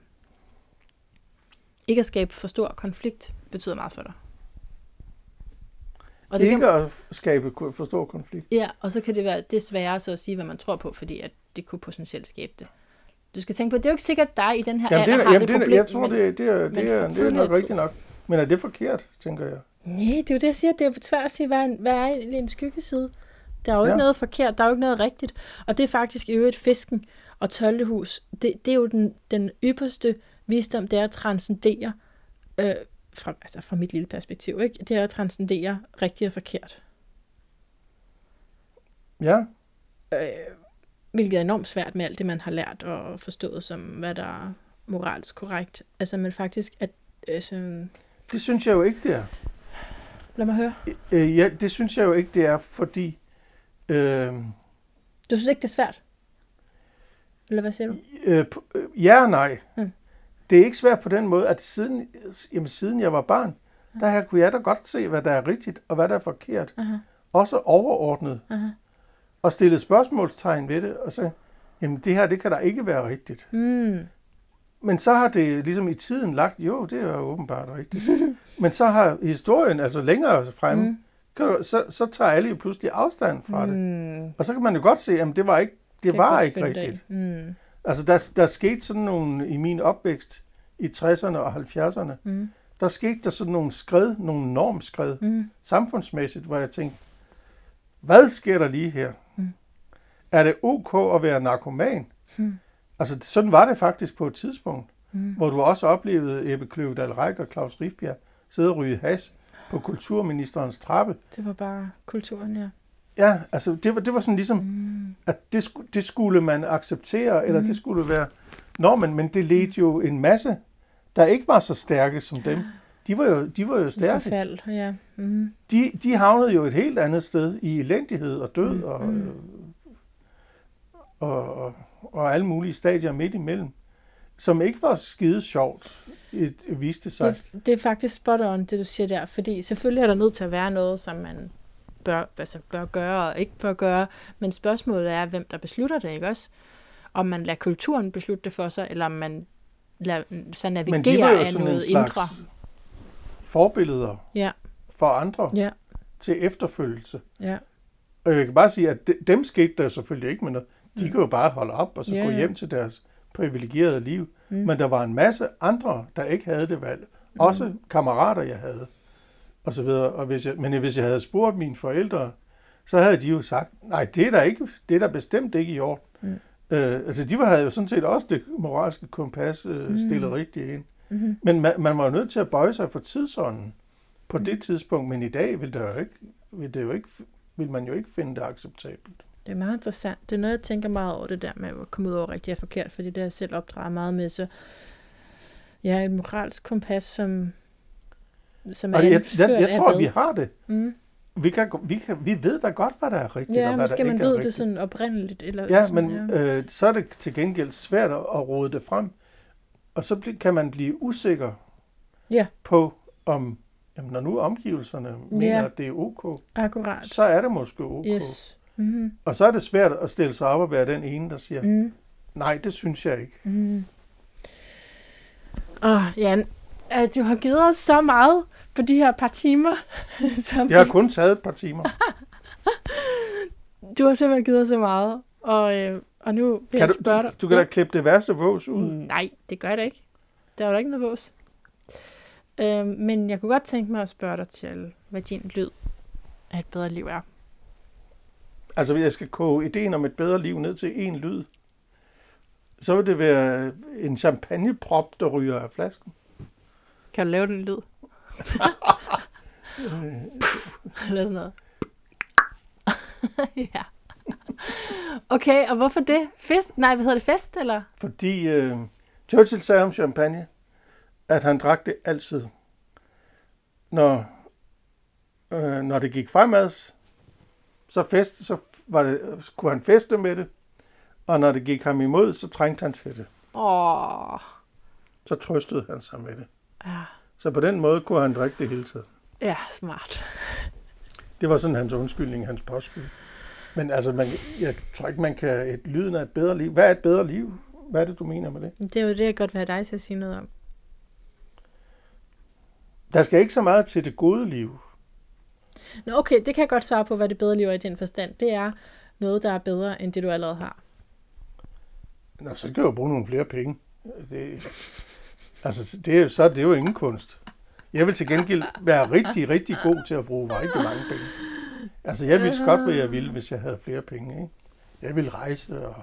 ikke at skabe for stor konflikt, betyder meget for dig. Og det ikke kan, at skabe for stor konflikt. Ja, og så kan det være det er sværere så at sige, hvad man tror på, fordi at det kunne potentielt skabe det. Du skal tænke på, det er jo ikke sikkert at dig i den her Jamen, det, alder er, har jamen, det det, problem. jeg tror, men, det, det, er, det, er, det er nok rigtigt nok. Men er det forkert, tænker jeg? Nej, det er jo det, jeg siger. Det er jo svært at sige, hvad hvad er egentlig en skyggeside? Der er jo ikke Ja. noget forkert, der er jo ikke noget rigtigt. Og det er faktisk i øvrigt fisken og tolvtehus. Det, det er jo den, den ypperste visdom, det er at transcendere, øh, fra, altså fra mit lille perspektiv, ikke? det er at transcendere rigtigt og forkert. Ja, Øh, hvilket er enormt svært med alt det, man har lært og forstået som, hvad der er moralsk korrekt. Altså, men faktisk, at... Altså, det synes jeg jo ikke, det er. lad mig høre. Øh, ja, det synes jeg jo ikke, det er, fordi... Øh, Du synes ikke, det er svært? Eller hvad siger du? øh, øh, ja og nej. Mm. Det er ikke svært på den måde, at siden, jamen, siden jeg var barn, der her kunne jeg da godt se, hvad der er rigtigt og hvad der er forkert. Aha, Også overordnet. aha. Og stille spørgsmålstegn ved det, og så, jamen det her, det kan da ikke være rigtigt. Mm. Men så har det ligesom i tiden lagt, jo, det er åbenbart rigtigt. Men så har historien, altså længere fremme, Mm. Kan du, så, så tager alle jo pludselig afstand fra det. Mm. Og så kan man jo godt se, at det var ikke, det Kan var ikke det rigtigt. Mm. Altså der, der skete sådan nogle, i min opvækst i 60'erne og 70'erne, Mm. der skete der sådan nogle skred, nogle normskred, Mm. samfundsmæssigt, hvor jeg tænkte, hvad sker der lige her? Mm. Er det ok at være narkoman? Mm. Altså sådan var det faktisk på et tidspunkt, Mm. hvor du også oplevede Ebbe Kløvedal Ræk og Claus Rifbjerg sidde og ryge has på kulturministerens trappe. Det var bare kulturen, ja. Ja, altså det var, det var sådan ligesom, Mm. at det, det skulle man acceptere, eller Mhm. det skulle være normen, men det ledte jo en masse, der ikke var så stærke som dem. De var jo, de var jo stærke. Forfald, ja. Mm. De, de havnede jo et helt andet sted i elendighed og død Mm, og, mm. øh, og, og, og alle mulige stadier midt imellem, som ikke var skide sjovt, et, viste sig. Det, det er faktisk spot on, det du siger der, fordi selvfølgelig er der nødt til at være noget, som man bør, altså bør gøre og ikke bør gøre, men spørgsmålet er, hvem der beslutter det, ikke også? Om man lader kulturen beslutte det for sig, eller om man lader de navigere af noget indre. forbilleder Ja, for andre ja, til efterfølgelse. ja. Og jeg kan bare sige, at de, dem skete der selvfølgelig ikke med noget. De Mm. kunne jo bare holde op og så Ja, gå hjem til deres privilegerede liv. Mm. Men der var en masse andre, der ikke havde det valg. Også kammerater, jeg havde. Og så videre. Og hvis jeg, men hvis jeg havde spurgt mine forældre, så havde de jo sagt, nej, det er der, ikke, det er der bestemt ikke i orden. Mm. Øh, altså, de var, havde jo sådan set også det moralske kompas øh, Mm. stillet rigtigt ind. Mm-hmm. Men man, man var jo nødt til at bøje sig for tidsånden på Mm. det tidspunkt, men i dag vil, der jo ikke, vil, det jo ikke, vil man jo ikke finde det acceptabelt. Det er meget interessant. Det er noget, jeg tænker meget over det der med at komme ud over rigtigt og forkert, fordi det har jeg selv opdraget meget med. Så ja, et moralsk kompas, som, som er Og jeg, jeg, jeg af tror, hvad? vi har det. Mm. Vi, kan, vi, kan, vi ved da godt, hvad der er rigtigt, og Ja, hvad måske der man ikke er ved rigtigt. det sådan oprindeligt. Eller Ja, sådan, men øh, så er det til gengæld svært at, at rode det frem. Og så kan man blive usikker Ja. på, om jamen, når nu omgivelserne mener, Ja. at det er ok, Akkurat. så er det måske ok. Yes. Mm-hmm. Og så er det svært at stille sig op og være den ene, der siger, Mm. Nej, det synes jeg ikke. Mm. Åh, Jan, at du har givet os så meget på de her par timer. som Det har kun taget et par timer. Du har simpelthen givet os så meget. Og, øh, og nu vil Kan jeg du, spørge du, dig. du kan da klippe det værste vås ud. Mm, Nej, det gør det ikke. Der er jo ikke noget vås. Øh, men jeg kunne godt tænke mig at spørge dig til, hvad din lyd af et bedre liv er. Altså, hvis jeg skal koge ideen om et bedre liv ned til én lyd, så vil det være en champagneprop, der ryger af flasken. Kan du lave den lyd? Eller sådan noget. ja. Okay, og hvorfor det? Fest? Nej, hvad hedder det? Fest, eller? Fordi øh, Churchill sagde om champagne, at han drak det altid. Når, øh, når det gik fremad, så, fest, så var det, kunne han feste med det. Og når det gik ham imod, så trængte han til det. Åh, Så trøstede han sig med det. ja. Så på den måde kunne han drikke det hele tiden. ja, smart. Det var sådan hans undskyldning, hans påskyld. Men altså, man, jeg tror ikke, man kan et lyden af et bedre liv. Hvad er et bedre liv? Hvad er det, du mener med det? Det er jo det, jeg godt vil have dig til at sige noget om. Der skal ikke så meget til det gode liv. Nå, okay, det kan jeg godt svare på, hvad det bedre liv er i din forstand. Det er noget, der er bedre, end det du allerede har. Nå, så kan jeg jo bruge nogle flere penge. Det, altså, det, er- så er det jo ingen kunst. Jeg vil til gengæld være rigtig, rigtig god til at bruge rigtig mange penge. Altså, jeg ville godt, hvad jeg ville, hvis jeg havde flere penge. Ikke? Jeg ville rejse og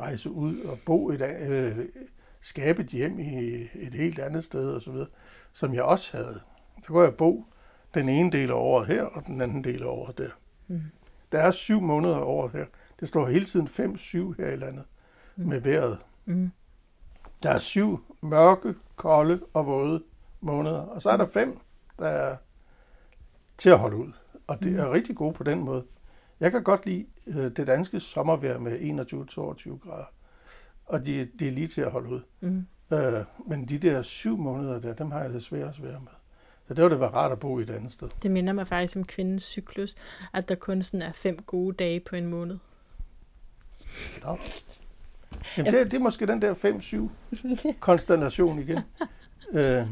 rejse ud og bo et, øh, skabe et hjem i et helt andet sted og så videre, som jeg også havde. Så kunne jeg bo den ene del af året her, og den anden del af året der. Mm. Der er syv måneder af året her. Det står hele tiden 5-7 her i landet med vejret. Mm. Der er syv mørke, kolde og våde måneder, og så er der fem, der er til at holde ud. Og det er rigtig gode på den måde. Jeg kan godt lide øh, det danske sommervejr med 21-22 grader, og de, de er lige til at holde ud. Mm. Øh, men de der syv måneder der, dem har jeg det svært og svært med. Så det var det være rart at bo i et andet sted. Det minder mig faktisk om kvindens cyklus, at der kun sådan er fem gode dage på en måned. Nå. Jamen, det, det er måske den der 5-7 konstellation igen. Øh,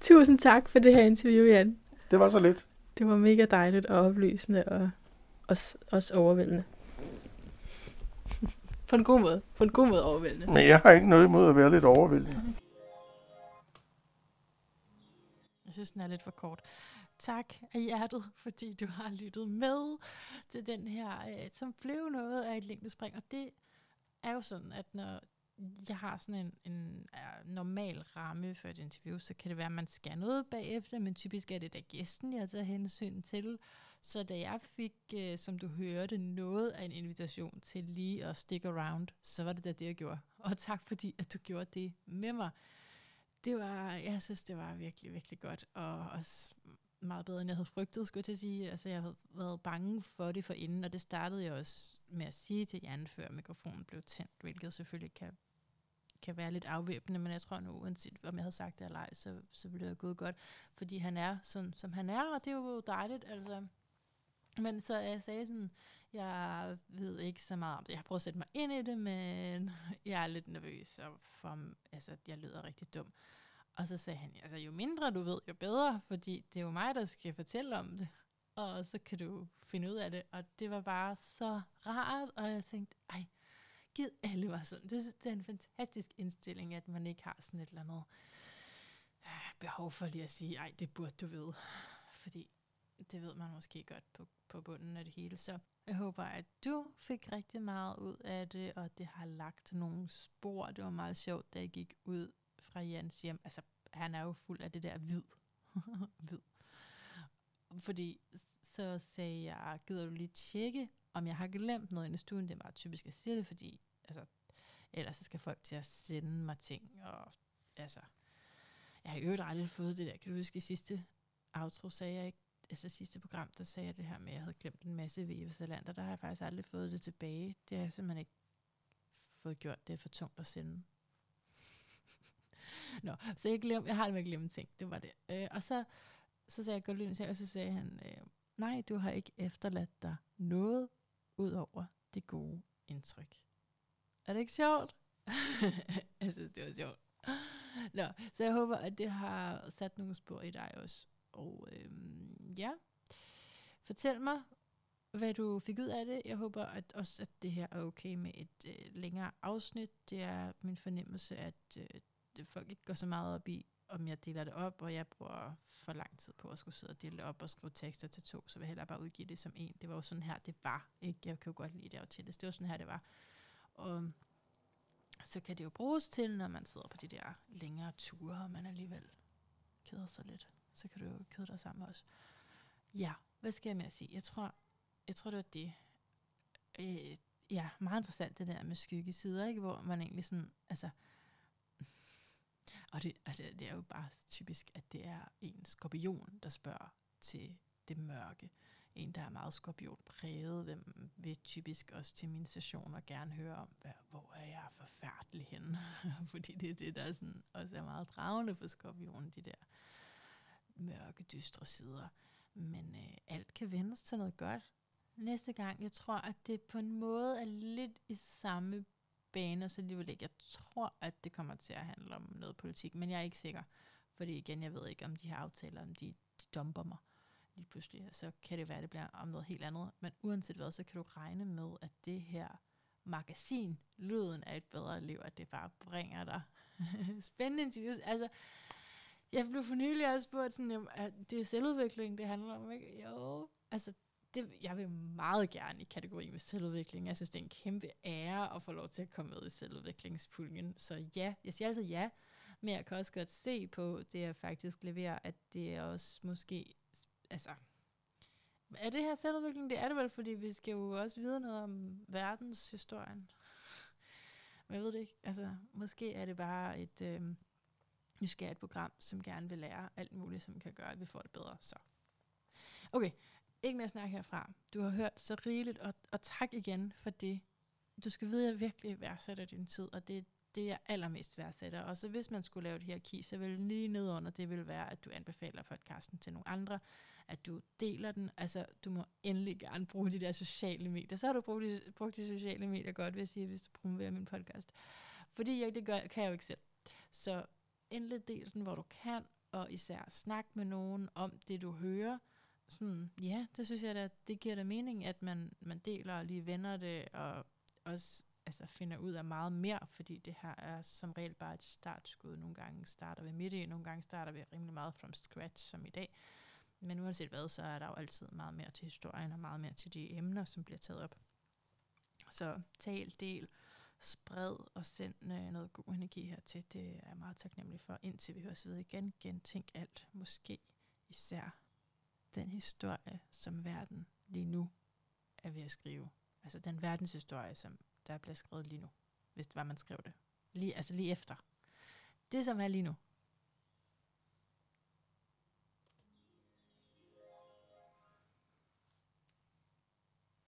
Tusind tak for det her interview, Jan. det var så lidt. Det var mega dejligt og oplysende og også, også overvældende. På en god måde. På en god måde overvældende. Men jeg har ikke noget imod at være lidt overvældende. Jeg synes, den er lidt for kort. Tak af hjertet, fordi du har lyttet med til den her, øh, som blev noget af et længdespring. Og det er jo sådan, at når jeg har sådan en, en uh, normal ramme for et interview, så kan det være, at man skal noget bagefter, men typisk er det da gæsten, jeg tager hensyn til. Så da jeg fik, uh, som du hørte, noget af en invitation til lige at stick around, så var det da det, jeg gjorde. Og tak fordi, at du gjorde det med mig det var, jeg synes, det var virkelig, virkelig godt, og også meget bedre, end jeg havde frygtet, skulle jeg til at sige. Altså, jeg havde været bange for det for inden, og det startede jeg også med at sige til Jan, før mikrofonen blev tændt, hvilket selvfølgelig kan, kan være lidt afvæbnende, men jeg tror nu, uanset om jeg havde sagt det eller ej, så, så ville det have gået godt, fordi han er sådan, som han er, og det er jo dejligt, altså. Men så jeg sagde sådan, jeg ved ikke så meget om det. Jeg har prøvet at sætte mig ind i det, men jeg er lidt nervøs, og for, altså, jeg lyder rigtig dum. Og så sagde han, altså jo mindre du ved, jo bedre, fordi det er jo mig, der skal fortælle om det. Og så kan du finde ud af det. Og det var bare så rart, og jeg tænkte, ej, giv alle var sådan. Det, det er en fantastisk indstilling, at man ikke har sådan et eller andet øh, behov for lige at sige, ej, det burde du vide. Fordi det ved man måske godt på, på bunden af det hele. Så jeg håber, at du fik rigtig meget ud af det, og det har lagt nogle spor. Det var meget sjovt, da jeg gik ud fra Jens hjem. Altså, han er jo fuld af det der hvid. hvid. Fordi så sagde jeg, gider du lige tjekke, om jeg har glemt noget inde i stuen? Det er meget typisk, at sige det, fordi altså, ellers så skal folk til at sende mig ting. Og altså, jeg har i øvrigt aldrig fået det der. Kan du huske i sidste outro, sagde jeg ikke, altså sidste program, der sagde jeg det her med, at jeg havde glemt en masse Vive Salander. Der har jeg faktisk aldrig fået det tilbage. Det har jeg simpelthen ikke fået gjort. Det er for tungt at sende. Nå, så jeg, glem, jeg har det med at glemme ting. Det var det. Øh, og så, så sagde jeg gå lyn til, og så sagde han, øh, nej, du har ikke efterladt dig noget ud over det gode indtryk. Er det ikke sjovt? jeg synes, det var sjovt. Nå, så jeg håber, at det har sat nogle spor i dig også. Og øhm, ja, fortæl mig, hvad du fik ud af det. Jeg håber at også, at det her er okay med et øh, længere afsnit. Det er min fornemmelse, at øh, det folk ikke går så meget op i, om jeg deler det op, og jeg bruger for lang tid på at skulle sidde og dele det op og skrive tekster til to, så vil jeg hellere bare udgive det som en. Det var jo sådan her, det var. Ikke? Jeg kan jo godt lide det til det. Det var sådan her, det var. Og så kan det jo bruges til, når man sidder på de der længere ture, og man alligevel keder sig lidt. Så kan du jo kede dig sammen også. Ja, hvad skal jeg med at sige? Jeg tror, jeg tror det var det. Øh, ja, meget interessant det der med skyggesider, ikke? hvor man egentlig sådan, altså, og det, altså, det er jo bare typisk, at det er en skorpion, der spørger til det mørke. En, der er meget skorpionpræget, vil, vil typisk også til min sessioner gerne høre om, hvad, hvor er jeg forfærdelig henne. Fordi det er det, der sådan, også er meget dragende for skorpionen, de der mørke, dystre sider. Men øh, alt kan vendes til noget godt. Næste gang, jeg tror, at det på en måde er lidt i samme bane, så alligevel ikke. Jeg tror, at det kommer til at handle om noget politik, men jeg er ikke sikker. Fordi igen, jeg ved ikke, om de her aftaler, om de, de dumper mig lige pludselig, så kan det være, at det bliver om noget helt andet. Men uanset hvad, så kan du regne med, at det her magasin, lyden af et bedre liv, at det bare bringer dig spændende interviews. Altså, jeg blev for nylig også spurgt, sådan, at det er selvudvikling, det handler om, ikke? Jo, altså, det, jeg vil meget gerne i kategori med selvudvikling. Jeg synes, det er en kæmpe ære at få lov til at komme med i selvudviklingspuljen. Så ja, jeg siger altid ja, men jeg kan også godt se på det, jeg faktisk leverer, at det er også måske, altså, er det her selvudvikling? Det er det vel, fordi vi skal jo også vide noget om verdenshistorien. Men jeg ved det ikke. Altså, måske er det bare et øh, nysgerrigt program, som gerne vil lære alt muligt, som kan gøre, at vi får det bedre. Så. Okay, ikke mere snak herfra. Du har hørt så rigeligt, og, og tak igen for det. Du skal vide, at jeg virkelig værdsætter din tid, og det er det, jeg allermest værdsætter. Og så hvis man skulle lave et hierarki, så vil lige nedunder, det vil være, at du anbefaler podcasten til nogle andre, at du deler den. Altså, du må endelig gerne bruge de der sociale medier. Så har du brugt de, brugt de sociale medier godt, vil jeg sige, hvis du promoverer min podcast. Fordi jeg, det gør, kan jeg jo ikke selv. Så endelig del den, hvor du kan, og især snak med nogen om det, du hører, sådan, ja, det synes jeg da, det giver da mening, at man, man deler og lige vender det, og også altså, finder ud af meget mere, fordi det her er som regel bare et startskud. Nogle gange starter vi midt i, nogle gange starter vi rimelig meget from scratch, som i dag. Men uanset hvad, så er der jo altid meget mere til historien, og meget mere til de emner, som bliver taget op. Så tal, del, spred og send øh, noget god energi her til. Det er jeg meget taknemmelig for, indtil vi høres ved igen. Gentænk alt, måske især den historie, som verden lige nu er ved at skrive. Altså den verdenshistorie, som der bliver skrevet lige nu, hvis det var, man skrev det. Lige, altså lige efter. Det, som er lige nu,